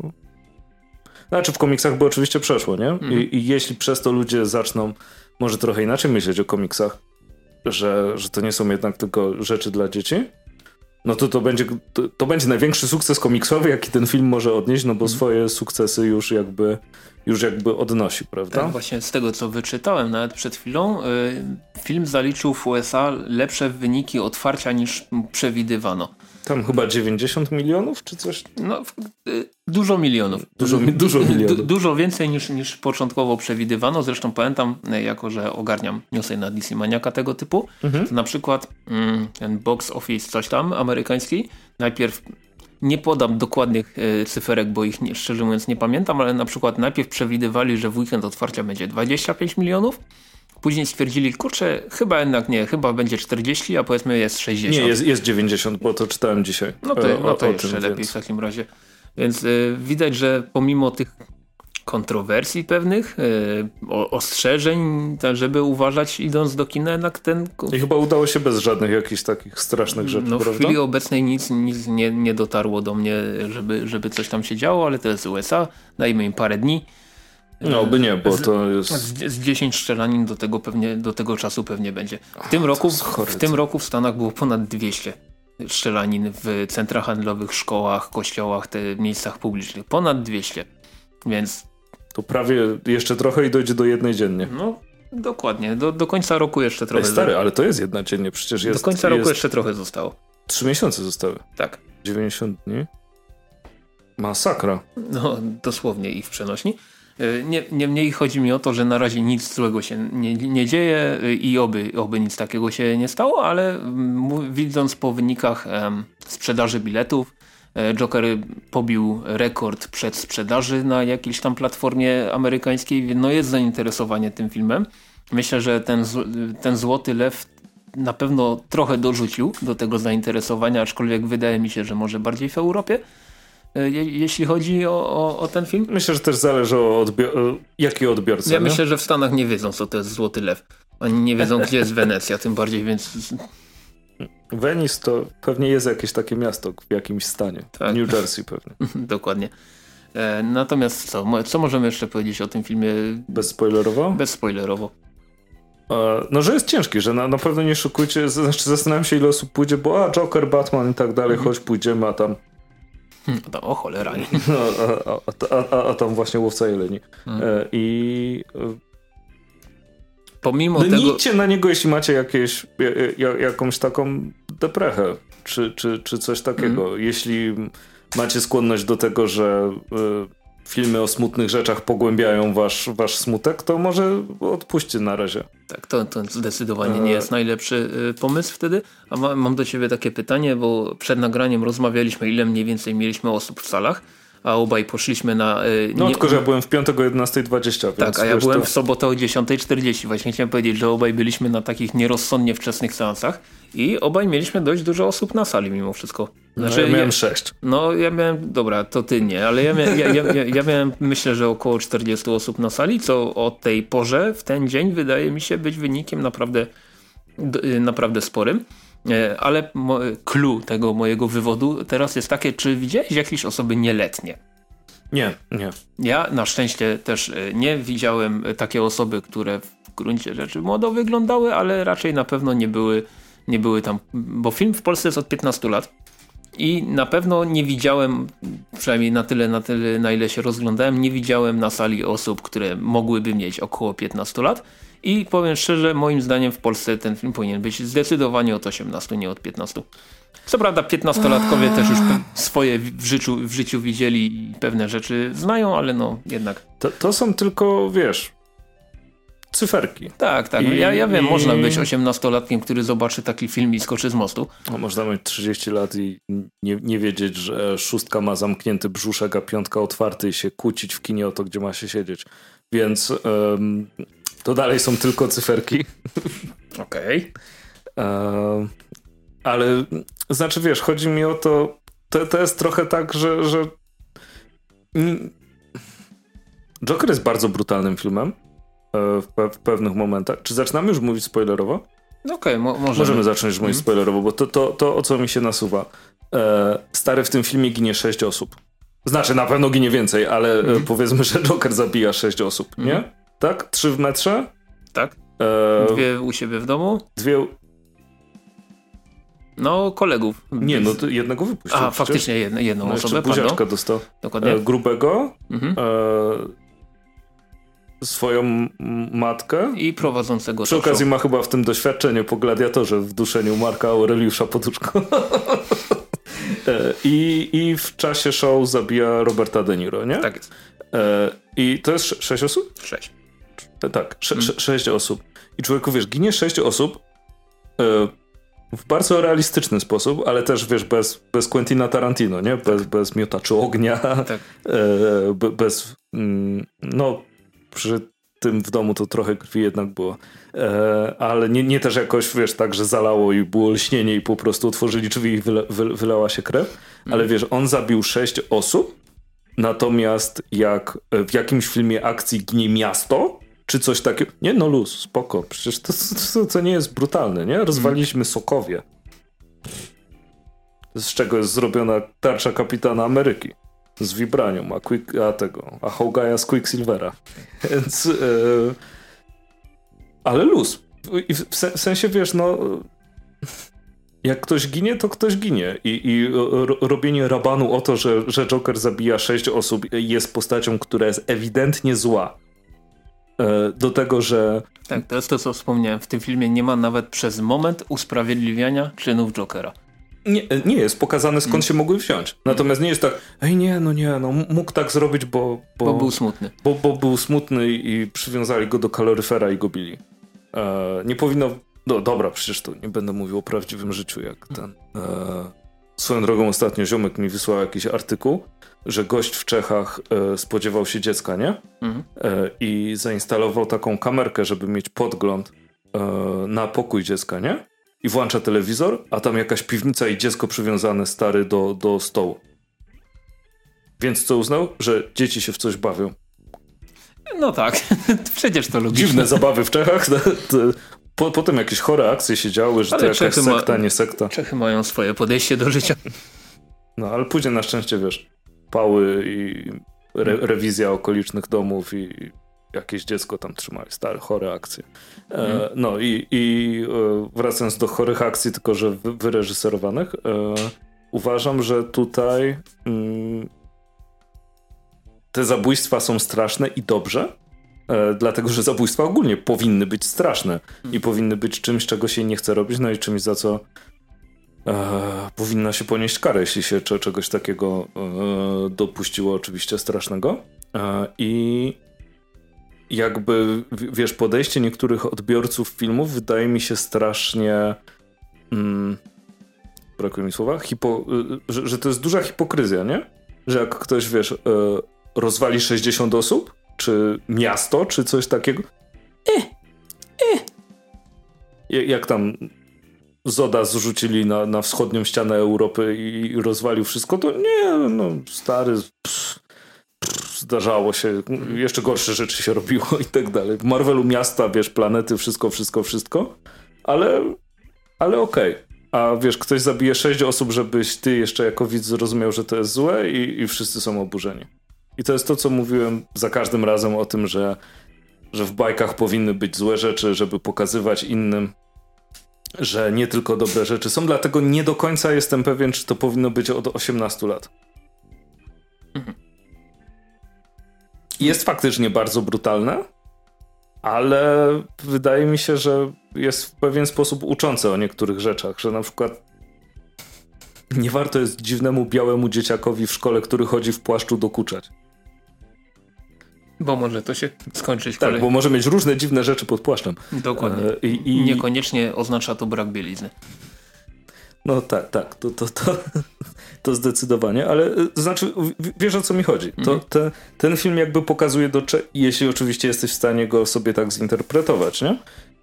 A: Znaczy w komiksach by oczywiście przeszło, nie? I, mhm. I, jeśli przez to ludzie zaczną może trochę inaczej myśleć o komiksach, że, że to nie są jednak tylko rzeczy dla dzieci, no to to będzie, to, to będzie największy sukces komiksowy, jaki ten film może odnieść, no bo mm. swoje sukcesy już jakby już jakby odnosi, prawda?
B: Tak, właśnie z tego co wyczytałem nawet przed chwilą, y, film zaliczył w USA lepsze wyniki otwarcia niż przewidywano.
A: Tam chyba 90 milionów czy coś?
B: No, y, dużo milionów.
A: Dużo, dużo milionów. Du,
B: dużo więcej niż, niż początkowo przewidywano. Zresztą pamiętam, y, jako że ogarniam newsy na DC Maniaka tego typu, mhm. to na przykład mm, ten box office coś tam amerykański, najpierw nie podam dokładnych e, cyferek, bo ich nie, szczerze mówiąc nie pamiętam, ale na przykład najpierw przewidywali, że w weekend otwarcia będzie 25 milionów, Później stwierdzili, kurczę, chyba jednak nie, chyba będzie 40, a powiedzmy jest 60.
A: Nie, jest, jest 90, bo to czytałem dzisiaj.
B: No to, no to jeszcze tym, lepiej więc... w takim razie. Więc y, widać, że pomimo tych kontrowersji pewnych, yy, ostrzeżeń, tak, żeby uważać idąc do kina jednak ten...
A: I chyba udało się bez żadnych jakichś takich strasznych rzeczy,
B: No
A: w
B: prawda? chwili obecnej nic, nic nie, nie dotarło do mnie, żeby, żeby coś tam się działo, ale to jest USA, dajmy im parę dni.
A: No by nie, bo to jest...
B: Z, z 10 strzelanin do tego, pewnie, do tego czasu pewnie będzie. W tym, roku, w tym roku w Stanach było ponad 200 strzelanin w centrach handlowych, szkołach, kościołach, te miejscach publicznych. Ponad 200. Więc
A: to prawie jeszcze trochę i dojdzie do jednej dziennie.
B: No, dokładnie. Do, do końca roku jeszcze trochę.
A: Ej, stary, ale to jest jedna dziennie, przecież jest...
B: Do końca roku jeszcze trochę zostało.
A: Trzy miesiące zostały.
B: Tak.
A: 90 dni? Masakra.
B: No, dosłownie i w przenośni. E, nie, niemniej chodzi mi o to, że na razie nic złego się nie, nie dzieje i oby, oby nic takiego się nie stało, ale widząc po wynikach sprzedaży biletów, E, Joker pobił rekord przedsprzedaży na jakiejś tam platformie amerykańskiej. No jest zainteresowanie tym filmem. Myślę, że ten, ten Złoty Lew na pewno trochę dorzucił do tego zainteresowania, aczkolwiek wydaje mi się, że może bardziej w Europie. E, jeśli chodzi o, o, o ten film.
A: Myślę, że też zależy o odbior jaki odbiorca.
B: Ja nie? myślę, że w Stanach nie wiedzą, co to jest Złoty Lew. Oni nie wiedzą, gdzie jest Wenecja, tym bardziej, więc
A: Venice to pewnie jest jakieś takie miasto w jakimś stanie. Tak. New Jersey pewnie.
B: Dokładnie. E, natomiast co, co możemy jeszcze powiedzieć o tym filmie?
A: Bezspoilerowo?
B: Bezspoilerowo.
A: No, że jest ciężki, że na, na pewno nie szukujcie, znaczy zastanawiam się ile osób pójdzie, bo a Joker, Batman i tak dalej, mhm. choć pójdziemy, a tam
B: Hmm, to, o cholera.
A: No, a, a, a, tam właśnie łowca jeleni.
B: Hmm.
A: E, I e,
B: Pomimo
A: no
B: tego...
A: na niego, jeśli macie jakieś, ja- ja- jakąś taką deprechę, czy, czy, czy coś takiego.
B: Mhm.
A: Jeśli macie skłonność do tego, że e, filmy o smutnych rzeczach pogłębiają wasz, wasz smutek, to może odpuśćcie na razie.
B: Tak, to, to zdecydowanie
A: E.
B: nie jest najlepszy y, pomysł wtedy. A ma, mam do ciebie takie pytanie, bo przed nagraniem rozmawialiśmy, ile mniej więcej mieliśmy osób w salach, a obaj poszliśmy na... y,
A: No
B: nie-
A: tylko, że ja byłem w piątek o 11.20, więc
B: Tak, a ja byłem
A: to...
B: w sobotę o 10.40. Właśnie chciałem powiedzieć, że obaj byliśmy na takich nierozsądnie wczesnych seansach i obaj mieliśmy dość dużo osób na sali mimo wszystko.
A: No,
B: Znaczy,
A: ja miałem
B: ja-
A: sześć.
B: no ja miałem, dobra, to ty nie, ale ja, mia, ja, ja, ja, miałem myślę, że około 40 osób na sali, co o tej porze w ten dzień wydaje mi się być wynikiem naprawdę, y, naprawdę sporym. E, Ale clue tego mojego wywodu teraz jest takie, czy widziałeś jakieś osoby nieletnie?
A: Nie, nie.
B: Ja na szczęście też e, nie widziałem takie osoby, które w gruncie rzeczy młodo wyglądały, ale raczej na pewno nie były, nie były tam, bo film w Polsce jest od 15 lat i na pewno nie widziałem, przynajmniej na tyle, na tyle, na ile się rozglądałem, nie widziałem na sali osób, które mogłyby mieć około 15 lat i powiem szczerze, moim zdaniem w Polsce ten film powinien być zdecydowanie od 18, nie od 15. Co prawda 15-latkowie też już swoje w życiu, w życiu widzieli i pewne rzeczy znają, ale no jednak.
A: To, to są tylko, wiesz, cyferki.
B: Tak, tak.
A: I-
B: ja, ja wiem,
A: i-
B: można być 18-latkiem, który zobaczy taki film i skoczy z mostu.
A: No, można mieć 30 lat i nie, nie wiedzieć, że szóstka ma zamknięty brzuszek, a piątka otwarty i się kłócić w kinie o to, gdzie ma się siedzieć. Więc to dalej są tylko cyferki.
B: Okej.
A: Em, ale znaczy, wiesz, chodzi mi o to, to, to jest trochę tak, że, że mm, Joker jest bardzo brutalnym filmem e, w, pe w pewnych momentach. Czy zaczynamy już mówić spoilerowo?
B: No Okej, mo możemy.
A: Możemy zacząć już mówić
B: Mhm.
A: spoilerowo, bo to, to, to o co mi się nasuwa. E, stary, w tym filmie ginie 6 osób. Znaczy, na pewno ginie więcej, ale e,
B: Mhm.
A: powiedzmy, że Joker zabija 6 osób, nie? Tak? Trzy w metrze?
B: Tak?
A: E,
B: Dwie u siebie w domu?
A: dwie...
B: No, kolegów.
A: Nie, no to jednego wypuścił.
B: A, faktycznie jedno, jedną
A: No
B: osobę,
A: buziaczka dostał.
B: Dokładnie.
A: E, grubego,
B: Mhm.
A: e, swoją matkę.
B: I prowadzącego
A: Przy
B: talk show.
A: okazji ma chyba w tym doświadczenie po gladiatorze w duszeniu Marka Aureliusza poduszką. E, I, I w czasie show zabija Roberta De Niro, nie?
B: Tak jest.
A: E, I to jest sze- sześć osób?
B: Sześć.
A: Tak, sze,
B: Mm.
A: sze, sześć osób. I człowieku, wiesz, ginie sześć osób e, w bardzo realistyczny sposób, ale też, wiesz, bez, bez Quentina Tarantino, nie? Bez, bez miotaczy ognia,
B: Tak.
A: e, be- bez... Mm, no, przy tym w domu to trochę krwi jednak było. E, ale nie, nie też jakoś, wiesz, tak, że zalało i było lśnienie i po prostu otworzyli drzwi i wy, wylała się krew. Ale wiesz, on zabił sześć osób, natomiast jak w jakimś filmie akcji ginie miasto, czy coś takiego... Nie, no luz, spoko, przecież to, to, to nie jest brutalne, nie? Rozwaliliśmy Sokowie. Z czego jest zrobiona tarcza Kapitana Ameryki. Z Vibranium, a, quick, a tego, a Hogaja z Quicksilvera. Więc... E, ale luz. I w, w se- w sensie, wiesz, no... Jak ktoś ginie, to ktoś ginie. I, i ro, robienie rabanu o to, że, że Joker zabija sześć osób jest postacią, która jest ewidentnie zła. E, Do tego, że
B: Tak, to jest to, co wspomniałem. W tym filmie nie ma nawet przez moment usprawiedliwiania czynów Jokera.
A: nie, nie jest pokazane skąd się mogły wziąć. Natomiast nie jest tak, ej nie, no nie, no mógł tak zrobić, bo, bo,
B: Bo był smutny.
A: bo, bo był smutny i przywiązali go do kaloryfera i go bili. E, nie powinno. No dobra, przecież to nie będę mówił o prawdziwym życiu, jak ten. E, swoją drogą ostatnio ziomek mi wysłał jakiś artykuł, że gość w Czechach e, spodziewał się dziecka, nie?
B: Mhm.
A: E, I zainstalował taką kamerkę, żeby mieć podgląd e, na pokój dziecka, nie? I włącza telewizor, a tam jakaś piwnica i dziecko przywiązane stary do, do stołu. Więc co uznał? Że dzieci się w coś bawią.
B: No tak, przecież to logiczne.
A: Dziwne zabawy w Czechach. To, to, po, potem jakieś chore akcje się działy, że to
B: Ale
A: jakaś
B: Czechy ma-
A: sekta, nie sekta.
B: Czechy mają swoje podejście do życia.
A: No ale później na szczęście, wiesz, pały i re, rewizja okolicznych domów i jakieś dziecko tam trzymali, stare, chore akcje. E, no i, i e, wracając do chorych akcji, tylko że wy, wyreżyserowanych, e, uważam, że tutaj mm, te zabójstwa są straszne i dobrze, e, dlatego że zabójstwa ogólnie powinny być straszne i powinny być czymś, czego się nie chce robić, no i czymś, za co e, powinno się ponieść karę, jeśli się czegoś takiego e, dopuściło, oczywiście strasznego. E, I jakby, wiesz, podejście niektórych odbiorców filmów wydaje mi się strasznie. Mm, brakuje mi słowa. Hipo, y, że, że, to jest duża hipokryzja, nie? Że jak ktoś, wiesz, y, rozwali 60 osób, czy miasto, czy coś takiego. E, e. Jak tam Zoda zrzucili na, na wschodnią ścianę Europy i rozwalił wszystko, to nie, no stary, pff, pff, zdarzało się, jeszcze gorsze rzeczy się robiło i tak dalej. W Marvelu miasta, wiesz, planety, wszystko, wszystko, wszystko, ale, ale okej. Okay. A wiesz, ktoś zabije sześć osób, żebyś ty jeszcze jako widz zrozumiał, że to jest złe i, i wszyscy są oburzeni. I to jest to, co mówiłem za każdym razem o tym, że, że w bajkach powinny być złe rzeczy, żeby pokazywać innym, że nie tylko dobre rzeczy są. Dlatego nie do końca jestem pewien, czy to powinno być od 18 lat. Jest faktycznie bardzo brutalne, ale wydaje mi się, że jest w pewien sposób uczące o niektórych rzeczach, że na przykład nie warto jest dziwnemu białemu dzieciakowi w szkole, który chodzi w płaszczu dokuczać.
B: Bo może to się skończyć
A: Tak, kolej. bo może mieć różne dziwne rzeczy pod płaszczem.
B: Dokładnie. E, I, i... Niekoniecznie oznacza to brak bielizny.
A: No tak, tak, to, to, to, to zdecydowanie, ale e, to znaczy, wiesz o co mi chodzi. To, mhm. te, ten film jakby pokazuje, do jeśli oczywiście jesteś w stanie go sobie tak zinterpretować, nie?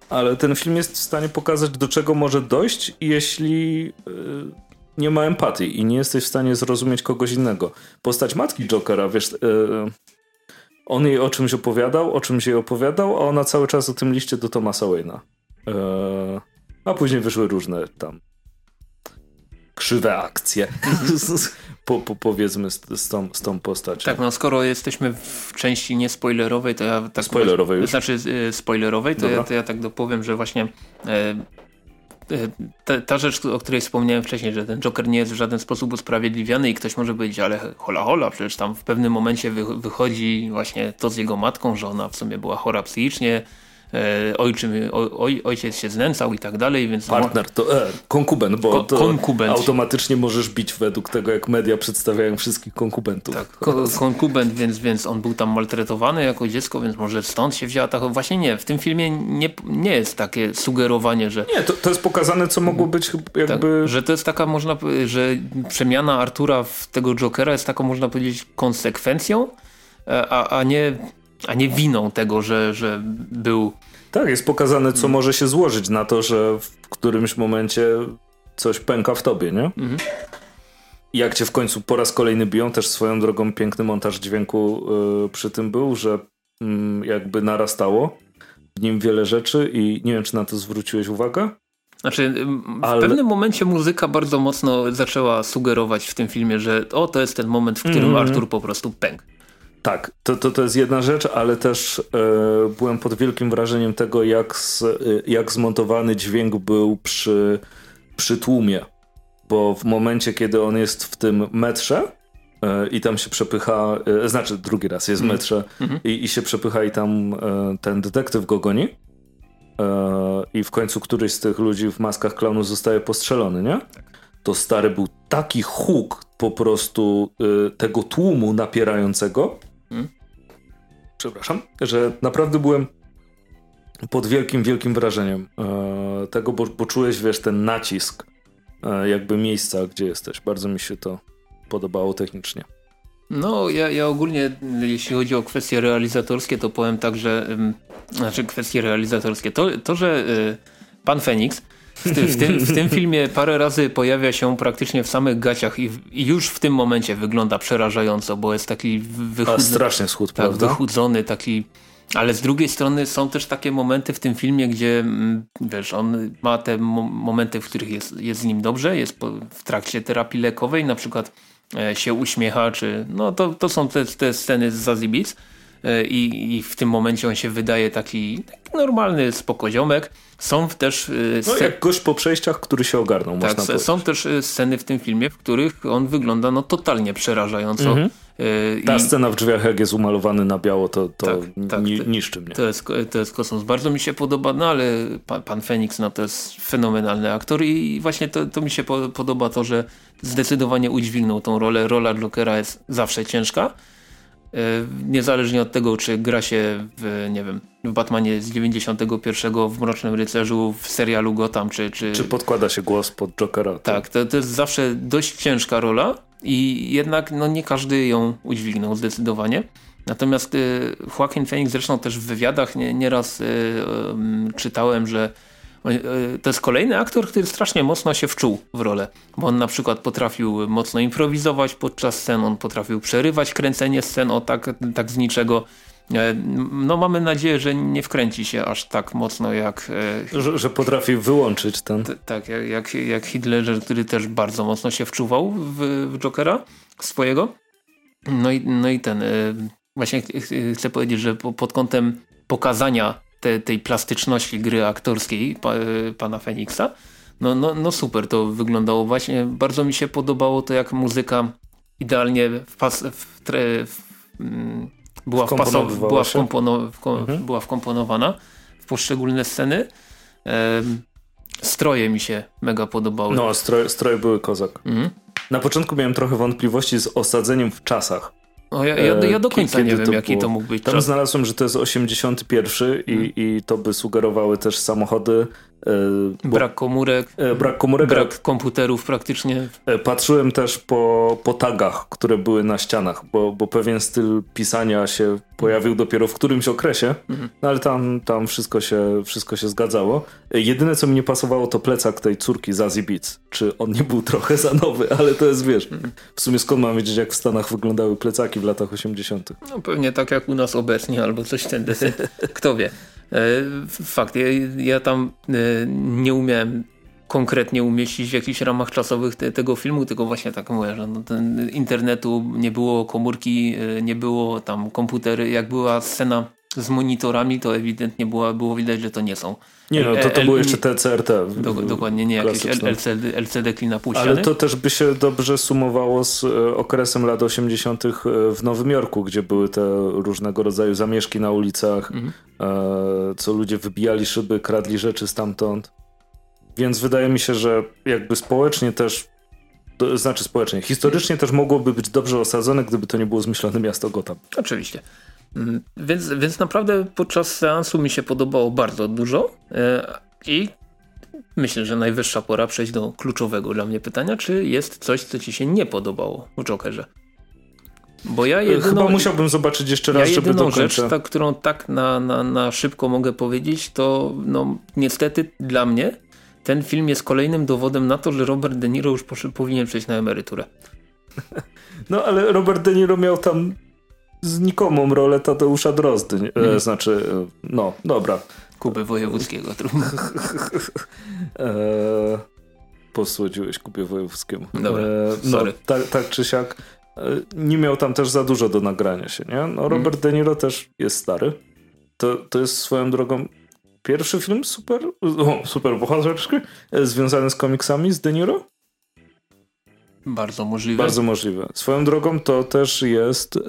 A: Ale ten film jest w stanie pokazać, do czego może dojść, jeśli yy, nie ma empatii i nie jesteś w stanie zrozumieć kogoś innego. Postać matki Jokera, wiesz, yy, on jej o czymś opowiadał, o czymś jej opowiadał, a ona cały czas o tym liście do Thomasa Wayne'a. Eee, a później wyszły różne tam krzywe akcje. po, po, powiedzmy z, z, tą, z tą postacią.
B: Tak, no skoro jesteśmy w części niespoilerowej, to ja tak...
A: Spoilerowej już?
B: Znaczy y, spoilerowej, to ja, to ja, tak dopowiem, że właśnie e, Y, ta, ta, rzecz, o której wspomniałem wcześniej, że ten Joker nie jest w żaden sposób usprawiedliwiony i ktoś może powiedzieć, ale hola hola, przecież tam w pewnym momencie wy, wychodzi właśnie to z jego matką, że ona w sumie była chora psychicznie, ojczym, oj, ojciec się znęcał i tak dalej, więc...
A: Partner to e, konkubent, bo to konkubent. automatycznie możesz bić według tego, jak media przedstawiają wszystkich konkubentów.
B: Tak, ko konkubent, więc, więc on był tam maltretowany jako dziecko, więc może stąd się wzięła ta... Właśnie nie, w tym filmie nie, nie jest takie sugerowanie, że...
A: Nie, to, to jest pokazane, co mogło być jakby...
B: Tak, że to jest taka, można że przemiana Artura w tego Jokera jest taką, można powiedzieć, konsekwencją, e, a, a nie a nie winą tego, że, że był...
A: Tak, jest pokazane, co mhm. może się złożyć na to, że w którymś momencie coś pęka w tobie, nie? Mhm. Jak cię w końcu po raz kolejny biją, też swoją drogą piękny montaż dźwięku yy, przy tym był, że yy, jakby narastało w nim wiele rzeczy i nie wiem, czy na to zwróciłeś uwagę?
B: Znaczy, w Ale... pewnym momencie muzyka bardzo mocno zaczęła sugerować w tym filmie, że o, to jest ten moment, w którym mm -hmm. Artur po prostu pękł.
A: Tak, to, to, to jest jedna rzecz, ale też e, byłem pod wielkim wrażeniem tego, jak, z, e, jak zmontowany dźwięk był przy, przy tłumie. Bo w momencie, kiedy on jest w tym metrze e, i tam się przepycha, e, znaczy drugi raz jest w mhm. metrze mm i, i, się przepycha i tam e, ten detektyw go goni e, i w końcu któryś z tych ludzi w maskach klaunu zostaje postrzelony, nie? Tak. To stary był taki huk po prostu tego tłumu napierającego? Przepraszam, że naprawdę byłem pod wielkim, wielkim wrażeniem e, tego, bo, bo czułeś, wiesz, ten nacisk e, jakby miejsca, gdzie jesteś. Bardzo mi się to podobało technicznie.
B: No, ja, ja ogólnie, jeśli chodzi o kwestie realizatorskie, to powiem tak, że znaczy kwestie realizatorskie, to, to że y, pan Feniks w, ty, w, tym, w tym filmie parę razy pojawia się praktycznie w samych gaciach i, i już w tym momencie wygląda przerażająco, bo jest taki wychudzony,
A: strasznie schód,
B: tak, wychudzony, taki ale z drugiej strony są też takie momenty w tym filmie, gdzie mm, wiesz, on ma te momenty, w których jest, jest z nim dobrze, jest po, w trakcie terapii lekowej, na przykład e, się uśmiecha, czy no to, to są te, te sceny z e, i, i w tym momencie on się wydaje taki, normalny spokoziomek. Są też
A: No jak gość po przejściach, który się ogarnął,
B: tak,
A: można
B: Są też sceny w tym filmie, w których on wygląda no totalnie przerażająco. Mhm.
A: Ta I... scena w drzwiach, jak jest umalowany na biało, to, to tak, tak, niszczy mnie.
B: To jest, to jest kosmos. Bardzo mi się podoba, no ale pan, pan Fenix no to jest fenomenalny aktor i właśnie to, to mi się podoba to, że zdecydowanie udźwignął tą rolę. Rola Jokera jest zawsze ciężka. E, niezależnie od tego, czy gra się w, nie wiem, w Batmanie z 91, w Mrocznym Rycerzu, w serialu Gotham, czy... Czy,
A: czy podkłada się głos pod Jokera.
B: Tak, tak to, to jest zawsze dość ciężka rola i jednak no, nie każdy ją udźwignął zdecydowanie. Natomiast y, Joaquin Phoenix zresztą też w wywiadach nie, nieraz y, y, czytałem, że E, to jest kolejny aktor, który strasznie mocno się wczuł w rolę, bo on na przykład potrafił mocno improwizować podczas scen, on potrafił przerywać kręcenie scen o tak, tak z niczego. E, no mamy nadzieję, że nie wkręci się aż tak mocno jak...
A: E, że, że potrafi wyłączyć ten...
B: Tak, jak, jak Hitler, który też bardzo mocno się wczuwał w, w Jokera swojego. No i, no i ten... Właśnie chcę powiedzieć, że pod kątem pokazania te, tej plastyczności gry aktorskiej pa, pana Feniksa. No, no, no super to wyglądało. Właśnie bardzo mi się podobało to, jak muzyka idealnie wpas, w, tre, w, mm, była, wpasow, była, wkompono, w, mhm. była wkomponowana w poszczególne sceny. Ehm, stroje mi się mega podobały.
A: No, stroje, stroje były kozak. Mhm. Na początku miałem trochę wątpliwości z osadzeniem w czasach.
B: O, ja, ja, ja do końca nie wiem, to jaki było. to mógł być
A: Tam czas. znalazłem, że to jest 81 i, hmm. i to by sugerowały też samochody.
B: E, brak komórek.
A: E, brak komórek.
B: Brak komputerów praktycznie.
A: E, patrzyłem też po, po tagach, które były na ścianach, bo, bo pewien styl pisania się pojawił dopiero w którymś okresie, mhm. no ale tam, tam wszystko, się, wszystko się zgadzało. Jedyne, co mi nie pasowało, to plecak tej córki Zazie Beats. Czy on nie był trochę za nowy, ale to jest, wiesz, mhm. w sumie skąd mam wiedzieć, jak w Stanach wyglądały plecaki w latach 80.
B: No pewnie tak jak u nas obecnie, albo coś ten deseń. Kto wie. E, fakt, ja, ja tam e, nie umiałem konkretnie umieścić w jakichś ramach czasowych te, tego filmu, tylko właśnie tak mówię, że no internetu nie było, komórki e, nie było, tam komputery, jak była scena z monitorami, to ewidentnie było, było widać, że to nie są.
A: Nie no, to, to było jeszcze te CRT.
B: Do, dokładnie, nie jakieś LCD, LCD klina
A: Ale to też by się dobrze sumowało z e, okresem lat 80. E, w Nowym Jorku, gdzie były te różnego rodzaju zamieszki na ulicach, mhm. co ludzie wybijali szyby, kradli rzeczy stamtąd. Więc wydaje mi się, że jakby społecznie też, to znaczy społecznie, historycznie też mogłoby być dobrze osadzone, gdyby to nie było zmyślone miasto Gotham.
B: Oczywiście. Mm, więc, więc naprawdę podczas seansu mi się podobało bardzo dużo e, i myślę, że najwyższa pora przejść do kluczowego dla mnie pytania, czy jest coś, co ci się nie podobało w Jokerze?
A: Bo ja jedyną, Chyba musiałbym zobaczyć jeszcze raz, ja żeby dokończyć.
B: rzecz, ta, którą tak na, na, na szybko mogę powiedzieć, to no, niestety dla mnie ten film jest kolejnym dowodem na to, że Robert De Niro już powinien przejść na emeryturę.
A: No ale Robert De Niro miał tam znikomą rolę Tadeusza Drozdy. E, mhm. Znaczy, e, no, dobra.
B: Kuby Wojewódzkiego, trudno.
A: e, posłodziłeś Kubie Wojewódzkiemu.
B: Dobra, e,
A: no, tak, tak czy siak e, nie miał tam też za dużo do nagrania się, nie? No, mhm. Robert De Niro też jest stary. To, to jest swoją drogą pierwszy film super, o, super bohaterski związany z komiksami z De Niro?
B: Bardzo możliwe.
A: Bardzo możliwe. Swoją drogą to też jest e,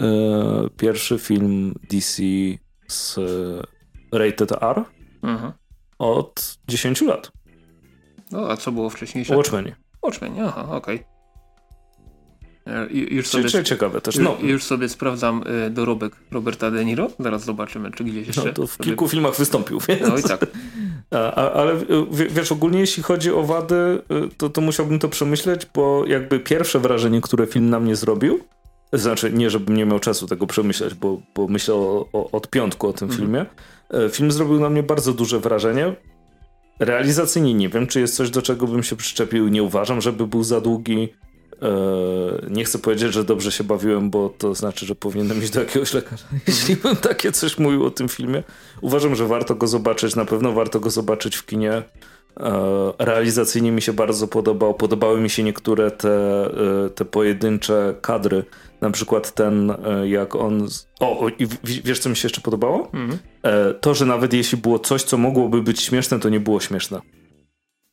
A: pierwszy film DC z e, rated R mhm. od 10 lat.
B: No, a co było wcześniej?
A: Watchmen.
B: Watchmen, aha, okej. Okay.
A: E, już sobie, ciekawe też. No.
B: Już sobie sprawdzam e, dorobek Roberta De Niro. Zaraz zobaczymy, czy gdzieś jeszcze.
A: No to w kilku filmach wystąpił. Więc...
B: No i tak.
A: A, ale e, wiesz, ogólnie jeśli chodzi o wady, to, to musiałbym to przemyśleć, bo jakby pierwsze wrażenie, które film na mnie zrobił, znaczy nie, żebym nie miał czasu tego przemyśleć, bo, bo myślę o, o, od piątku o tym mhm. filmie. Film zrobił na mnie bardzo duże wrażenie. Realizacyjnie nie wiem, czy jest coś, do czego bym się przyczepił. Nie uważam, żeby był za długi. E, nie chcę powiedzieć, że dobrze się bawiłem, bo to znaczy, że powinienem iść do jakiegoś lekarza, jeśli bym takie coś mówił o tym filmie. Uważam, że warto go zobaczyć, na pewno warto go zobaczyć w kinie. realizacyjnie mi się bardzo podobał. Podobały mi się niektóre te, te pojedyncze kadry. Na przykład ten, jak on. O, o i wiesz, co mi się jeszcze podobało? Mhm. To, że nawet jeśli było coś, co mogłoby być śmieszne, to nie było śmieszne.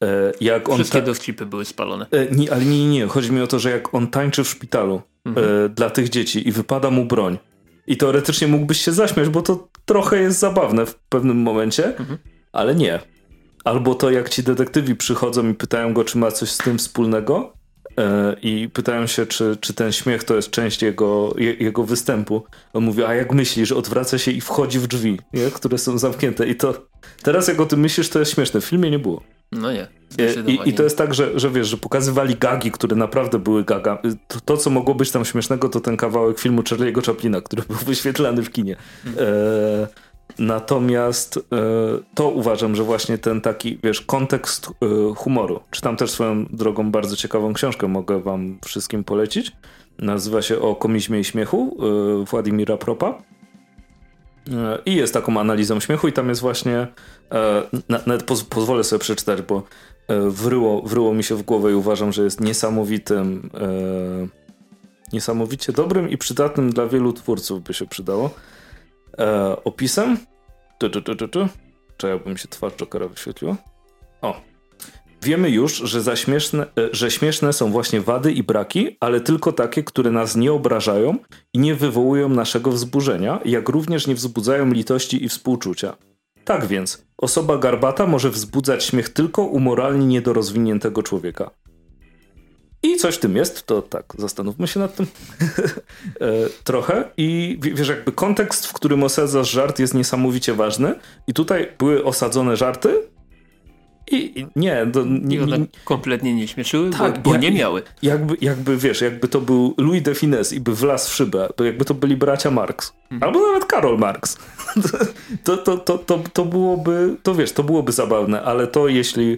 B: E, jak on Wszystkie ta... dowcipy były spalone.
A: E, nie, ale nie, nie, nie. Chodzi mi o to, że jak on tańczy w szpitalu mhm. E, dla tych dzieci i wypada mu broń i teoretycznie mógłbyś się zaśmiać, bo to trochę jest zabawne w pewnym momencie, mhm. ale nie. Albo to, jak ci detektywi przychodzą i pytają go, czy ma coś z tym wspólnego i pytają się, czy, czy ten śmiech to jest część jego, jego występu. On mówi, a jak myślisz, odwraca się i wchodzi w drzwi, nie? które są zamknięte. I to teraz, jak o tym myślisz, to jest śmieszne. W filmie nie było.
B: No nie.
A: I, I, to jest tak, że, że wiesz, że pokazywali gagi, które naprawdę były gaga. To, to, co mogło być tam śmiesznego, to ten kawałek filmu Charlie'ego Chaplina, który był wyświetlany w kinie. Mhm. E, natomiast e, to uważam, że właśnie ten taki, wiesz, kontekst e, humoru. Czytam też swoją drogą bardzo ciekawą książkę, mogę wam wszystkim polecić. Nazywa się O komizmie i śmiechu e, Władimira Propa. E, I jest taką analizą śmiechu, i tam jest właśnie. E, nawet poz, pozwolę sobie przeczytać, bo e, wryło, wryło mi się w głowę i uważam, że jest niesamowitym, niesamowicie dobrym i przydatnym dla wielu twórców by się przydało. Opisem. Tu. Czy ja bym się twarz Jokera wyświetliła? O, Wiemy już, że, za śmieszne, e, że śmieszne są właśnie wady i braki, ale tylko takie, które nas nie obrażają i nie wywołują naszego wzburzenia, jak również nie wzbudzają litości i współczucia. Tak więc, osoba garbata może wzbudzać śmiech tylko u moralnie niedorozwiniętego człowieka. I coś w tym jest, to tak, zastanówmy się nad tym e, trochę. I wiesz, jakby kontekst, w którym osadzasz żart jest niesamowicie ważny. I tutaj były osadzone żarty, i nie, to, nie,
B: nie, kompletnie nie śmieszyły, tak, bo, bo jak, nie miały.
A: Jakby, jakby wiesz, jakby to był Louis de Finesse i by wlazł w szybę, to jakby to byli bracia Marx. Hmm. Albo nawet Karol Marx. To, to, to, to, to byłoby, to wiesz, to byłoby zabawne, ale to jeśli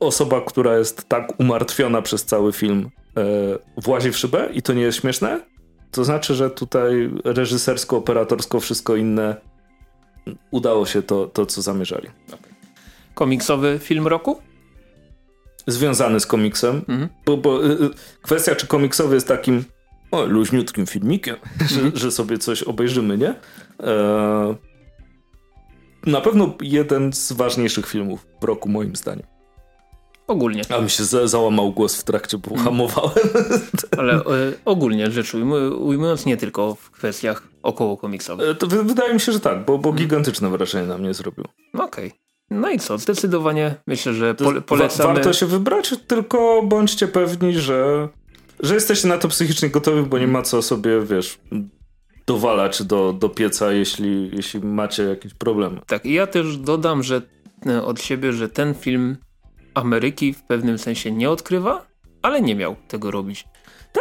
A: osoba, która jest tak umartwiona przez cały film e, włazi w szybę i to nie jest śmieszne, to znaczy, że tutaj reżysersko, operatorsko, wszystko inne udało się to, to co zamierzali.
B: Komiksowy film roku?
A: Związany z komiksem. Mhm. Bo, bo y, y, kwestia, czy komiksowy jest takim o, luźniutkim filmikiem, mhm. że, że, sobie coś obejrzymy, nie? E, na pewno jeden z ważniejszych filmów w roku, moim zdaniem.
B: Ogólnie.
A: A mi się za, załamał głos w trakcie, bo mhm. hamowałem.
B: Ale e, ogólnie rzecz ujmując, nie tylko w kwestiach około komiksowych.
A: E, to wydaje mi się, że tak, bo, bo mhm. gigantyczne wrażenie na mnie zrobił.
B: Okej. Okay. No i co? Zdecydowanie myślę, że pole polecamy.
A: Warto się wybrać, tylko bądźcie pewni, że, że jesteście na to psychicznie gotowi, bo nie ma co sobie, wiesz, dowalać do, do pieca, jeśli, jeśli macie jakieś problemy.
B: Tak, i ja też dodam, że e, od siebie, że ten film Ameryki w pewnym sensie nie odkrywa, ale nie miał tego robić.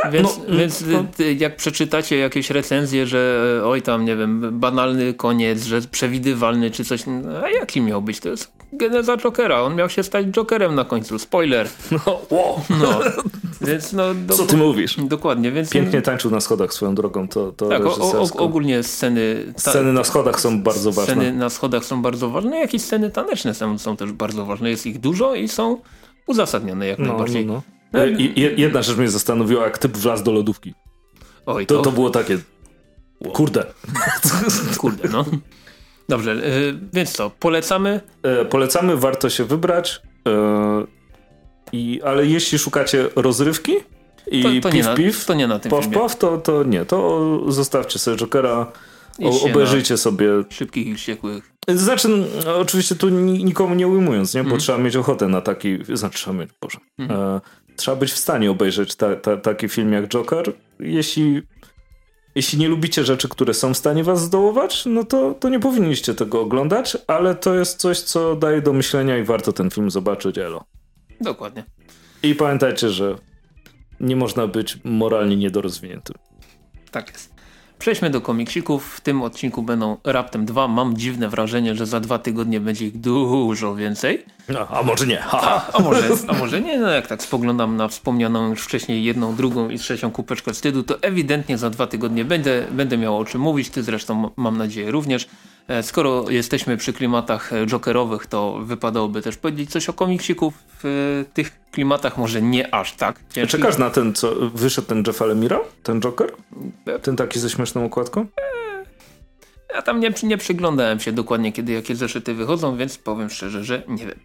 B: Tak, więc, no, więc no. jak przeczytacie jakieś recenzje, że e, oj tam, nie wiem, banalny koniec, że przewidywalny czy coś, no, a jaki miał być? To jest geneza Jokera. On miał się stać Jokerem na końcu. Spoiler.
A: No, wow.
B: no. Więc no,
A: do, Co ty mówisz?
B: Dokładnie. Więc,
A: Pięknie tańczył na schodach swoją drogą. To, to
B: tak, o, o, ogólnie sceny...
A: Ta, sceny na schodach są bardzo ważne.
B: Sceny na schodach są bardzo ważne, jak i sceny taneczne są, są też bardzo ważne. Jest ich dużo i są uzasadnione jak no, najbardziej. No, no.
A: E, I, jedna rzecz mnie zastanowiła, jak typ wlazł do lodówki. Oj, to... to, to było takie... Kurde.
B: Kurde, no. Dobrze, yy, więc co, polecamy?
A: Yy, polecamy, warto się wybrać. Yy, i, ale jeśli szukacie rozrywki i to, to piw,
B: nie
A: piw,
B: na, to nie na tym pow,
A: pow, to, to nie, to zostawcie sobie Jokera, o, obejrzyjcie sobie.
B: Szybkich i wściekłych.
A: Znaczy, no, oczywiście tu nikomu nie ujmując, nie? bo mm. trzeba mieć ochotę na taki, znaczy trzeba mieć, Boże, mm trzeba być w stanie obejrzeć ta, ta, taki film jak Joker. Jeśli, jeśli nie lubicie rzeczy, które są w stanie was zdołować, no to, to nie powinniście tego oglądać, ale to jest coś, co daje do myślenia i warto ten film zobaczyć, elo.
B: Dokładnie.
A: I pamiętajcie, że nie można być moralnie niedorozwiniętym.
B: Tak jest. Przejdźmy do komiksików. W tym odcinku będą raptem dwa. Mam dziwne wrażenie, że za dwa tygodnie będzie ich dużo więcej.
A: No, a może nie.
B: A, a, może, a może nie. No jak tak spoglądam na wspomnianą już wcześniej jedną, drugą i trzecią kupeczkę wstydu, to ewidentnie za dwa tygodnie będę, będę miał o czym mówić. Ty zresztą mam nadzieję również. E, skoro jesteśmy przy klimatach e, jokerowych, to wypadałoby też powiedzieć coś o komiksiku w e, tych klimatach, może nie aż tak.
A: Ciężki. Czekasz na ten, co wyszedł ten Jeff Lemira? Ten Joker? Ten taki ze śmieszną okładką?
B: Ja tam nie, nie przyglądałem się dokładnie, kiedy jakie zeszyty wychodzą, więc powiem szczerze, że nie wiem.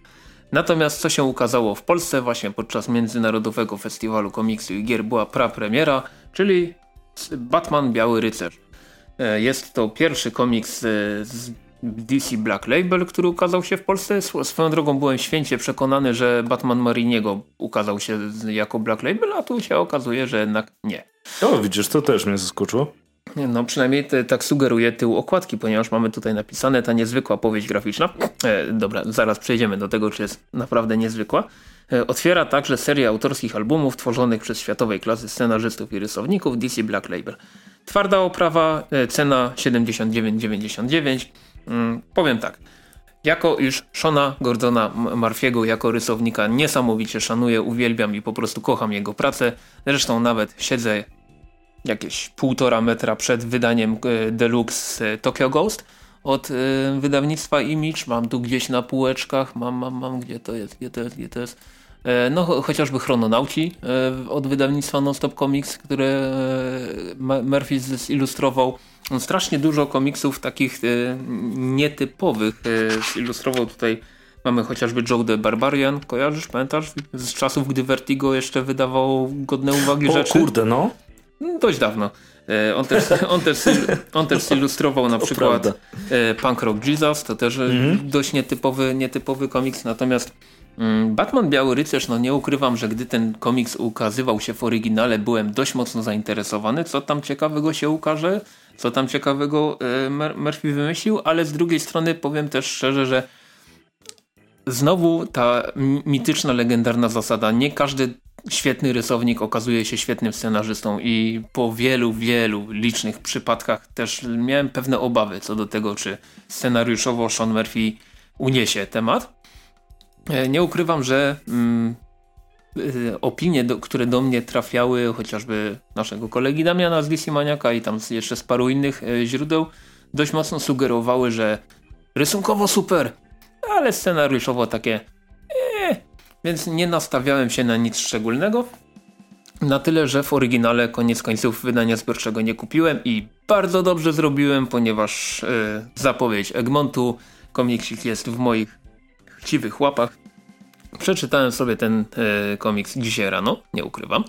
B: Natomiast co się ukazało w Polsce właśnie podczas Międzynarodowego Festiwalu Komiksu i Gier była prapremiera, czyli Batman Biały Rycerz. E, jest to pierwszy komiks e, z DC Black Label, który ukazał się w Polsce. Swoją drogą byłem święcie przekonany, że Batman Mariniego ukazał się jako Black Label, a tu się okazuje, że jednak nie.
A: O, widzisz, to też mnie zaskoczyło.
B: No przynajmniej te, tak sugeruje tył okładki, ponieważ mamy tutaj napisane ta niezwykła powieść graficzna. E, dobra, zaraz przejdziemy do tego, czy jest naprawdę niezwykła. E, otwiera także serię autorskich albumów tworzonych przez światowej klasy scenarzystów i rysowników DC Black Label. Twarda oprawa, e, cena 79,99. Mm, powiem tak. Jako iż Shona Gordona Marfiego jako rysownika niesamowicie szanuję, uwielbiam i po prostu kocham jego pracę. Zresztą nawet siedzę jakieś półtora metra przed wydaniem e, Deluxe Tokyo Ghost od wydawnictwa Image. Mam tu gdzieś na półeczkach, mam, mam, mam, gdzie to jest, gdzie to jest, gdzie to jest. E, no chociażby Chrononauci e, od wydawnictwa Nonstop Comics, które e, Murphy zilustrował. On strasznie dużo komiksów takich nietypowych zilustrował tutaj. Mamy chociażby Joe the Barbarian, kojarzysz, pamiętasz? Z czasów, gdy Vertigo jeszcze wydawało godne uwagi
A: o,
B: rzeczy.
A: kurde, no.
B: no dość dawno. On też, on też, on też zilustrował na przykład Punk Rock Jesus, to też mm -hmm. dość nietypowy, nietypowy komiks, natomiast Batman Biały Rycerz, no nie ukrywam, że gdy ten komiks ukazywał się w oryginale, byłem dość mocno zainteresowany, co tam ciekawego się ukaże, co tam ciekawego e, Murphy wymyślił, ale z drugiej strony powiem też szczerze, że znowu ta mityczna, legendarna zasada, nie każdy świetny rysownik okazuje się świetnym scenarzystą i po wielu, wielu licznych przypadkach też miałem pewne obawy co do tego, czy scenariuszowo Sean Murphy uniesie temat. E, nie ukrywam, że mm, e, opinie, do, które do mnie trafiały, chociażby naszego kolegi Damiana z DC Maniaka i tam jeszcze z paru innych e, źródeł, dość mocno sugerowały, że rysunkowo super, ale scenariuszowo takie ee, więc nie nastawiałem się na nic szczególnego. Na tyle, że w oryginale koniec końców wydania zbiorczego nie kupiłem i bardzo dobrze zrobiłem, ponieważ zapowiedź Egmontu, komiksik jest w moich chciwych łapach. Przeczytałem sobie ten e, komiks dzisiaj rano, nie ukrywam.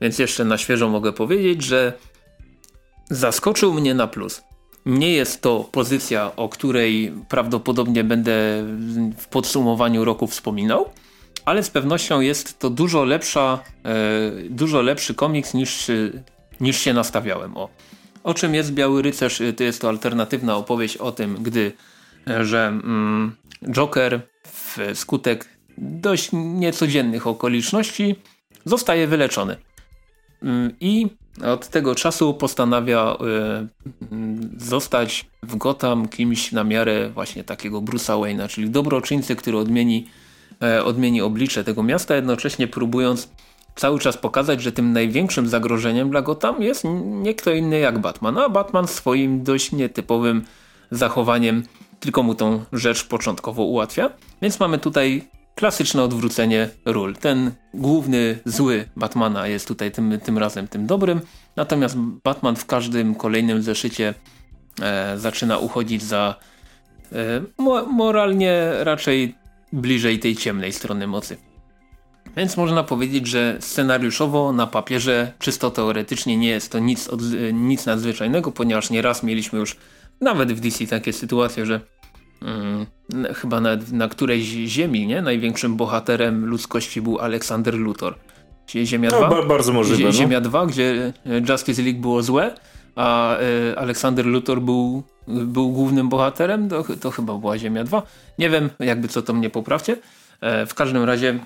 B: Więc jeszcze na świeżo mogę powiedzieć, że zaskoczył mnie na plus. Nie jest to pozycja, o której prawdopodobnie będę w podsumowaniu roku wspominał, ale z pewnością jest to dużo lepsza, e, dużo lepszy komiks niż, niż się nastawiałem. O. o czym jest Biały Rycerz? To jest to alternatywna opowieść o tym, gdy e, że mm, Joker wskutek dość niecodziennych okoliczności zostaje wyleczony. Mm, I od tego czasu postanawia y, zostać w Gotham kimś na miarę właśnie takiego Bruce'a Wayne'a, czyli dobroczyńcy, który odmieni, e, odmieni oblicze tego miasta, jednocześnie próbując cały czas pokazać, że tym największym zagrożeniem dla Gotham jest nie kto inny jak Batman, a Batman swoim dość nietypowym zachowaniem tylko mu tą rzecz początkowo ułatwia. Więc mamy tutaj klasyczne odwrócenie ról. Ten główny zły Batmana jest tutaj tym, tym razem tym dobrym, natomiast Batman w każdym kolejnym zeszycie e, zaczyna uchodzić za e, mo moralnie raczej bliżej tej ciemnej strony mocy. Więc można powiedzieć, że scenariuszowo na papierze, czysto teoretycznie nie jest to nic, nic nadzwyczajnego, ponieważ nieraz mieliśmy już nawet w DC takie sytuacje, że chyba nawet na którejś ziemi, nie? Największym bohaterem ludzkości był Aleksander Luthor. Ziemia 2?
A: No, bardzo możliwe.
B: No. Ziemia 2, gdzie Justice League było złe, a e, Aleksander Luthor był, był głównym bohaterem, to, to chyba była Ziemia 2. Nie wiem, jakby co to mnie poprawcie. E, w każdym razie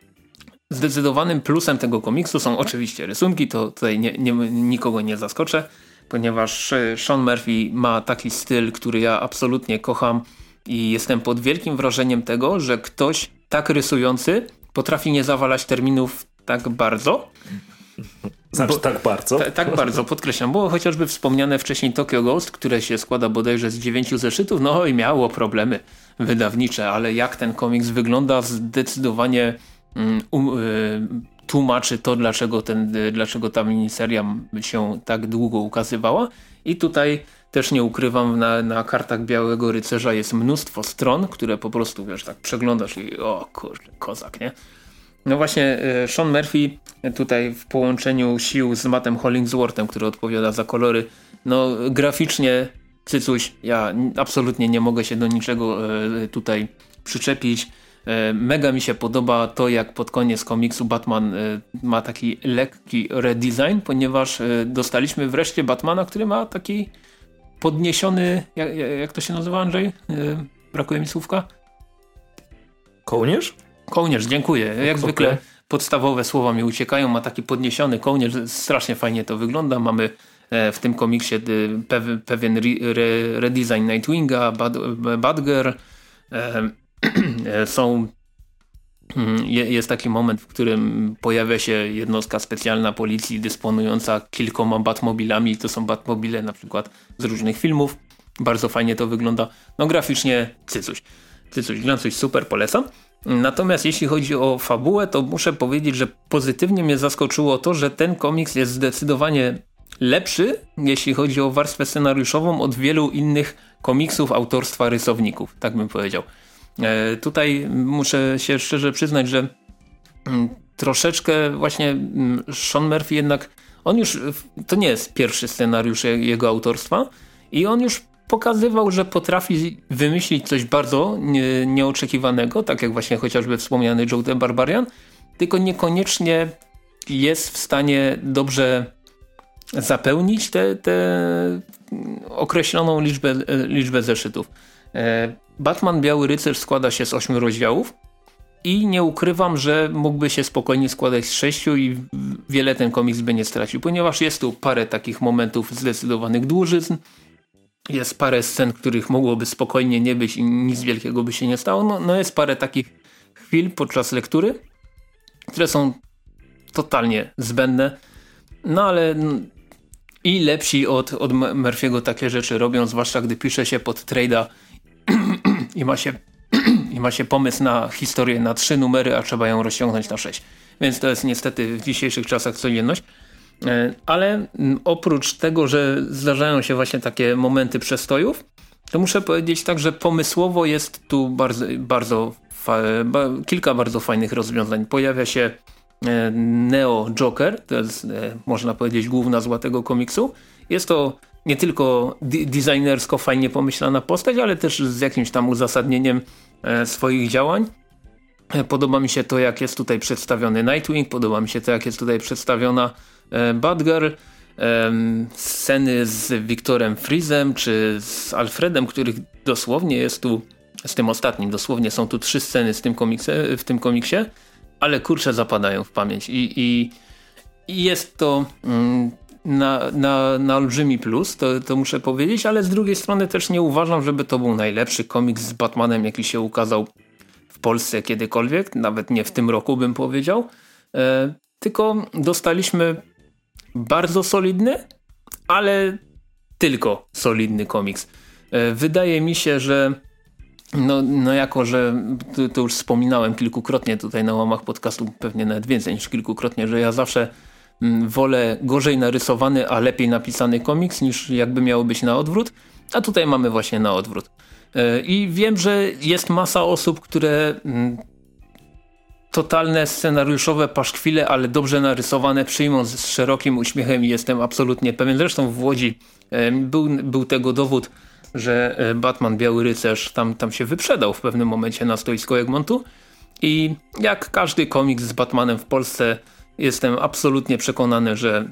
B: zdecydowanym plusem tego komiksu są oczywiście rysunki, to tutaj nie, nie, nikogo nie zaskoczę ponieważ e, Sean Murphy ma taki styl, który ja absolutnie kocham i jestem pod wielkim wrażeniem tego, że ktoś tak rysujący potrafi nie zawalać terminów tak bardzo.
A: Znaczy bo, tak bardzo?
B: Ta, tak bardzo, podkreślam. Było chociażby wspomniane wcześniej Tokyo Ghost, które się składa bodajże z dziewięciu zeszytów, no i miało problemy wydawnicze, ale jak ten komiks wygląda zdecydowanie mm, um, y, tłumaczy to, dlaczego, ten, dlaczego ta miniseria się tak długo ukazywała. I tutaj też nie ukrywam, na, na kartach Białego Rycerza jest mnóstwo stron, które po prostu, wiesz, tak przeglądasz i o kurde, kozak, nie? No właśnie e, Sean Murphy tutaj w połączeniu sił z Mattem Hollingsworthem, który odpowiada za kolory, no graficznie cycuś, ja absolutnie nie mogę się do niczego e, tutaj przyczepić. E, mega mi się podoba to, jak pod koniec komiksu Batman ma taki lekki redesign, ponieważ dostaliśmy wreszcie Batmana, który ma taki podniesiony, jak, jak to się nazywa Andrzej? Brakuje mi słówka.
A: Kołnierz?
B: Kołnierz, dziękuję. Jak okay. zwykle podstawowe słowa mi uciekają. Ma taki podniesiony kołnierz. Strasznie fajnie to wygląda. Mamy e, w tym komiksie e, pewien redesign Nightwinga, Badger. E, są mm, jest taki moment, w którym pojawia się jednostka specjalna policji dysponująca kilkoma Batmobilami. To są Batmobile na przykład z różnych filmów. Bardzo fajnie to wygląda. No graficznie cycuś. Cycuś, glancuś super, polecam. Natomiast jeśli chodzi o fabułę, to muszę powiedzieć, że pozytywnie mnie zaskoczyło to, że ten komiks jest zdecydowanie lepszy, jeśli chodzi o warstwę scenariuszową od wielu innych komiksów autorstwa rysowników, tak bym powiedział. E, tutaj muszę się szczerze przyznać, że mm, troszeczkę właśnie mm, Sean Murphy jednak, on już, to nie jest pierwszy scenariusz jego autorstwa i on już pokazywał, że potrafi wymyślić coś bardzo nie, nieoczekiwanego, tak jak właśnie chociażby wspomniany Joe the Barbarian, tylko niekoniecznie jest w stanie dobrze zapełnić tę określoną liczbę, liczbę zeszytów. E, Batman Biały Rycerz składa się z ośmiu rozdziałów i nie ukrywam, że mógłby się spokojnie składać z sześciu i wiele ten komiks by nie stracił, ponieważ jest tu parę takich momentów zdecydowanych dłużyzn, jest parę scen, których mogłoby spokojnie nie być i nic wielkiego by się nie stało. No, no jest parę takich chwil podczas lektury, które są totalnie zbędne, no ale i lepsi od, od Murphy'ego takie rzeczy robią, zwłaszcza gdy pisze się pod trade'a i ma się i ma się pomysł na historię na trzy numery, a trzeba ją rozciągnąć na sześć. Więc to jest niestety w dzisiejszych czasach codzienność. E, ale oprócz tego, że zdarzają się właśnie takie momenty przestojów, to muszę powiedzieć tak, że pomysłowo jest tu bardzo, bardzo kilka bardzo fajnych rozwiązań. Pojawia się e, Neo Joker, to jest e, można powiedzieć główna zła tego komiksu. Jest to nie tylko designersko fajnie pomyślana postać, ale też z jakimś tam uzasadnieniem swoich działań. Podoba mi się to, jak jest tutaj przedstawiony Nightwing, podoba mi się to, jak jest tutaj przedstawiona E, Badger, sceny z Wiktorem Freezem czy z Alfredem, których dosłownie jest tu, z tym ostatnim, dosłownie są tu trzy sceny z tym komiksie, w tym komiksie, ale kurcze zapadają w pamięć i, i, i jest to mm, na, na, na olbrzymi plus, to, to muszę powiedzieć, ale z drugiej strony też nie uważam, żeby to był najlepszy komiks z Batmanem, jaki się ukazał w Polsce kiedykolwiek, nawet nie w tym roku bym powiedział, e, tylko dostaliśmy bardzo solidny, ale tylko solidny komiks. E, wydaje mi się, że no, no jako, że to, to, już wspominałem kilkukrotnie tutaj na łamach podcastu, pewnie nawet więcej niż kilkukrotnie, że ja zawsze wolę gorzej narysowany, a lepiej napisany komiks niż jakby miało być na odwrót, a tutaj mamy właśnie na odwrót. E, I wiem, że jest masa osób, które mm, totalne scenariuszowe paszkwile, ale dobrze narysowane, przyjmą z szerokim uśmiechem i jestem absolutnie pewien. Zresztą w Łodzi był, był tego dowód, że e, Batman Biały Rycerz tam, tam się wyprzedał w pewnym momencie na stoisko Egmontu i jak każdy komiks z Batmanem w Polsce jestem absolutnie przekonany, że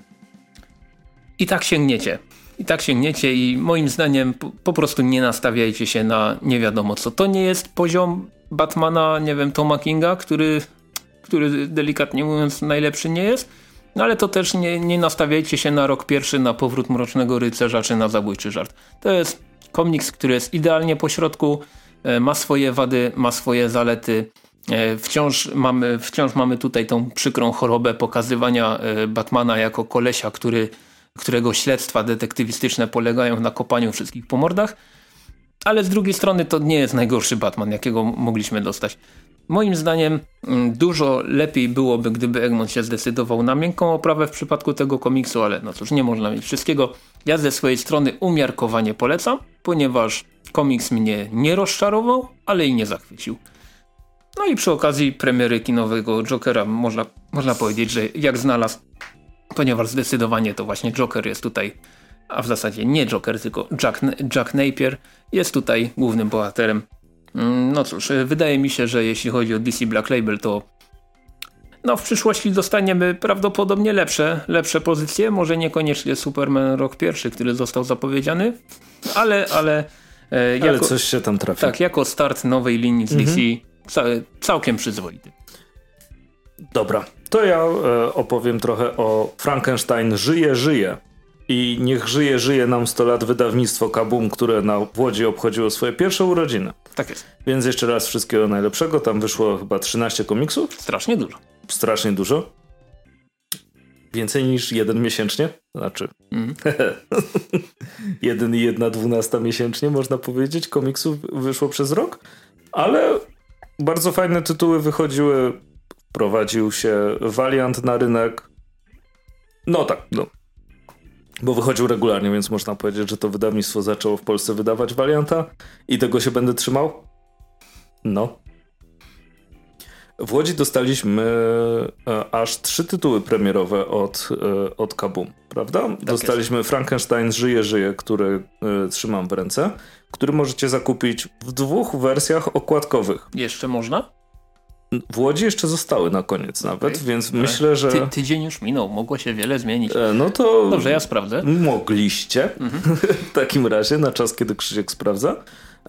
B: i tak sięgniecie. I tak sięgniecie i moim zdaniem po, prostu nie nastawiajcie się na nie wiadomo co. To nie jest poziom Batmana, nie wiem, Toma Kinga, który, który delikatnie mówiąc najlepszy nie jest, no ale to też nie, nie nastawiajcie się na rok pierwszy, na powrót Mrocznego Rycerza czy na Zabójczy Żart. To jest komiks, który jest idealnie po środku, e, ma swoje wady, ma swoje zalety wciąż mamy, wciąż mamy tutaj tą przykrą chorobę pokazywania e, Batmana jako kolesia, który, którego śledztwa detektywistyczne polegają na kopaniu wszystkich po mordach. Ale z drugiej strony to nie jest najgorszy Batman, jakiego mogliśmy dostać. Moim zdaniem mm, dużo lepiej byłoby, gdyby Egmont się zdecydował na miękką oprawę w przypadku tego komiksu, ale no cóż, nie można mieć wszystkiego. Ja ze swojej strony umiarkowanie polecam, ponieważ komiks mnie nie rozczarował, ale i nie zachwycił. No i przy okazji premiery kinowego Jokera można, można powiedzieć, że jak znalazł, ponieważ zdecydowanie to właśnie Joker jest tutaj, a w zasadzie nie Joker, tylko Jack, Jack Napier jest tutaj głównym bohaterem. Mm, no cóż, wydaje mi się, że jeśli chodzi o DC Black Label, to no w przyszłości dostaniemy prawdopodobnie lepsze, lepsze pozycje, może niekoniecznie Superman rok pierwszy, który został zapowiedziany, ale, ale,
A: e, ale jako, coś się tam trafi.
B: Tak, jako start nowej linii z mhm. Całkiem przyzwoity.
A: Dobra, to ja e, opowiem trochę o Frankenstein Żyje, Żyje. I niech żyje, żyje nam 100 lat wydawnictwo Kabum, które na Łodzi obchodziło swoje pierwsze urodziny.
B: Tak jest.
A: Więc jeszcze raz wszystkiego najlepszego. Tam wyszło chyba 13 komiksów.
B: Strasznie dużo.
A: Strasznie dużo. Więcej niż jeden miesięcznie. Znaczy, mm. jeden i jedna dwunasta miesięcznie, można powiedzieć, komiksów wyszło przez rok. Ale bardzo fajne tytuły wychodziły. Prowadził się Valiant na rynek. No tak, no. Bo wychodził regularnie, więc można powiedzieć, że to wydawnictwo zaczęło w Polsce wydawać Valianta i tego się będę trzymał. No. W Łodzi dostaliśmy e, aż trzy tytuły premierowe od, e, od Kabum, prawda? Tak dostaliśmy jest. Frankenstein Żyje, Żyje, który e, trzymam w ręce który możecie zakupić w dwóch wersjach okładkowych.
B: Jeszcze można?
A: W Łodzi jeszcze zostały na koniec nawet, więc okay. myślę, że... Ty,
B: tydzień już minął, mogło się wiele zmienić.
A: E, no to...
B: Dobrze, ja sprawdzę.
A: Mogliście. Mhm. w takim razie, na czas, kiedy Krzysiek sprawdza.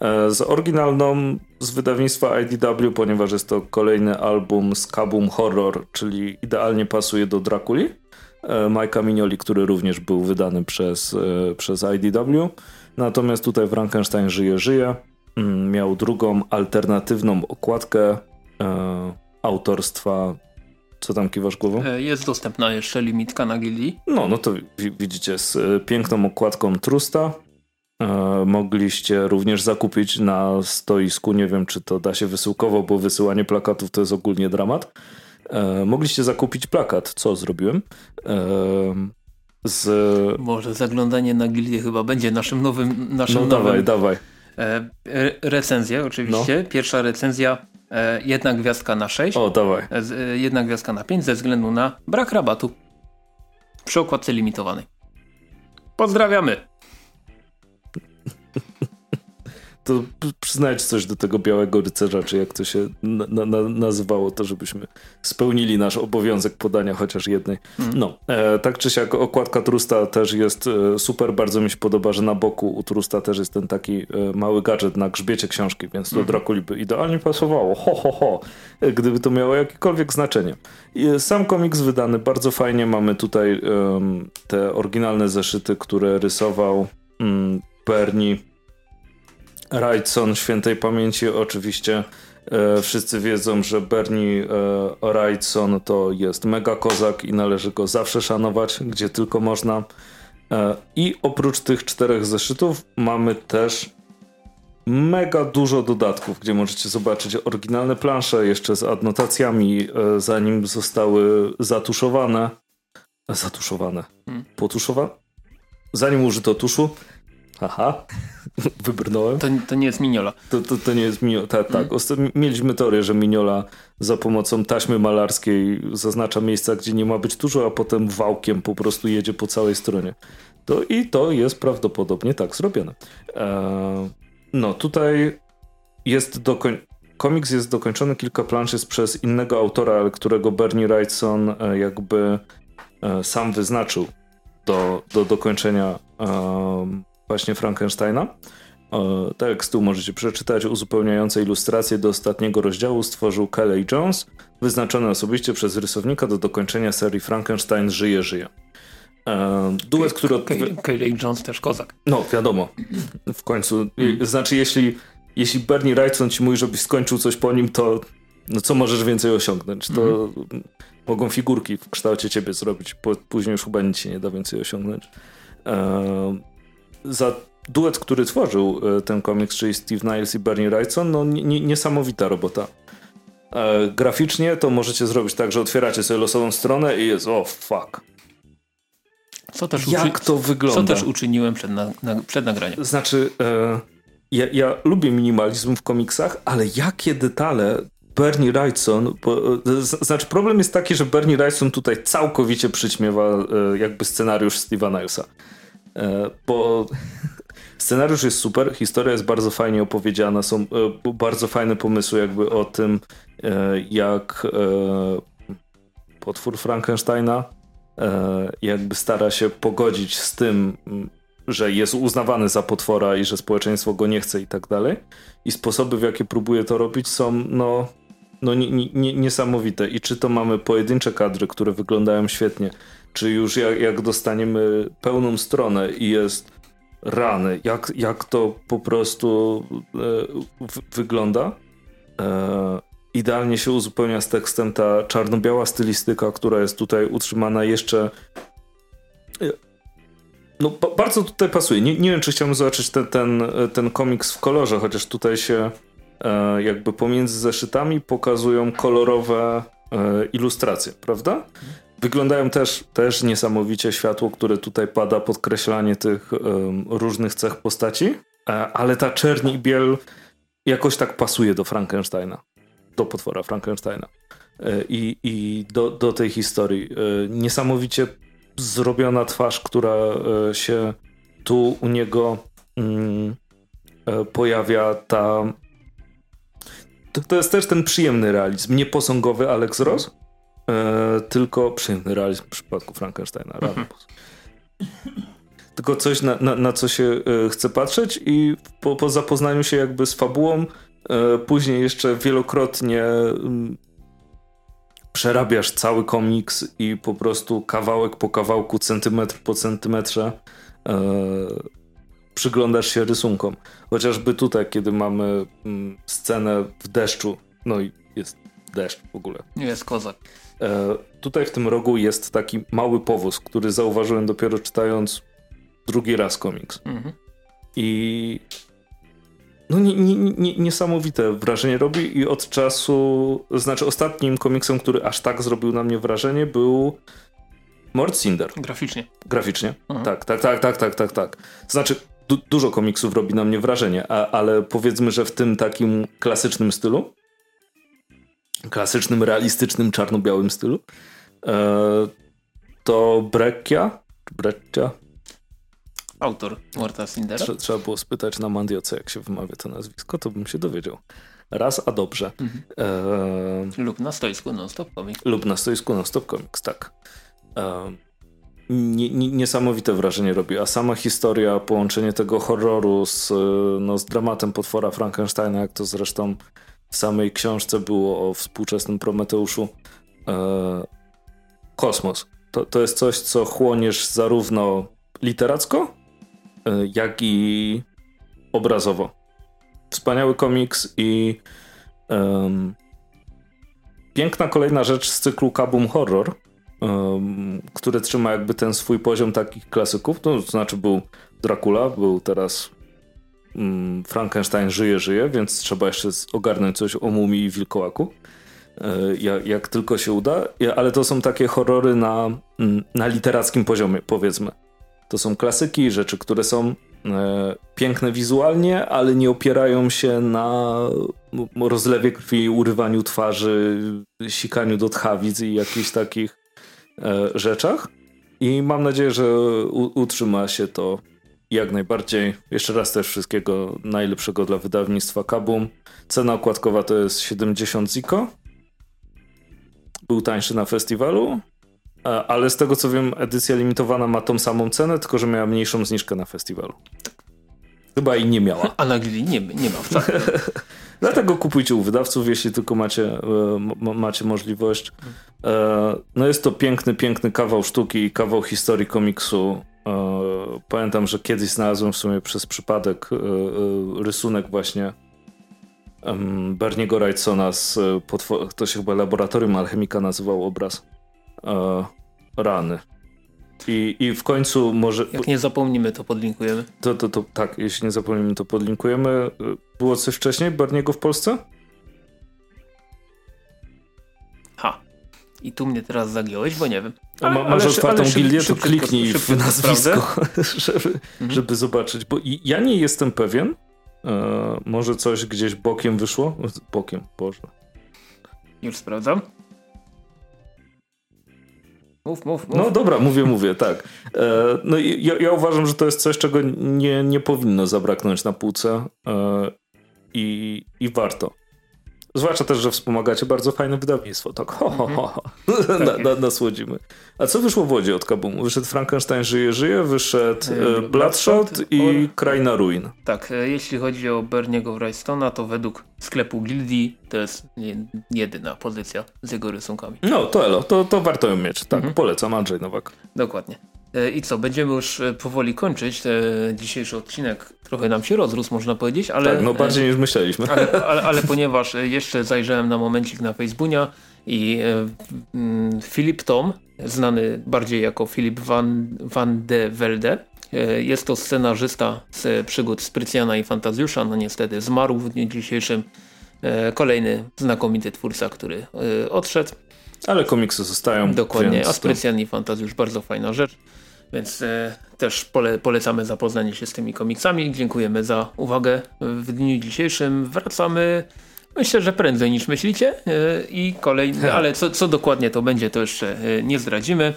A: E, z oryginalną z wydawnictwa IDW, ponieważ jest to kolejny album z Kabum Horror, czyli idealnie pasuje do Drakuli. E, Majka Mignoli, który również był wydany przez, przez IDW. Natomiast tutaj Frankenstein żyje, żyje. Mm, miał drugą alternatywną okładkę e, autorstwa. Co tam kiwasz głową?
B: E, jest dostępna jeszcze limitka na gildii.
A: No, no to widzicie z e, piękną okładką Trusta. E, mogliście również zakupić na stoisku. Nie wiem, czy to da się wysyłkowo, bo wysyłanie plakatów to jest ogólnie dramat. E, mogliście zakupić plakat, co zrobiłem. E, z...
B: Może zaglądanie na gildię chyba będzie naszym nowym... Naszym
A: no
B: nowym,
A: dawaj, dawaj.
B: Recenzję oczywiście. No. Pierwsza recenzja jedna gwiazdka na 6.
A: O, dawaj.
B: Jedna gwiazdka na 5 ze względu na brak rabatu przy okładce limitowanej. Pozdrawiamy!
A: To przyznać coś do tego białego rycerza, czy jak to się na, na, nazywało, to żebyśmy spełnili nasz obowiązek podania chociaż jednej. Mm. No, e, tak czy siak okładka Trusta też jest e, super, bardzo mi się podoba, że na boku u Trusta też jest ten taki e, mały gadżet na grzbiecie książki, więc do mm. Drakuli by idealnie pasowało, ho, ho, ho, e, gdyby to miało jakiekolwiek znaczenie. I sam komiks wydany bardzo fajnie, mamy tutaj te oryginalne zeszyty, które rysował mm, Bernie Wrightson świętej pamięci oczywiście e, wszyscy wiedzą, że Bernie e, Wrightson to jest mega kozak i należy go zawsze szanować, gdzie tylko można. E, I oprócz tych czterech zeszytów mamy też mega dużo dodatków, gdzie możecie zobaczyć oryginalne plansze jeszcze z adnotacjami, e, zanim zostały zatuszowane. Zatuszowane. Hmm. Potuszowane? Zanim użyto tuszu, Aha, wybrnąłem.
B: To, to nie jest Miniola.
A: To, to, to nie jest Miniola, tak, tak. Mm. Mieliśmy teorię, że Miniola za pomocą taśmy malarskiej zaznacza miejsca, gdzie nie ma być dużo, a potem wałkiem po prostu jedzie po całej stronie. To, I to jest prawdopodobnie tak zrobione. Eee, no tutaj jest dokoń... Komiks jest dokończony, kilka plansz jest przez innego autora, którego Bernie Wrightson e, jakby e, sam wyznaczył do, do dokończenia właśnie Frankensteina. Tekstu możecie przeczytać. Uzupełniające ilustracje do ostatniego rozdziału stworzył Kelly Jones, wyznaczony osobiście przez rysownika do dokończenia serii Frankenstein Żyje, Żyje. E, duet, który...
B: Kelly Jones też kozak.
A: No, wiadomo. W końcu. Znaczy, jeśli, jeśli Bernie Wrightson ci mówi, żebyś skończył coś po nim, to no co możesz więcej osiągnąć? To mogą figurki w kształcie ciebie zrobić, później już chyba nic się nie da więcej osiągnąć. Za duet, który tworzył e, ten komiks, czyli Steve Niles i Bernie Wrightson, no niesamowita robota. E, graficznie to możecie zrobić tak, że otwieracie sobie losową stronę i jest, o oh, fuck.
B: Co też
A: Jak to wygląda?
B: Co też uczyniłem przed, na, na, przed nagraniem.
A: Znaczy, e, ja, ja, lubię minimalizm w komiksach, ale jakie detale Bernie Wrightson, bo, e, znaczy problem jest taki, że Bernie Wrightson tutaj całkowicie przyćmiewa e, jakby scenariusz Steve'a Nilesa. E, bo scenariusz jest super, historia jest bardzo fajnie opowiedziana, są e, bardzo fajne pomysły jakby o tym, e, jak potwór Frankensteina jakby stara się pogodzić z tym, że jest uznawany za potwora i że społeczeństwo go nie chce i tak dalej. I sposoby, w jakie próbuje to robić są no, no nie, nie, niesamowite. I czy to mamy pojedyncze kadry, które wyglądają świetnie, czy już jak, jak dostaniemy pełną stronę i jest rany, jak, jak to po prostu e, w, wygląda. E, idealnie się uzupełnia z tekstem ta czarno-biała stylistyka, która jest tutaj utrzymana jeszcze. E, no, bardzo tutaj pasuje. Nie, nie wiem, czy chciałbym zobaczyć ten, ten, ten komiks w kolorze, chociaż tutaj się e, jakby pomiędzy zeszytami pokazują kolorowe e, ilustracje, prawda? Wyglądają też, też niesamowicie światło, które tutaj pada, podkreślanie tych um, różnych cech postaci, e, ale ta czerni i biel jakoś tak pasuje do Frankensteina, do potwora Frankensteina. E, i, i do, do tej historii. E, niesamowicie zrobiona twarz, która się tu u niego mm, pojawia, ta to, to, jest też ten przyjemny realizm, nie posągowy Alex Ross, E, tylko przyjemny realizm w przypadku Frankensteina. Mhm. Tylko coś, na, na, na co się e, chce patrzeć i po, po, zapoznaniu się jakby z fabułą, e, później jeszcze wielokrotnie mm, przerabiasz cały komiks i po prostu kawałek po kawałku, centymetr po centymetrze przyglądasz się rysunkom. Chociażby tutaj, kiedy mamy mm, scenę w deszczu, no i jest deszcz w ogóle.
B: Nie jest kozak.
A: E, tutaj w tym rogu jest taki mały powóz, który zauważyłem dopiero czytając drugi raz komiks. Mhm. I no nie, nie, nie, niesamowite wrażenie robi i od czasu, znaczy ostatnim komiksem, który aż tak zrobił na mnie wrażenie był Mort Cinder.
B: Graficznie.
A: Graficznie, mhm. tak, tak, tak, tak, tak, tak, tak. Znaczy du dużo komiksów robi na mnie wrażenie, a, ale powiedzmy, że w tym takim klasycznym stylu klasycznym, realistycznym, czarno-białym stylu. E, to Brekkia, Brekcia.
B: Autor Morta Sindera.
A: trzeba było spytać na Mandioce, jak się wymawia to nazwisko, to bym się dowiedział. Raz, a dobrze. Mhm.
B: E... Lub na stoisku Non-Stop Comics.
A: Lub na stoisku Non-Stop Comics, tak. E... Nie, nie, niesamowite wrażenie robi, a sama historia, połączenie tego horroru z, no, z dramatem potwora Frankensteina, jak to zresztą w samej książce było o współczesnym Prometeuszu. E, kosmos. To, to jest coś, co chłoniesz zarówno literacko, e, jak i obrazowo. Wspaniały komiks i piękna kolejna rzecz z cyklu Kabum Horror, um, który trzyma jakby ten swój poziom takich klasyków. To znaczy był Dracula, był teraz Frankenstein żyje, żyje, więc trzeba jeszcze ogarnąć coś o mumii i wilkołaku. E, jak, jak, tylko się uda, ale to są takie horrory na, mm, na literackim poziomie, powiedzmy. To są klasyki, rzeczy, które są e, piękne wizualnie, ale nie opierają się na rozlewie krwi, urywaniu twarzy, sikaniu do tchawic i jakichś takich e, rzeczach. I mam nadzieję, że utrzyma się to jak najbardziej. Jeszcze raz też wszystkiego najlepszego dla wydawnictwa Kabum. Cena okładkowa to jest 70 ziko. Był tańszy na festiwalu, ale z tego co wiem, edycja limitowana ma tą samą cenę, tylko że miała mniejszą zniżkę na festiwalu. Chyba i nie miała.
B: A na Gili nie, nie ma wcale.
A: Dlatego kupujcie u wydawców, jeśli tylko macie, e, macie możliwość. E, no jest to piękny, piękny kawał sztuki i kawał historii komiksu pamiętam, że kiedyś znalazłem w sumie przez przypadek e, e, rysunek właśnie Berniego Wrightsona z to się chyba Laboratorium Alchemika nazywał obraz. E, rany. I, I w końcu może...
B: Jak nie zapomnimy, to podlinkujemy.
A: To, to, to, tak, jeśli nie zapomnimy, to podlinkujemy. Było coś wcześniej Berniego w Polsce?
B: Ha. I tu mnie teraz zagiąłeś, bo nie wiem.
A: Ale, ma, masz ale, otwartą ale gildię, to kliknij szybko, w nazwisko, żeby, mhm. żeby zobaczyć. Bo ja nie jestem pewien, e, może coś gdzieś bokiem wyszło? Bokiem, Boże.
B: Już sprawdzam. Mów, mów, mów.
A: No dobra, mówię, mówię, tak. E, no ja, ja, uważam, że to jest coś, czego nie, nie powinno zabraknąć na półce e, i, i warto. Zwłaszcza też, że wspomagacie bardzo fajne wydawnictwo. Tak, ho, ho, ho. Mhm. na, na, nasłodzimy. A co wyszło w Wodzie od Kabumu? Wyszedł Frankenstein żyje, żyje, wyszedł e, Bloodshot i Kraina Ruin.
B: Tak, e, jeśli chodzi o Berniego Wrightstona, to według sklepu Gildii to jest jedyna pozycja z jego rysunkami.
A: No, to elo, to, to warto ją mieć. Tak, mhm. polecam Andrzej Nowak.
B: Dokładnie. E, I co, będziemy już powoli kończyć dzisiejszy odcinek. Trochę nam się rozrósł, można powiedzieć, ale...
A: Tak, no bardziej niż myśleliśmy.
B: Ale, ale, ale ponieważ jeszcze zajrzałem na momencik na Facebooka i Filip Tom znany bardziej jako Filip van, van de Velde. E, jest to scenarzysta z przygód Sprycjana i Fantazjusza, no niestety zmarł w dniu dzisiejszym. E, kolejny znakomity twórca, który e, odszedł.
A: Ale komiksy zostają.
B: Dokładnie, a Sprycjan i Fantazjusz bardzo fajna rzecz. Więc też pole, polecamy zapoznanie się z tymi komiksami. Dziękujemy za uwagę w dniu dzisiejszym. Wracamy Myślę, że prędzej niż myślicie e, i kolejny, ale co, co dokładnie to będzie, to jeszcze e, nie zdradzimy.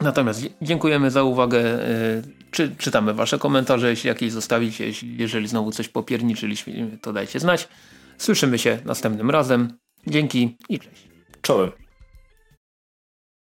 B: Natomiast dziękujemy za uwagę. E, czy, czytamy wasze komentarze, jeśli jakieś zostawicie. Jeżeli znowu coś popierniczyliśmy, to dajcie znać. Słyszymy się następnym razem. Dzięki i cześć.
A: Czołem.